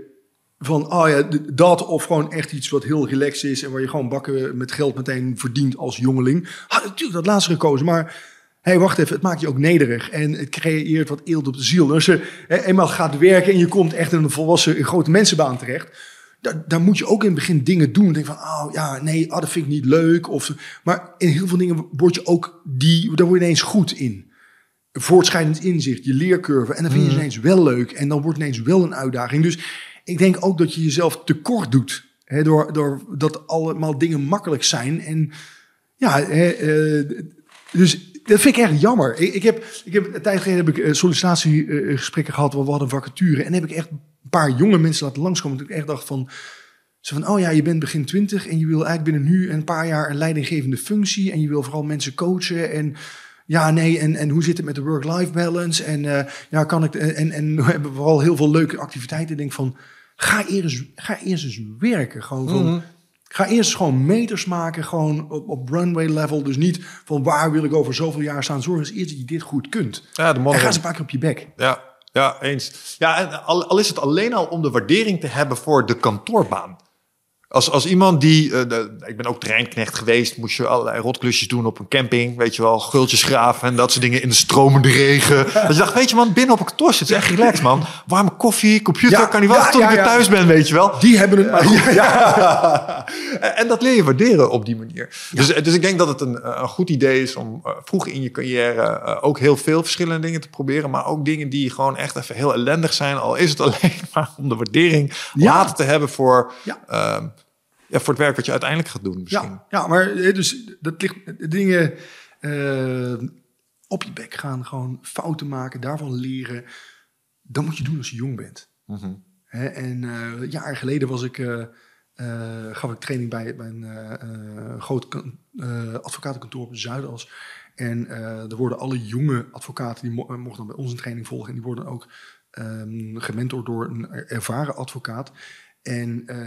van, oh ja, dat of gewoon echt iets wat heel relaxed is en waar je gewoon bakken met geld meteen verdient als jongeling, had natuurlijk dat laatste gekozen. Maar hé, hey, wacht even, het maakt je ook nederig en het creëert wat eelt op de ziel. En als je hè, eenmaal gaat werken en je komt echt in een volwassen, een grote mensenbaan terecht, daar, daar moet je ook in het begin dingen doen. Denk van, oh ja, nee, oh, dat vind ik niet leuk. Of, maar in heel veel dingen word je ook die, daar word je ineens goed in voortschrijdend inzicht, je leercurve. En dan vind je het ineens wel leuk. En dan wordt het ineens wel een uitdaging. Dus ik denk ook dat je jezelf tekort doet. Hè, door, door dat allemaal dingen makkelijk zijn. En ja, hè, eh, dus dat vind ik echt jammer. Ik, ik, heb, ik heb een tijd geleden heb ik eh, sollicitatiegesprekken gehad. We hadden vacature. En heb ik echt een paar jonge mensen laten langskomen. Dat ik echt dacht van... Zo van, oh ja, je bent begin twintig en je wil eigenlijk binnen nu een paar jaar een leidinggevende functie. En je wil vooral mensen coachen. En ja, nee, en, en hoe zit het met de work-life balance? En eh, ja, kan ik. En, en [LAUGHS] we hebben vooral heel veel leuke activiteiten. Ik denk van, ga eerst, ga eerst eens werken. Gewoon van. Ga eerst gewoon meters maken, gewoon op, op runway level. Dus niet van waar wil ik over zoveel jaar staan. Zorg eens eerst dat je dit goed kunt. Ja, de En ga eens een paar keer op je bek. Ja, ja, eens. Ja, en al, al is het alleen al om de waardering te hebben voor de kantoorbaan. Als, als iemand die, eh, de- ik ben ook treinknecht geweest, moest je allerlei rotklusjes doen op een camping, weet je wel, gultjes graven en dat soort dingen in de stromende regen. Dat je dacht, weet je man, binnen op een kantoor zit is echt relaxed man. Warme koffie, computer, Ja, kan niet wachten ja, tot ja, ik weer thuis ben, weet je wel. Die hebben het maar goed. En- En dat leer je waarderen op die manier. Dus, dus ik denk dat het een, een goed idee is om eh, vroeg in je carrière eh, ook heel veel verschillende dingen te proberen. Maar ook dingen die gewoon echt even heel ellendig zijn. Al is het [LAUGHS] alleen maar om de waardering later te hebben voor, Ja. voor het werk wat je uiteindelijk gaat doen misschien. Ja, ja, maar eh, dus dat ligt de dingen eh, op je bek gaan, gewoon fouten maken, daarvan leren. Dat moet je doen als je jong bent. Mhm. Hè, en eh jaren geleden was ik, gaf ik training bij, bij een groot kan- advocatenkantoor op de Zuidas. En er worden alle jonge advocaten, die mo- mochten dan bij ons een training volgen. En die worden ook ehm gementord door een er- ervaren advocaat. En eh,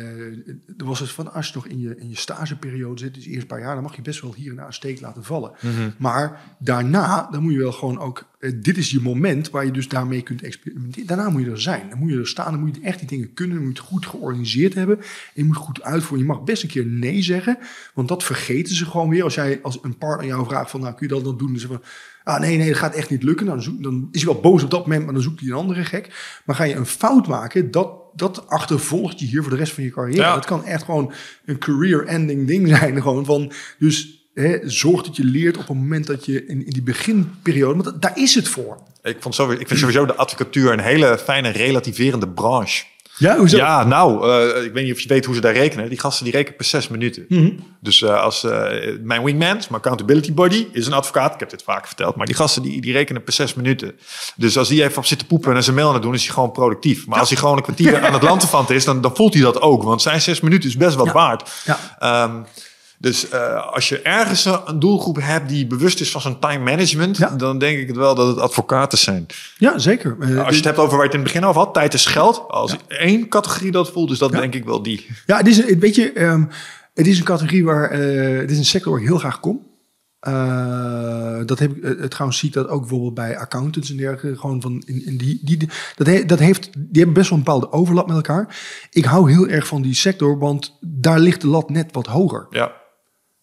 er was het van, als je nog in je, in je stageperiode zit, dus de eerste paar jaar, dan mag je best wel hier en daar een steek laten vallen. Maar daarna, dan moet je wel gewoon ook, eh, dit is je moment waar je dus daarmee kunt experimenteren. Daarna moet je er zijn, dan moet je er staan, dan moet je echt die dingen kunnen, dan moet je het goed georganiseerd hebben. En je moet goed uitvoeren. Je mag best een keer nee zeggen, want dat vergeten ze gewoon weer. Als jij als een partner jou vraagt van, nou kun je dat dan doen? Dan zeggen we, ah nee, nee, dat gaat echt niet lukken. Dan, zoek, dan is hij wel boos op dat moment, maar dan zoekt hij een andere gek. Maar ga je een fout maken, dat, dat achtervolgt je hier voor de rest van je carrière. Ja. Dat kan echt gewoon een career-ending ding zijn. [LAUGHS] Gewoon van, dus hè, zorg dat je leert op het moment dat je in, in die beginperiode, want daar is het voor. Ik, vond sowieso, ik vind sowieso de advocatuur een hele fijne relativerende branche. Ja, hoezo? Ja, nou, eh, ik weet niet of je weet hoe ze daar rekenen. Die gasten die rekenen per zes minuten. Mhm. Dus eh, als eh, mijn wingman, mijn accountability body, is een advocaat. Ik heb dit vaak verteld. Maar die gasten die, die rekenen per zes minuten. Dus als die even op zit te poepen en zijn mail het doen, is hij gewoon productief. Maar als hij gewoon een kwartier [LAUGHS] aan het lanterfant is, dan, dan voelt hij dat ook. Want zijn zes minuten is best wat Ja. waard. Ja. Ehm, dus eh, als je ergens een doelgroep hebt die bewust is van zijn time management, Ja. dan denk ik het wel dat het advocaten zijn. Ja, zeker. Eh, Als je het hebt over waar je het in het begin over had, tijd is geld. Als één categorie dat voelt, is dat denk ik wel die. Ja, het is, een- weet je, ehm, het is een categorie waar, eh, het is een sector waar ik heel graag kom. Eh, dat heb ik, eh, trouwens zie ik dat ook bijvoorbeeld bij accountants en dergelijke. Gewoon van, in, in die, die, dat, he- dat heeft, die hebben best wel een bepaalde overlap met elkaar. Ik hou heel erg van die sector, want daar ligt de lat net wat hoger. Ja.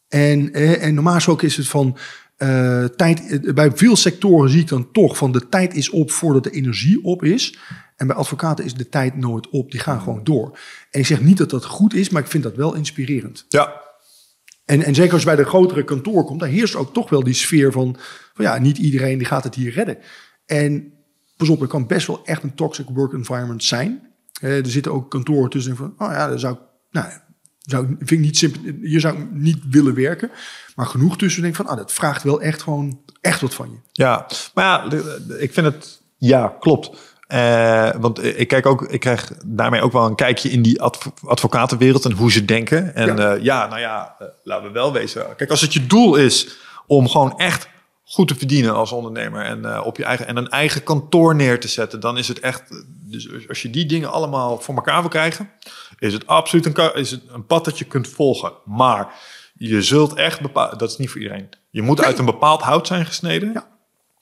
En, eh, en normaal gesproken is het van, eh, tijd, eh, bij veel sectoren zie ik dan toch van de tijd is op voordat de energie op is. En bij advocaten is de tijd nooit op. Die gaan gewoon door. En ik zeg niet dat dat goed is, maar ik vind dat wel inspirerend. Ja, En, en zeker als je bij de grotere kantoor komt, daar heerst ook toch wel die sfeer van, van ja, niet iedereen die gaat het hier redden. En pas op, er kan best wel echt een toxic work environment zijn. Eh, er zitten ook kantoren tussen van, oh ja, daar zou ik, nou, zou, vind ik niet simpel, hier zou niet willen werken. Maar genoeg tussen denk ik van, ah, dat vraagt wel echt gewoon echt wat van je. Ja, maar ja, ik vind het. Ja, klopt. Eh, want ik kijk ook, ik krijg daarmee ook wel een kijkje in die adv- advocatenwereld en hoe ze denken. En Ja. ja, ja nou ja, eh, laten we wel wezen. Kijk, als het je doel is om gewoon echt goed te verdienen als ondernemer en eh, op je eigen en een eigen kantoor neer te zetten, dan is het echt. Dus als je die dingen allemaal voor elkaar wil krijgen, is het absoluut een, is het een pad dat je kunt volgen. Maar je zult echt bepalen, dat is niet voor iedereen. Je moet uit een bepaald hout zijn gesneden. Ja.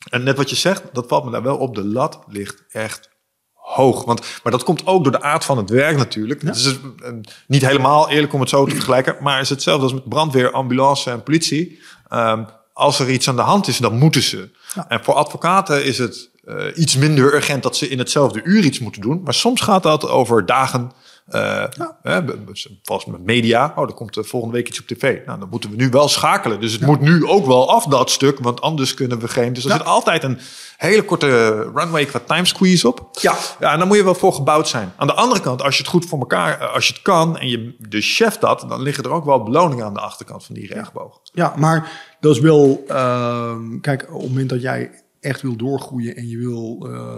En net wat je zegt, dat valt me daar wel op. De lat ligt echt hoog. Want, maar dat komt ook door de aard van het werk natuurlijk. Het is eh, niet helemaal eerlijk om het zo te vergelijken. Maar het is hetzelfde als met brandweer, ambulance en politie. Ehm, als er iets aan de hand is, dan moeten ze. En voor advocaten is het eh, iets minder urgent dat ze in hetzelfde uur iets moeten doen. Maar soms gaat dat over dagen. B- b- Volgens met media. Oh, er komt eh, volgende week iets op tv. Nou, dan moeten we nu wel schakelen. Dus het moet nu ook wel af dat stuk. Want anders kunnen we geen. Dus er Ja. zit altijd een hele korte runway qua time squeeze op. Ja. Ja, en dan moet je wel voor gebouwd zijn. Aan de andere kant, als je het goed voor elkaar, eh, als je het kan en je de chef dat, dan liggen er ook wel beloningen aan de achterkant van die rechtboog. Ja, maar dat is wel. ehm, kijk, op het moment dat jij echt wil doorgroeien en je wil eh,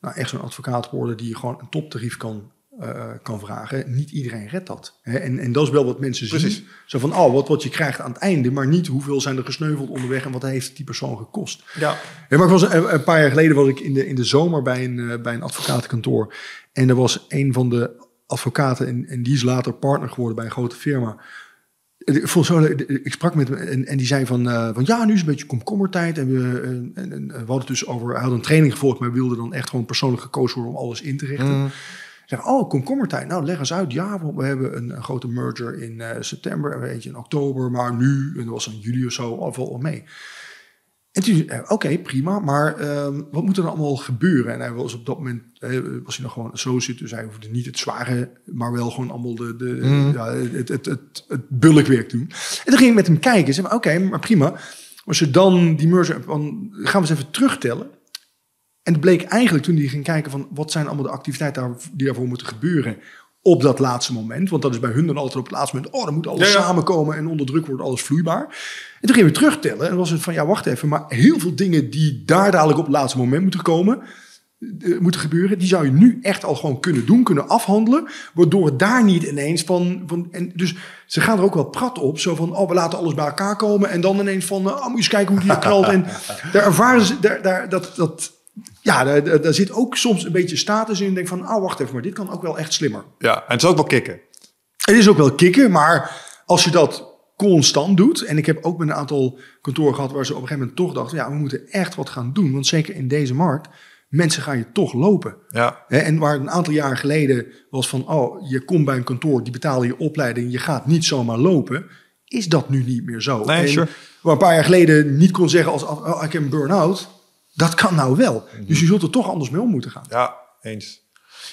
nou, echt zo'n advocaat worden die gewoon een toptarief kan, eh, kan vragen, niet iedereen redt dat. Hè? En, en dat is wel wat mensen Precies. zien. Zo van, oh, wat, wat je krijgt aan het einde, maar niet hoeveel zijn er gesneuveld onderweg en wat heeft die persoon gekost. Ja. Ja, maar ik was een, een paar jaar geleden was ik in de, in de zomer bij een, eh, bij een advocatenkantoor. En er was een van de advocaten, en, en die is later partner geworden bij een grote firma. Ik, zo, ik sprak met hem en, en die zei van, eh, van ja, nu is het een beetje komkommertijd. En we, eh, en, en, we hadden het dus over, hij had een training gevolgd, maar wilde dan echt gewoon persoonlijk gekozen worden om alles in te richten. Ik zeg, oh, komkommertijd. Nou, leg eens uit. Ja, we hebben een, een grote merger in eh, september en eentje in oktober. Maar nu, en dat was in juli of zo, al wel mee. En toen, eh, oké, prima, maar ehm, wat moet er dan allemaal gebeuren? En hij was op dat moment, eh, was hij nog gewoon associate, dus hij hoefde niet het zware, maar wel gewoon allemaal de, de, ja, het, het, het, het bulkwerk doen. En toen ging ik met hem kijken en zei, oké, maar prima. Als je dan die merger, dan gaan we eens even terugtellen. En het bleek eigenlijk toen hij ging kijken van wat zijn allemaal de activiteiten daar, die daarvoor moeten gebeuren op dat laatste moment. Want dat is bij hun dan altijd op het laatste moment, oh, dan moet alles Ja, ja. samenkomen en onder druk wordt alles vloeibaar. En toen gingen we terugtellen en was het van, ja, wacht even, maar heel veel dingen die daar dadelijk op het laatste moment moeten komen, eh, moeten gebeuren, die zou je nu echt al gewoon kunnen doen, kunnen afhandelen, waardoor het daar niet ineens van, van en dus ze gaan er ook wel prat op, zo van, oh, we laten alles bij elkaar komen en dan ineens van, oh, moet je eens kijken hoe die knalt en [LAUGHS] daar ervaren ze, daar, daar, dat, dat, ja, daar, daar- zit ook soms een beetje status in. Denk van, oh, wacht even, maar dit kan ook wel echt slimmer. Ja, en het is ook wel kicken. Het is ook wel kicken, maar als je dat constant doet... en ik heb ook met een aantal kantoren gehad... waar ze op een gegeven moment toch dachten... ja, we moeten echt wat gaan doen. Want zeker in deze markt, mensen gaan je toch lopen. Ja. En waar een aantal jaar geleden was van... oh, je komt bij een kantoor, die betalen je opleiding... je gaat niet zomaar lopen... is dat nu niet meer zo. Nee, sure. Waar een paar jaar geleden niet kon zeggen als... oh, ik heb een burn-out... dat kan nou wel. Dus je zult er toch anders mee om moeten gaan. Ja, eens.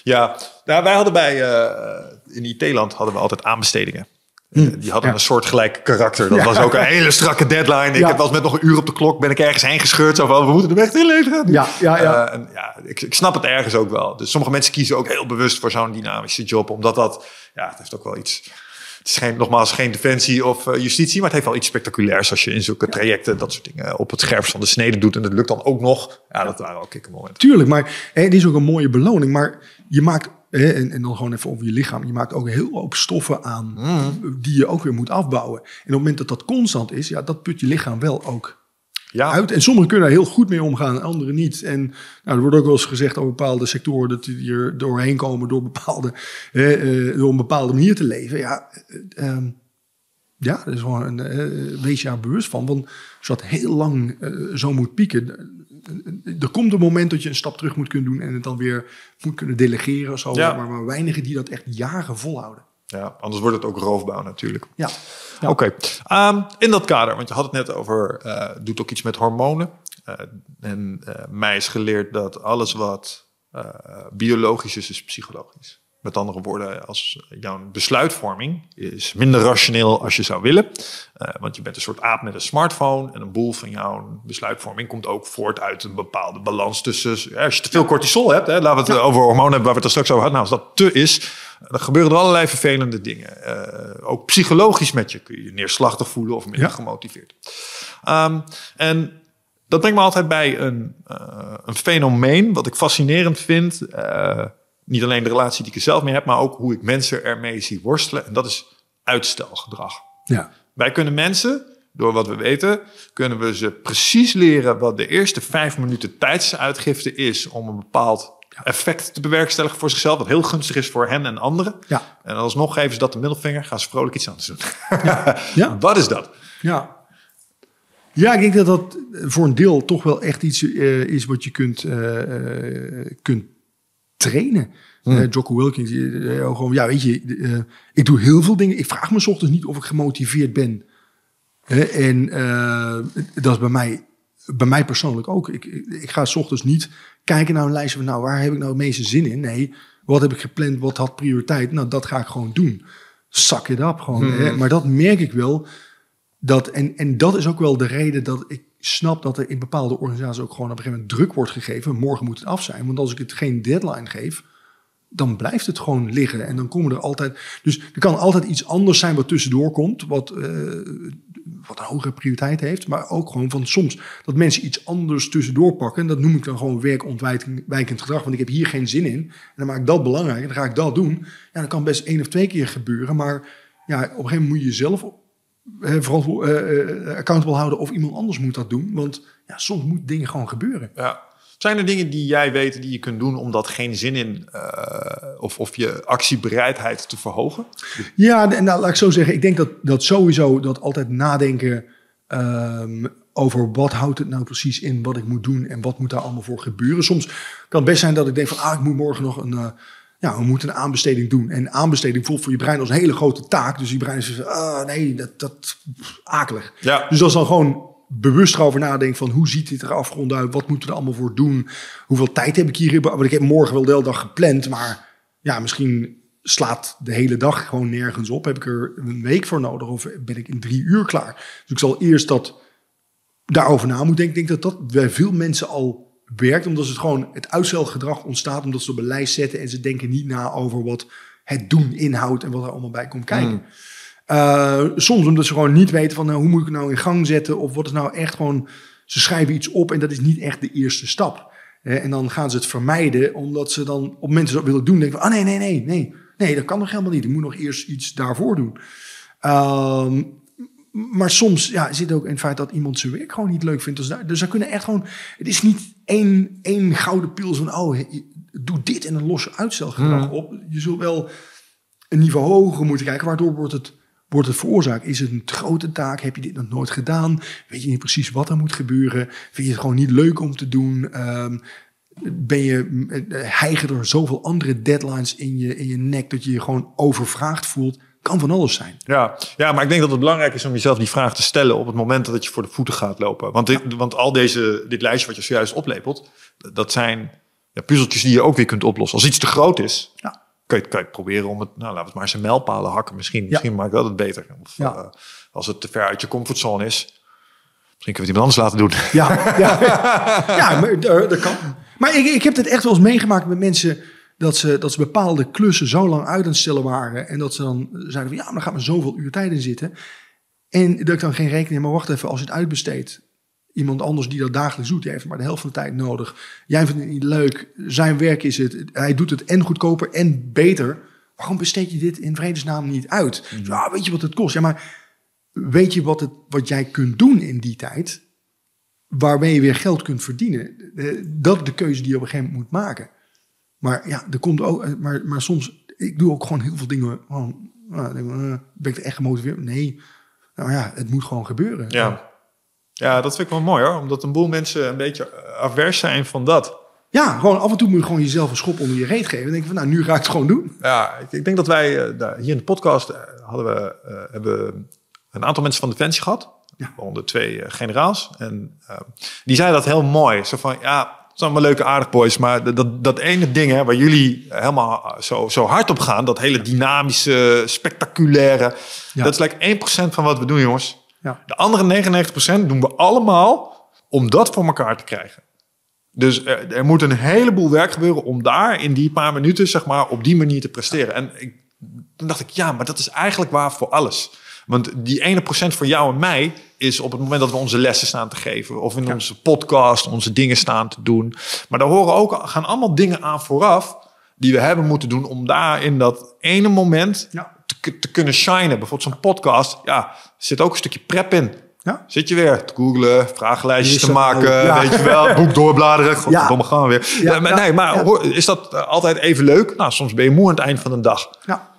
Ja, nou, wij hadden bij, eh, in IT-land hadden we altijd aanbestedingen. Eh, Die hadden ja. een soort gelijk karakter. Dat Ja. was ook een hele strakke deadline. Ik Ja. heb wel eens met nog een uur op de klok ben ik ergens heen gescheurd. Zo van, we moeten de weg inleveren. Ja, ja, ja. Eh, en ja ik, ik snap het ergens ook wel. Dus sommige mensen kiezen ook heel bewust voor zo'n dynamische job. Omdat dat, ja, het heeft ook wel iets... Het is geen, nogmaals geen defensie of eh, justitie, maar het heeft wel iets spectaculairs als je in zulke trajecten dat soort dingen op het scherpst van de snede doet. En dat lukt dan ook nog. Ja, dat waren ook kikkermomenten. Tuurlijk, maar hè, het is ook een mooie beloning. Maar je maakt, hè, en, en dan gewoon even over je lichaam, je maakt ook heel hoop stoffen aan die je ook weer moet afbouwen. En op het moment dat dat constant is, ja, dat put je lichaam wel ook Ja, uit. En sommigen kunnen daar heel goed mee omgaan, en anderen niet. En nou, er wordt ook wel eens gezegd over bepaalde sectoren dat die er doorheen komen door, bepaalde, hè, eh, door een bepaalde manier te leven. Ja, eh, ehm, ja, dat is gewoon een, eh, wees je daar bewust van. Want als je dat heel lang eh, zo moet pieken, eh, er komt een moment dat je een stap terug moet kunnen doen en het dan weer moet kunnen delegeren. of Zo, Ja. maar, maar weinigen die dat echt jaren volhouden. Ja, anders wordt het ook roofbouw natuurlijk. Ja. Ja. Oké, Ehm, in dat kader, want je had het net over, eh doet ook iets met hormonen. Eh, en eh, mij is geleerd dat alles wat biologisch is, is psychologisch. Met andere woorden, als jouw besluitvorming is minder rationeel als je zou willen. Want je bent een soort aap met een smartphone. En een boel van jouw besluitvorming komt ook voort uit een bepaalde balans tussen... Ja, als je te veel cortisol hebt, hè, laten we het over hormonen hebben waar we het er straks over hadden. Nou, als dat te is, dan gebeuren er allerlei vervelende dingen. Eh, ook psychologisch met je kun je je neerslachtig voelen of minder Ja. gemotiveerd. Ehm, en dat brengt me altijd bij een, eh, een fenomeen wat ik fascinerend vind. Eh, niet alleen de relatie die ik er zelf mee heb, maar ook hoe ik mensen ermee zie worstelen. En dat is uitstelgedrag. Ja. Wij kunnen mensen, door wat we weten, kunnen we ze precies leren wat de eerste vijf minuten tijdsuitgifte is om een bepaald effect te bewerkstelligen voor zichzelf, wat heel gunstig is voor hen en anderen. Ja. En alsnog geven ze dat de middelvinger, gaan ze vrolijk iets anders doen. Ja. [LAUGHS] Wat is dat? Ja. Ja, ik denk dat dat voor een deel toch wel echt iets eh, is wat je kunt, eh, eh, kunt trainen. Eh Jocko Wilkins, gewoon, ja, weet je, ik doe heel veel dingen. Ik vraag me 's ochtends niet of ik gemotiveerd ben. En dat is bij mij, bij mij persoonlijk ook. Ik, ik, ik ga 's ochtends niet kijken naar een lijstje van, nou, waar heb ik nou het meeste zin in? Nee, wat heb ik gepland? Wat had prioriteit? Nou, dat ga ik gewoon doen. Zak it up gewoon. hè. Maar dat merk ik wel. Dat, en, en dat is ook wel de reden dat ik snap dat er in bepaalde organisaties ook gewoon op een gegeven moment druk wordt gegeven. Morgen moet het af zijn. Want als ik het geen deadline geef, dan blijft het gewoon liggen. En dan komen er altijd. Dus er kan altijd iets anders zijn wat tussendoor komt. Wat, eh, wat een hogere prioriteit heeft. Maar ook gewoon van soms dat mensen iets anders tussendoor pakken. En dat noem ik dan gewoon werkontwijkend gedrag. Want ik heb hier geen zin in. En dan maak ik dat belangrijk. En dan ga ik dat doen. Ja, dat kan best één of twee keer gebeuren. Maar ja, op een gegeven moment moet je jezelf eh, verantwo- eh, eh, accountable houden. Of iemand anders moet dat doen. Want ja, soms moeten dingen gewoon gebeuren. Ja. Zijn er dingen die jij weet die je kunt doen om dat geen zin in eh, of, of je actiebereidheid te verhogen? Ja, en nou, laat ik zo zeggen. Ik denk dat, dat sowieso dat altijd nadenken ehm, over wat houdt het nou precies in, wat ik moet doen en wat moet daar allemaal voor gebeuren. Soms kan het best zijn dat ik denk van, ah, ik moet morgen nog een, eh, ja, we moeten een aanbesteding doen. En aanbesteding voelt voor je brein als een hele grote taak. Dus je brein is van, ah, nee, dat, dat pff, akelig. Ja. Dus als dan gewoon bewust over nadenken van hoe ziet dit er afgerond uit, wat moeten we er allemaal voor doen, hoeveel tijd heb ik hier, want ik heb morgen wel de hele dag gepland, maar ja, misschien slaat de hele dag gewoon nergens op. Heb ik er een week voor nodig of ben ik in drie uur klaar? Dus ik zal eerst dat daarover na moeten denken. Ik denk dat dat bij veel mensen al werkt, omdat het gewoon het uitstelgedrag ontstaat, omdat ze op een lijst zetten en ze denken niet na over wat het doen inhoudt en wat er allemaal bij komt kijken. Uh, soms omdat ze gewoon niet weten van nou, hoe moet ik het nou in gang zetten of wat is nou echt gewoon, ze schrijven iets op en dat is niet echt de eerste stap. Eh, en dan gaan ze het vermijden omdat ze dan op mensen dat willen doen denken van ah nee, nee, nee, nee, nee, dat kan nog helemaal niet. Ik moet nog eerst iets daarvoor doen. Ehm, maar soms ja, zit ook in het feit dat iemand zijn werk gewoon niet leuk vindt. Dus, daar, dus daar kunnen echt gewoon. Het is niet één, één gouden pil van. Oh, doe dit en dan los je uitstelgedrag Hmm. op. Je zult wel een niveau hoger moeten kijken. Waardoor wordt het, wordt het veroorzaakt? Is het een te grote taak? Heb je dit nog nooit gedaan? Weet je niet precies wat er moet gebeuren? Vind je het gewoon niet leuk om te doen? Ehm, ben je eh, hijgen er zoveel andere deadlines in je, in je nek dat je je gewoon overvraagd voelt? Kan van alles zijn. Ja, ja, maar ik denk dat het belangrijk is om jezelf die vraag te stellen op het moment dat je voor de voeten gaat lopen. Want, dit, want al deze, dit lijstje wat je zojuist oplepelt, dat zijn ja, puzzeltjes die je ook weer kunt oplossen. Als iets te groot is, Ja. Kan, je, kan je proberen om het, nou laten we het maar eens in mijlpalen hakken. Misschien, misschien maakt dat het beter. Of Ja. eh, als het te ver uit je comfortzone is, misschien kunnen we het iemand anders laten doen. Ja, ja. [LAUGHS] ja maar dat, dat kan. Maar ik, ik heb het echt wel eens meegemaakt met mensen dat ze, dat ze bepaalde klussen zo lang uit aan het stellen waren. En dat ze dan zeiden van ja, maar dan gaat maar zoveel uur tijd in zitten. En dat ik dan geen rekening, maar wacht even, als je het uitbesteedt. Iemand anders die dat dagelijks doet, die heeft maar de helft van de tijd nodig. Jij vindt het niet leuk, zijn werk is het. Hij doet het en goedkoper en beter. Waarom besteed je dit in vredesnaam niet uit? Ja, weet je wat het kost? Ja, maar weet je wat, het, wat jij kunt doen in die tijd? waarmee je weer geld kunt verdienen. Dat is de keuze die je op een gegeven moment moet maken. Maar ja, er komt ook, eh, maar, maar soms, ik doe ook gewoon heel veel dingen. Gewoon, nou, ik, eh, ben ik er echt gemotiveerd? Nee. Nou ja, het moet gewoon gebeuren. Ja. Ja, dat vind ik wel mooi hoor. Omdat een boel mensen een beetje afwers zijn van dat. Ja, gewoon af en toe moet je gewoon jezelf een schop onder je reet geven. En denk van, nou, nu ga ik het gewoon doen. Ja, ik, ik denk dat wij eh, hier in de podcast eh, hadden we, eh, hebben een aantal mensen van Defensie gehad. Ja. Waaronder twee generaals. En die zeiden dat heel mooi. Zo van, ja, het zijn allemaal leuke aardig boys. Maar dat- dat, dat ene ding hè, waar jullie helemaal zo, zo hard op gaan. Dat hele dynamische, spectaculaire. Ja. Dat is like 1% van wat we doen, jongens. Ja. De andere 99% doen we allemaal om dat voor elkaar te krijgen. Dus er, er moet een heleboel werk gebeuren om daar in die paar minuten, zeg maar, op die manier te presteren. En ik, toen dacht ik, ja, maar dat is eigenlijk waar voor alles. Want die ene procent voor jou en mij is op het moment dat we onze lessen staan te geven. Of in onze podcast onze dingen staan te doen. Maar daar horen ook, gaan allemaal dingen aan vooraf die we hebben moeten doen om daar in dat ene moment Ja. Te, kunnen shinen. Bijvoorbeeld zo'n podcast, ja, zit ook een stukje prep in. Ja. Zit je weer te googlen, vragenlijstjes te maken, ja. weet je wel, [LAUGHS] boek doorbladeren. Godverdomme, gaan we weer. Ja, Ja, maar ja, nee, maar ja. hoor, is dat altijd even leuk? Nou, soms ben je moe aan het eind van de dag. Ja,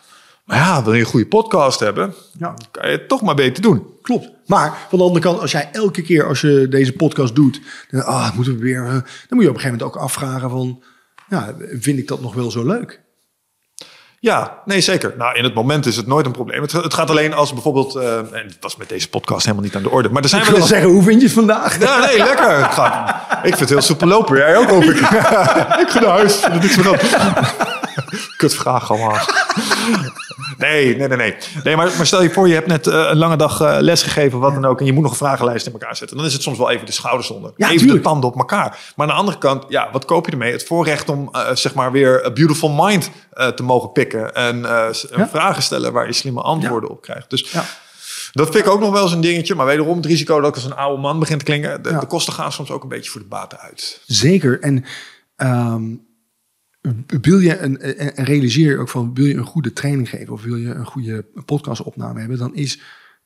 Maar ja, wil je een goede podcast hebben, ja. kan je het toch maar beter doen. Klopt. Maar van de andere kant, als jij elke keer als je deze podcast doet, dan, ah, moeten we weer, eh, dan moet je op een gegeven moment ook afvragen van, ja, vind ik dat nog wel zo leuk? Ja, nee, zeker. Nou, in het moment is het nooit een probleem. Het, het gaat alleen als bijvoorbeeld, eh, en dat was met deze podcast helemaal niet aan de orde, maar er zijn Ik wel wil eens zeggen, hoe vind je het vandaag? Ja, nee, lekker. Ik vind het heel soepel lopen. Jij ook, hoop ik. [LAUGHS] [LAUGHS] ik ga naar huis. Er niks meer aan. Kut vraag allemaal. [LAUGHS] Nee, nee, nee, nee. nee maar, maar stel je voor, je hebt net eh, een lange dag eh, les gegeven, wat dan ook. En je moet nog een vragenlijst in elkaar zetten. Dan is het soms wel even de schouders onder. Ja, even tuurlijk. de tanden op elkaar. Maar aan de andere kant, ja, wat koop je ermee? Het voorrecht om, eh, zeg maar, weer a beautiful mind eh, te mogen pikken. En eh, Ja. vragen stellen waar je slimme antwoorden op krijgt. Dus Ja. dat vind ik ook nog wel eens een dingetje. Maar wederom het risico dat ik als een oude man begin te klinken. De, kosten gaan soms ook een beetje voor de baten uit. Zeker. En ehm, wil je een, en en realiseer je ook van, wil je een goede training geven of wil je een goede podcastopname hebben, dan is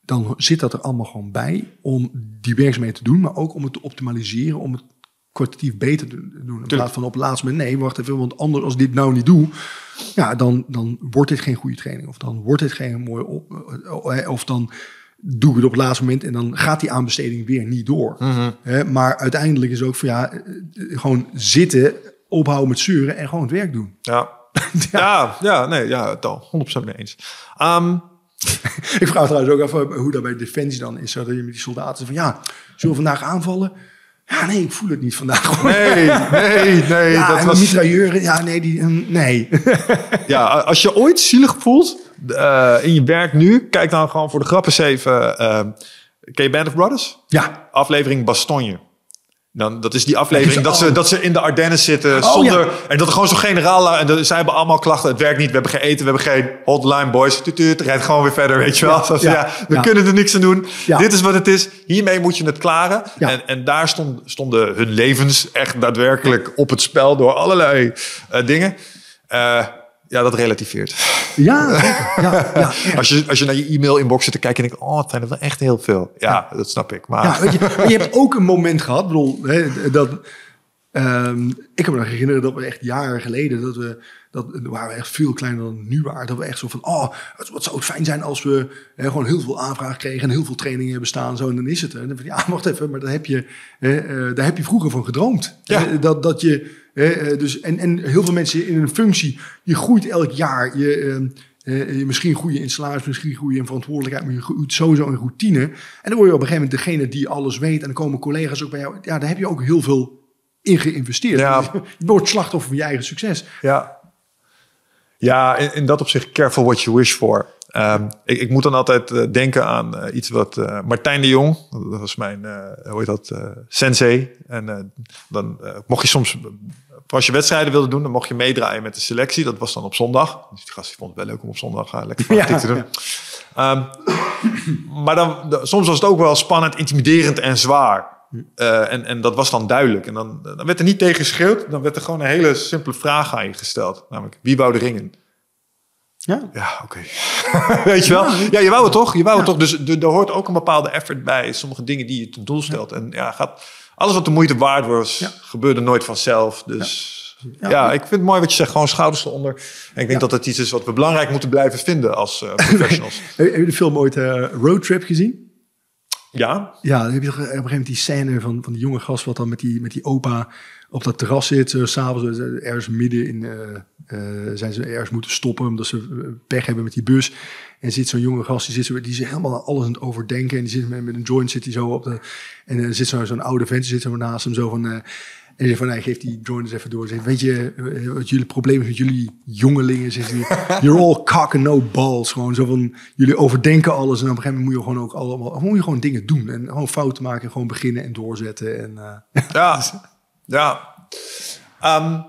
dan zit dat er allemaal gewoon bij om die werkzaamheden te doen, maar ook om het te optimaliseren, om het kwalitatief beter te doen. In plaats van op het laatste moment, nee, wacht even, want anders als ik dit nou niet doe, ja, dan, dan wordt dit geen goede training. Of dan wordt dit geen mooie op, eh, of dan doe ik het op het laatste moment en dan gaat die aanbesteding weer niet door. Hè, maar uiteindelijk is ook van ja, eh, eh, gewoon zitten, ophouden met zeuren en gewoon het werk doen. Ja. [LAUGHS] ja. ja, nee, ja, het al. 100% mee eens. Ehm, [LAUGHS] Ik vraag trouwens ook even hoe dat bij Defensie dan is. Dat je met die soldaten van ja, zullen we vandaag aanvallen? Ja, nee, ik voel het niet vandaag. nee, nee, nee. [LAUGHS] ja, dat en was, een mitrailleur, ja, nee, die, mm, nee. ja, als je ooit zielig voelt eh, in je werk nu, kijk dan gewoon voor de grap eens even. eh, ken je Band of Brothers? ja, Aflevering Bastogne. Dan, dat is die aflevering Ja, dat ze, oh. dat ze in de Ardennen zitten Oh, zonder... ja. En dat er gewoon zo'n generaal... En de- zij hebben allemaal klachten. Het werkt niet. We hebben geen eten. We hebben geen hotline boys. Tuut, rijdt gewoon weer verder, weet je wel. Ja, we kunnen er niks aan doen. Dit is wat het is. Hiermee moet je het klaren. En, en daar stond, stonden hun levens echt daadwerkelijk op het spel... door allerlei eh, dingen. Eh, ja, dat relativeert. ja, [LAUGHS] zeker. ja, ja. Als je, als je naar je e-mail-inbox zit te kijken en denkt... oh, het zijn er wel echt heel veel. Ja, dat snap ik. Maar Ja, weet je, je hebt ook een moment gehad, ik bedoel, hè, dat, ehm, ik kan me nog herinneren dat we echt jaren geleden, dat we, dat we waren echt veel kleiner dan we nu waren, dat we echt zo van, oh, wat, wat zou het fijn zijn als we hè, gewoon heel veel aanvraag kregen en heel veel trainingen hebben staan, zo, en dan is het er. En dan van, ja, wacht even, maar daar heb je, hè, eh, daar heb je vroeger van gedroomd. Hè, dat, dat je, eh, dus, en, en heel veel mensen in een functie, je groeit elk jaar, je... ehm, eh, je misschien groei je in salaris, misschien groei je in verantwoordelijkheid, maar je groeit sowieso in routine. En dan word je op een gegeven moment degene die alles weet. En dan komen collega's ook bij jou. Ja, daar heb je ook heel veel in geïnvesteerd. Ja. [LAUGHS] Je wordt slachtoffer van je eigen succes. Ja, ja in, in dat opzicht careful what you wish for. Ehm, ik, ik moet dan altijd eh, denken aan eh, iets wat eh, Martijn de Jong, dat was mijn, hoe heet dat, sensei. En dan mocht je soms, als je wedstrijden wilde doen, dan mocht je meedraaien met de selectie. Dat was dan op zondag. Dus die gast vond het wel leuk om op zondag lekker fanatiek Ja, te doen. Ehm, maar dan, de- soms was het ook wel spannend, intimiderend en zwaar. Eh, en, en dat was dan duidelijk. En dan, dan werd er niet tegen geschreeuwd. Dan werd er gewoon een hele simpele vraag aan je gesteld. Namelijk, wie wou de ringen? Ja. Ja, oké. [LAUGHS] Weet je wel? Ja, je wou het toch? Je wou het toch? Dus er, er hoort ook een bepaalde effort bij. Sommige dingen die je ten doel stelt. En ja, gaat, alles wat de moeite waard was, gebeurde nooit vanzelf. Dus ja. Ja. ik vind het mooi wat je zegt. Gewoon schouders eronder. En ik denk Ja. dat dat iets is wat we belangrijk moeten blijven vinden als eh, [LAUGHS] professionals. Heb je de film ooit eh, Road Trip gezien? Ja? Ja, dan heb je toch op een gegeven moment die scène van, van die jonge gast... wat dan met die, met die opa op dat terras zit. Uh, S'avonds uh, ergens midden in... Uh, zijn ze ergens moeten stoppen omdat ze pech hebben met die bus. En zit zo'n jonge gast, die, zit zo, die is helemaal alles aan het overdenken. En die zit met, met een joint zit hij zo op de... En er zit zo'n oude vent, zit zo naast hem zo van... En je van, hij geeft die joiners even door. Zegt, weet je wat jullie probleem is met jullie jongelingen? Zegt hij, [LAUGHS] you're all cock and no balls. Gewoon zo van, jullie overdenken alles. En op een gegeven moment moet je gewoon ook allemaal, moet je gewoon dingen doen. En gewoon fouten maken, gewoon beginnen en doorzetten. En, uh, ja, [LAUGHS] ja. Um,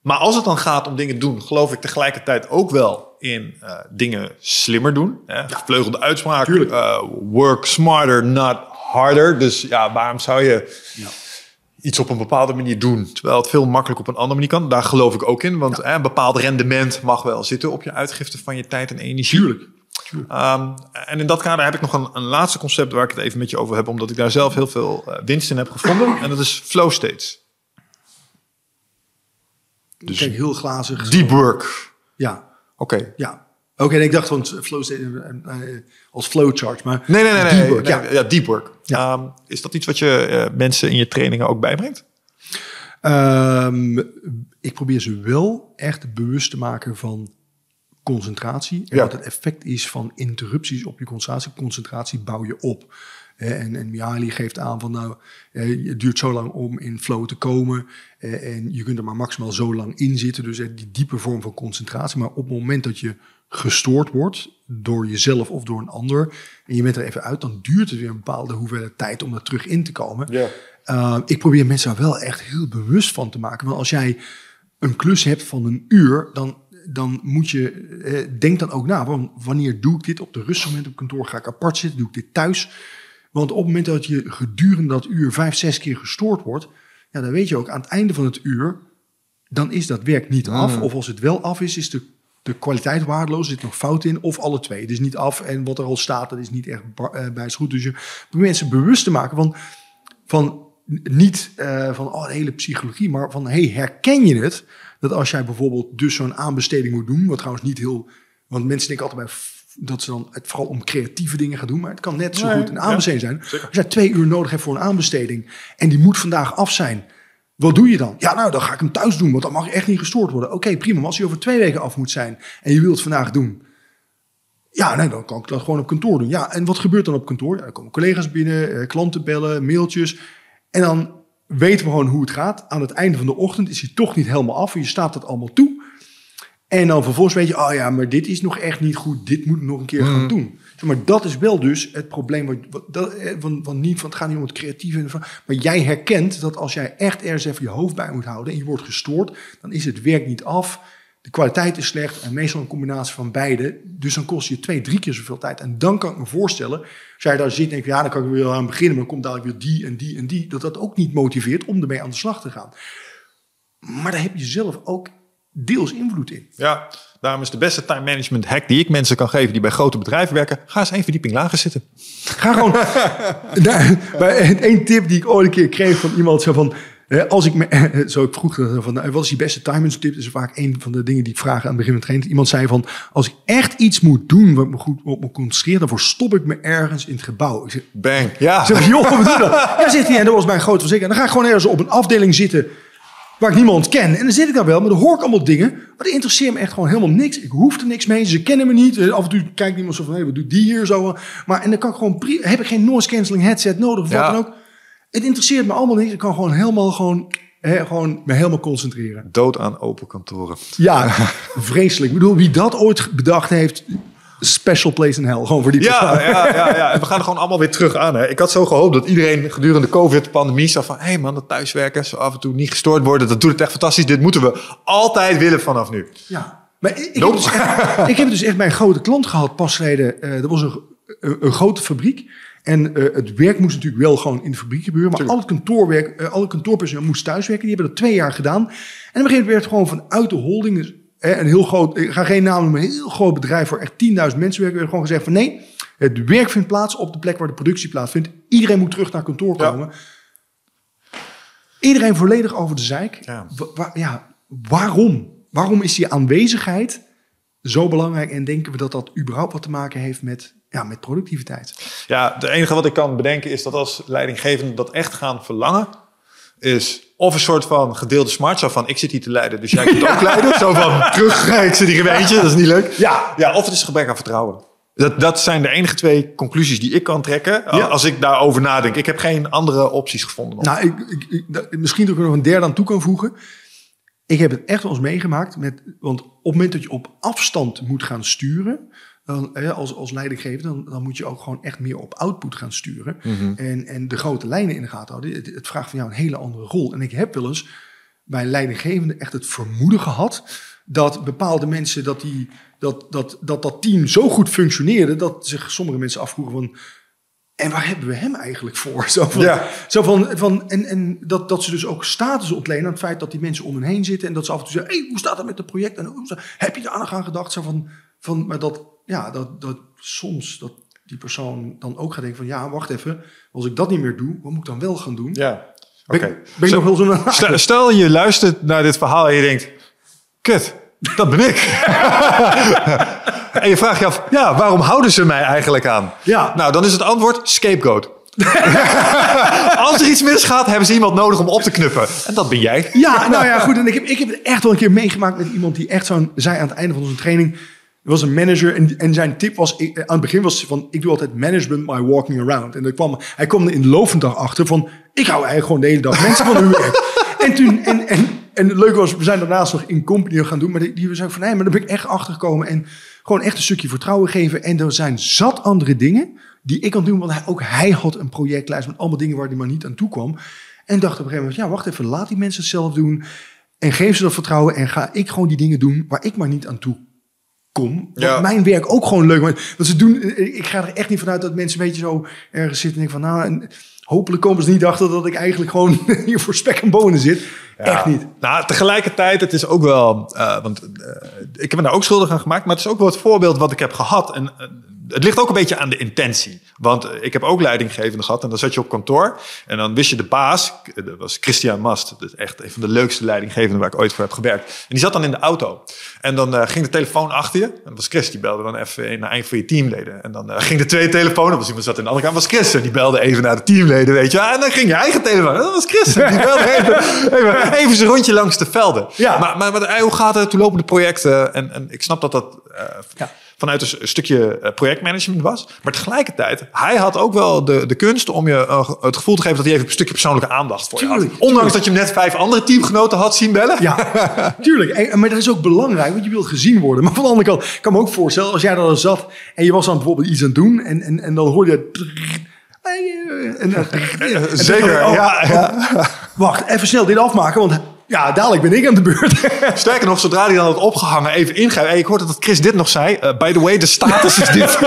maar als het dan gaat om dingen doen, geloof ik tegelijkertijd ook wel in uh, dingen slimmer doen. Hè? Ja. Vleugelde uitspraak, uh, work smarter, not harder. Dus ja, waarom zou je... Ja iets op een bepaalde manier doen, terwijl het veel makkelijker op een andere manier kan. Daar geloof ik ook in, want een bepaald rendement mag wel zitten op je uitgifte van je tijd en energie. Tuurlijk. Um, en in dat kader heb ik nog een, een, laatste concept waar ik het even met je over heb, omdat ik daar zelf heel veel uh, winst in heb gevonden. En dat is flow states. Dus Kijk, heel glazig. Deep work. Ja. Oké. Ja. Oké, okay, ik dacht van flow state uh, als flowchart, maar nee, nee, nee, deep work, nee, ja. ja, deep work. Ja. Um, is dat iets wat je uh, mensen in je trainingen ook bijbrengt? Um, ik probeer ze wel echt bewust te maken van concentratie en Ja. wat het effect is van interrupties op je concentratie. Concentratie bouw je op. Eh, En, en Mihaly geeft aan van nou, eh, het duurt zo lang om in flow te komen. eh, En je kunt er maar maximaal zo lang in zitten. Dus eh, die diepe vorm van concentratie. Maar op het moment dat je gestoord wordt door jezelf of door een ander. En je bent er even uit, dan duurt het weer een bepaalde hoeveelheid tijd om er terug in te komen. Ja. Uh, ik probeer mensen daar wel echt heel bewust van te maken. Want als jij een klus hebt van een uur, dan, dan moet je, eh, denk dan ook na. Want wanneer doe ik dit op de rustmoment op kantoor? Ga ik apart zitten? Doe ik dit thuis? Want op het moment dat je gedurende dat uur vijf, zes keer gestoord wordt, ja, dan weet je ook aan het einde van het uur, dan is dat werk niet af. Of als het wel af is, is de, de kwaliteit waardeloos, zit nog fout in, of alle twee. Het is niet af en wat er al staat, dat is niet echt eh, bij goed. Dus je probeert mensen bewust te maken van, van niet eh, van oh, de hele psychologie, maar van hey, herken je het? Dat als jij bijvoorbeeld dus zo'n aanbesteding moet doen, wat trouwens niet heel, want mensen denken altijd bij dat ze dan het vooral om creatieve dingen gaan doen, maar het kan net zo Nee, goed een ja, aanbesteding zijn. Als jij twee uur nodig hebt voor een aanbesteding en die moet vandaag af zijn, wat doe je dan? Ja, nou, dan ga ik hem thuis doen, want dan mag echt niet gestoord worden. Oké, prima, maar als hij over twee weken af moet zijn en je wilt het vandaag doen, ja, nee, dan kan ik dat gewoon op kantoor doen. Ja, en wat gebeurt dan op kantoor? Ja, dan komen collega's binnen, eh, klanten bellen, mailtjes. En dan weten we gewoon hoe het gaat. Aan het einde van de ochtend is hij toch niet helemaal af. Je staat dat allemaal toe. En dan vervolgens weet je, oh ja, maar dit is nog echt niet goed. Dit moet ik nog een keer gaan doen. Maar dat is wel dus het probleem. Wat, dat, eh, van, niet, van het gaat niet om het creatieve. van- Maar jij herkent dat als jij echt ergens even je hoofd bij moet houden... en je wordt gestoord, dan is het werk niet af. De kwaliteit is slecht en meestal een combinatie van beide. Dus dan kost je twee, drie keer zoveel tijd. En dan kan ik me voorstellen, als jij daar zit en denkt... ja, dan kan ik weer aan beginnen, maar komt dadelijk weer die en die en die... dat dat ook niet motiveert om ermee aan de slag te gaan. Maar daar heb je zelf ook deels invloed in. Ja, daarom is de beste time management hack die ik mensen kan geven die bij grote bedrijven werken. Ga eens één verdieping lager zitten. Ga gewoon. [LAUGHS] Daar- één tip die ik ooit een keer kreeg van iemand zo van. Als ik me, [LAUGHS] zo ik vroeg dat van, nou, wat is die beste timing tip? Dat is vaak een van de dingen die ik vraag aan het begin van het trainen. Iemand zei van, als ik echt iets moet doen wat me goed op me concentreert, dan verstop ik me ergens in het gebouw. Ik zeg, Bang. Ja. ik zeg joh, wat je dat? Ja, zegt hij, en dat was bij een grote verzekering. Dan ga ik gewoon ergens op een afdeling zitten waar ik niemand ken. En dan zit ik daar wel, maar dan hoor ik allemaal dingen. Maar dat interesseert me echt gewoon helemaal niks. Ik hoef er niks mee. Ze kennen me niet. Eh, Af en toe kijkt iemand zo van, hé, wat doet die hier zo? Maar en dan kan ik gewoon, heb ik geen noise cancelling headset nodig of Ja. wat dan ook. Het interesseert me allemaal niks. Ik kan gewoon helemaal gewoon, hè, gewoon me helemaal concentreren. Dood aan open kantoren. Ja, vreselijk. Ik bedoel, wie dat ooit bedacht heeft, special place in hell. Gewoon voor die. Ja, ja, ja, ja. En we gaan er gewoon allemaal weer terug aan. Hè. Ik had zo gehoopt dat iedereen gedurende de COVID-pandemie zag van... hé hey man, dat thuiswerken, zo af en toe niet gestoord worden... dat doet het echt fantastisch. Dit moeten we altijd willen vanaf nu. Ja, maar ik, ik, heb dus echt, [LAUGHS] ik heb dus echt bij een grote klant gehad pas geleden. Eh dat was een, een, een grote fabriek. En eh, het werk moest natuurlijk wel gewoon in de fabriek gebeuren. Maar al het kantoorwerk, al het kantoorpersoneel moest thuiswerken. Die hebben dat twee jaar gedaan. En op een gegeven moment werd het gewoon vanuit de holding... Dus, een heel groot, ik ga geen naam noemen, een heel groot bedrijf... voor echt 10.000 mensen werken. werd gewoon gezegd van nee, het werk vindt plaats op de plek waar de productie plaatsvindt. Iedereen moet terug naar kantoor Ja. komen. Iedereen volledig over de zeik. Ja. Wa- ja, waarom? Waarom is die aanwezigheid zo belangrijk en denken we dat dat überhaupt wat te maken heeft met, ja, met productiviteit? Ja, het enige wat ik kan bedenken is dat als leidinggevenden dat echt gaan verlangen, is of een soort van gedeelde smart, zo van ik zit hier te leiden, dus jij [LAUGHS] kunt ook leiden. Zo van terug, [LAUGHS] ik zit hier dat is niet leuk. Ja. ja of het is gebrek aan vertrouwen. Dat, dat zijn de enige twee conclusies die ik kan trekken Ja. als ik daarover nadenk. Ik heb geen andere opties gevonden. nog. Nou, ik, ik, ik- dat- misschien dat ik er nog een derde aan toe kan voegen. Ik heb het echt wel eens meegemaakt. Met, want op het moment dat je op afstand moet gaan sturen, dan, als, als leidinggever, dan, dan moet je ook gewoon echt meer op output gaan sturen. en, en de grote lijnen in de gaten houden. Het, het vraagt van jou een hele andere rol. En ik heb wel eens bij leidinggevenden echt het vermoeden gehad dat bepaalde mensen, dat, die, dat, dat, dat dat team zo goed functioneerde, dat zich sommige mensen afvroegen van, en waar hebben we hem eigenlijk voor? [LAUGHS] Zo van, Ja. zo van, van, en en dat, dat ze dus ook status ontlenen aan het feit dat die mensen om hen heen zitten. En dat ze af en toe zeggen, hey, hoe staat het met het project? En hoe heb je daar aan gedacht? Zo van, van, maar dat, ja, dat, dat soms dat die persoon dan ook gaat denken van, ja, wacht even. Als ik dat niet meer doe, wat moet ik dan wel gaan doen? ja. Oké. ben Zo- nog wel zo'n... Stel, stel je luistert naar dit verhaal en je denkt, kut, dat ben ik. [LAUGHS] en je vraagt je af, ja, waarom houden ze mij eigenlijk aan? Ja. Nou, dan is het antwoord scapegoat. [LAUGHS] Als er iets misgaat, hebben ze iemand nodig om op te knuppen. En dat ben jij. Ja, nou ja, goed. En ik heb, ik heb het echt wel een keer meegemaakt met iemand die echt zo'n zei aan het einde van onze training. Was een manager en, en zijn tip was, ik- aan het begin was van, ik doe altijd management by walking around. En kwam, hij kwam er in de Lovendag achter van, ik hou eigenlijk gewoon de hele dag mensen van hun werk. [LAUGHS] En toen, en, en, en het leuke was, we zijn daarnaast nog in company gaan doen, maar die, die zei van, nee, maar daar ben ik echt achter gekomen. En gewoon echt een stukje vertrouwen geven. En er zijn zat andere dingen die ik kan doen, want hij, ook hij had een projectlijst met allemaal dingen waar hij maar niet aan toe kwam. En dacht op een gegeven moment, ja, wacht even, laat die mensen het zelf doen. En geef ze dat vertrouwen en ga ik gewoon die dingen doen waar ik maar niet aan toe kom. Ja. mijn werk ook gewoon leuk maakt. Want ze doen, ik ga er echt niet vanuit dat mensen een beetje zo ergens zitten en denken van, nou, en hopelijk komen ze niet achter dat ik eigenlijk gewoon [LAUGHS] hier voor spek en bonen zit. Echt niet. Nou, tegelijkertijd, het is ook wel... eh, want eh, ik heb me daar ook schuldig aan gemaakt. Maar het is ook wel het voorbeeld wat ik heb gehad. En eh, het ligt ook een beetje aan de intentie. Want eh, ik heb ook leidinggevende gehad. En dan zat je op kantoor. En dan wist je de baas. Dat was Christian Mast. Dat is echt een van de leukste leidinggevenden waar ik ooit voor heb gewerkt. En die zat dan in de auto. En dan eh, ging de telefoon achter je. En dat was Chris. Die belde dan even naar een van je teamleden. En dan eh, ging de tweede telefoon. Dat was iemand zat in de andere kant. was Chris. En die belde even naar de teamleden. Weet je. En dan ging je eigen telefoon. Dat was Chris. Die belde even, [LAUGHS] even, even zijn rondje langs de velden. Ja. Maar, maar, maar eh, hoe gaat het? Hoe lopen de projecten? En, en ik snap dat dat eh, Ja. Vanuit een stukje eh, projectmanagement was. Maar tegelijkertijd, hij had ook wel de, de kunst om je eh, het gevoel te geven dat hij even een stukje persoonlijke aandacht voor je had. Ondanks tuurlijk. dat je hem net vijf andere teamgenoten had zien bellen. Ja, [LAUGHS] tuurlijk. En, maar dat is ook belangrijk, want je wilt gezien worden. Maar van de andere kant, ik kan me ook voorstellen, als jij daar dan zat en je was dan bijvoorbeeld iets aan het doen en, en, en dan hoorde je... [LAUGHS] En, dan Zeker, oh, ja, ja. Wacht, even snel dit afmaken, want ja, dadelijk ben ik aan de beurt. [LAUGHS] Sterker nog, zodra hij dan had opgehangen, even ingrijpen. Hey, ik hoorde dat Chris dit nog zei. Eh, by the way, de status is dit.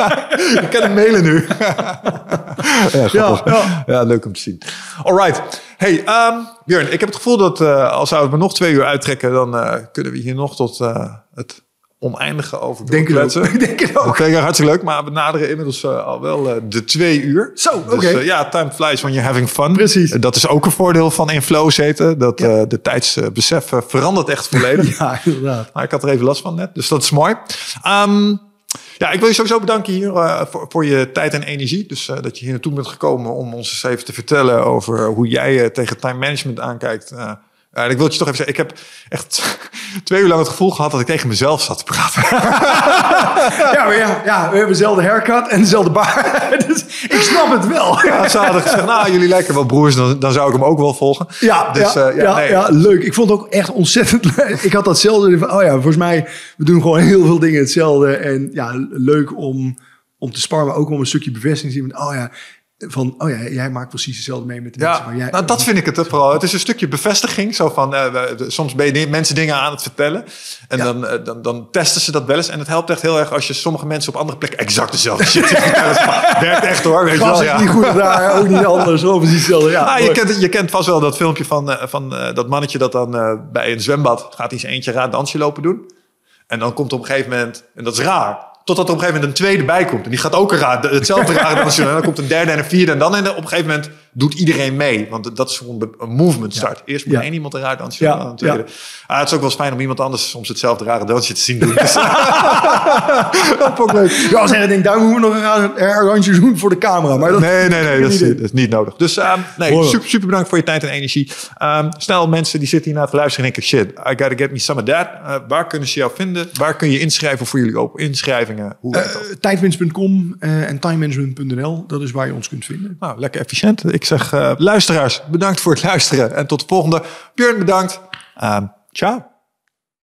[LAUGHS] ik kan hem mailen nu. [LAUGHS] ja. Ja, Ja, leuk om te zien. All right. Hey, ehm, Björn, ik heb het gevoel dat eh, als we nog twee uur uittrekken, dan eh, kunnen we hier nog tot het oneindige over Denk. Ik [LAUGHS] [LAUGHS] denk het ook. Dat hartstikke leuk, maar we naderen inmiddels eh, al wel eh, de twee uur. Zo, Dus, oké. eh, ja, time flies when you're having fun. Precies. Dat is ook een voordeel van in flow zitten. Dat eh, de tijdsbesef verandert echt volledig. [LAUGHS] Ja, inderdaad. Maar ik had er even last van net, dus dat is mooi. Ehm, ja, ik wil je sowieso bedanken hier eh, voor, voor je tijd en energie. Dus eh, dat je hier naartoe bent gekomen om ons eens even te vertellen over hoe jij eh, tegen time management aankijkt. Eh, en ik wil het je toch even zeggen, ik heb echt [LAUGHS] twee uur lang het gevoel gehad dat ik tegen mezelf zat te praten. [LAUGHS] Ja, maar ja, ja, we hebben dezelfde haircut en dezelfde baard. [LAUGHS] Dus ik snap het wel. Ja, ze hadden gezegd, nou, jullie lijken wel broers, dan, dan zou ik hem ook wel volgen. Ja, dus, ja, eh, ja, nee. ja, leuk. Ik vond het ook echt ontzettend leuk. Ik had datzelfde. van, Oh ja, volgens mij, we doen gewoon heel veel dingen hetzelfde. En ja, leuk om, om te sparren, maar ook om een stukje bevestiging te zien. Van, oh ja, van, oh ja, jij maakt precies hetzelfde mee met de mensen. Ja, waar jij, nou, dat vind ik het vooral. Het is een stukje bevestiging. Zo van, eh, we- soms ben je mensen dingen aan het vertellen. En Ja. dan, eh, dan, dan testen ze dat wel eens. En het helpt echt heel erg als je sommige mensen op andere plekken exact dezelfde shit vertellen. [LAUGHS] Werkt echt hoor, weet je wel. Ja. niet goed daar, ook niet anders. Of precies hetzelfde. Ja, Ah, je, kent, je kent vast wel dat filmpje van, eh, van dat mannetje dat dan bij een zwembad gaat hij zijn eentje raar dansje lopen doen. En dan komt op een gegeven moment, en dat is raar, totdat er op een gegeven moment een tweede bij komt. En die gaat ook een raar, hetzelfde doen. En dan komt een derde en een vierde. En dan op een gegeven moment doet iedereen mee. Want dat is gewoon een movement start. Eerst moet één iemand eruit, dan tweede. Ah, het is ook wel eens fijn om iemand anders soms hetzelfde rare dansje te zien doen. [LAUGHS] Dus, Dat ik leuk. Ja, als hij denkt, daar moeten we nog een randje doen voor de camera. Maar dat, nee, nee, nee, dat is, dat is niet nodig. Dus ehm, nee, super, super bedankt voor je tijd en energie. Ehm snel mensen die zitten hier naar te luisteren en denken, shit, I gotta get me some of that. Eh, waar kunnen ze jou vinden? Waar kun je inschrijven voor jullie open inschrijvingen? Hoe? Eh, tijdwinst.com eh, en timemanagement.nl. Dat is waar je ons kunt vinden. Nou, lekker efficiënt. Ik zeg, eh, luisteraars, bedankt voor het luisteren. En tot de volgende. Björn, bedankt. Ehm ciao.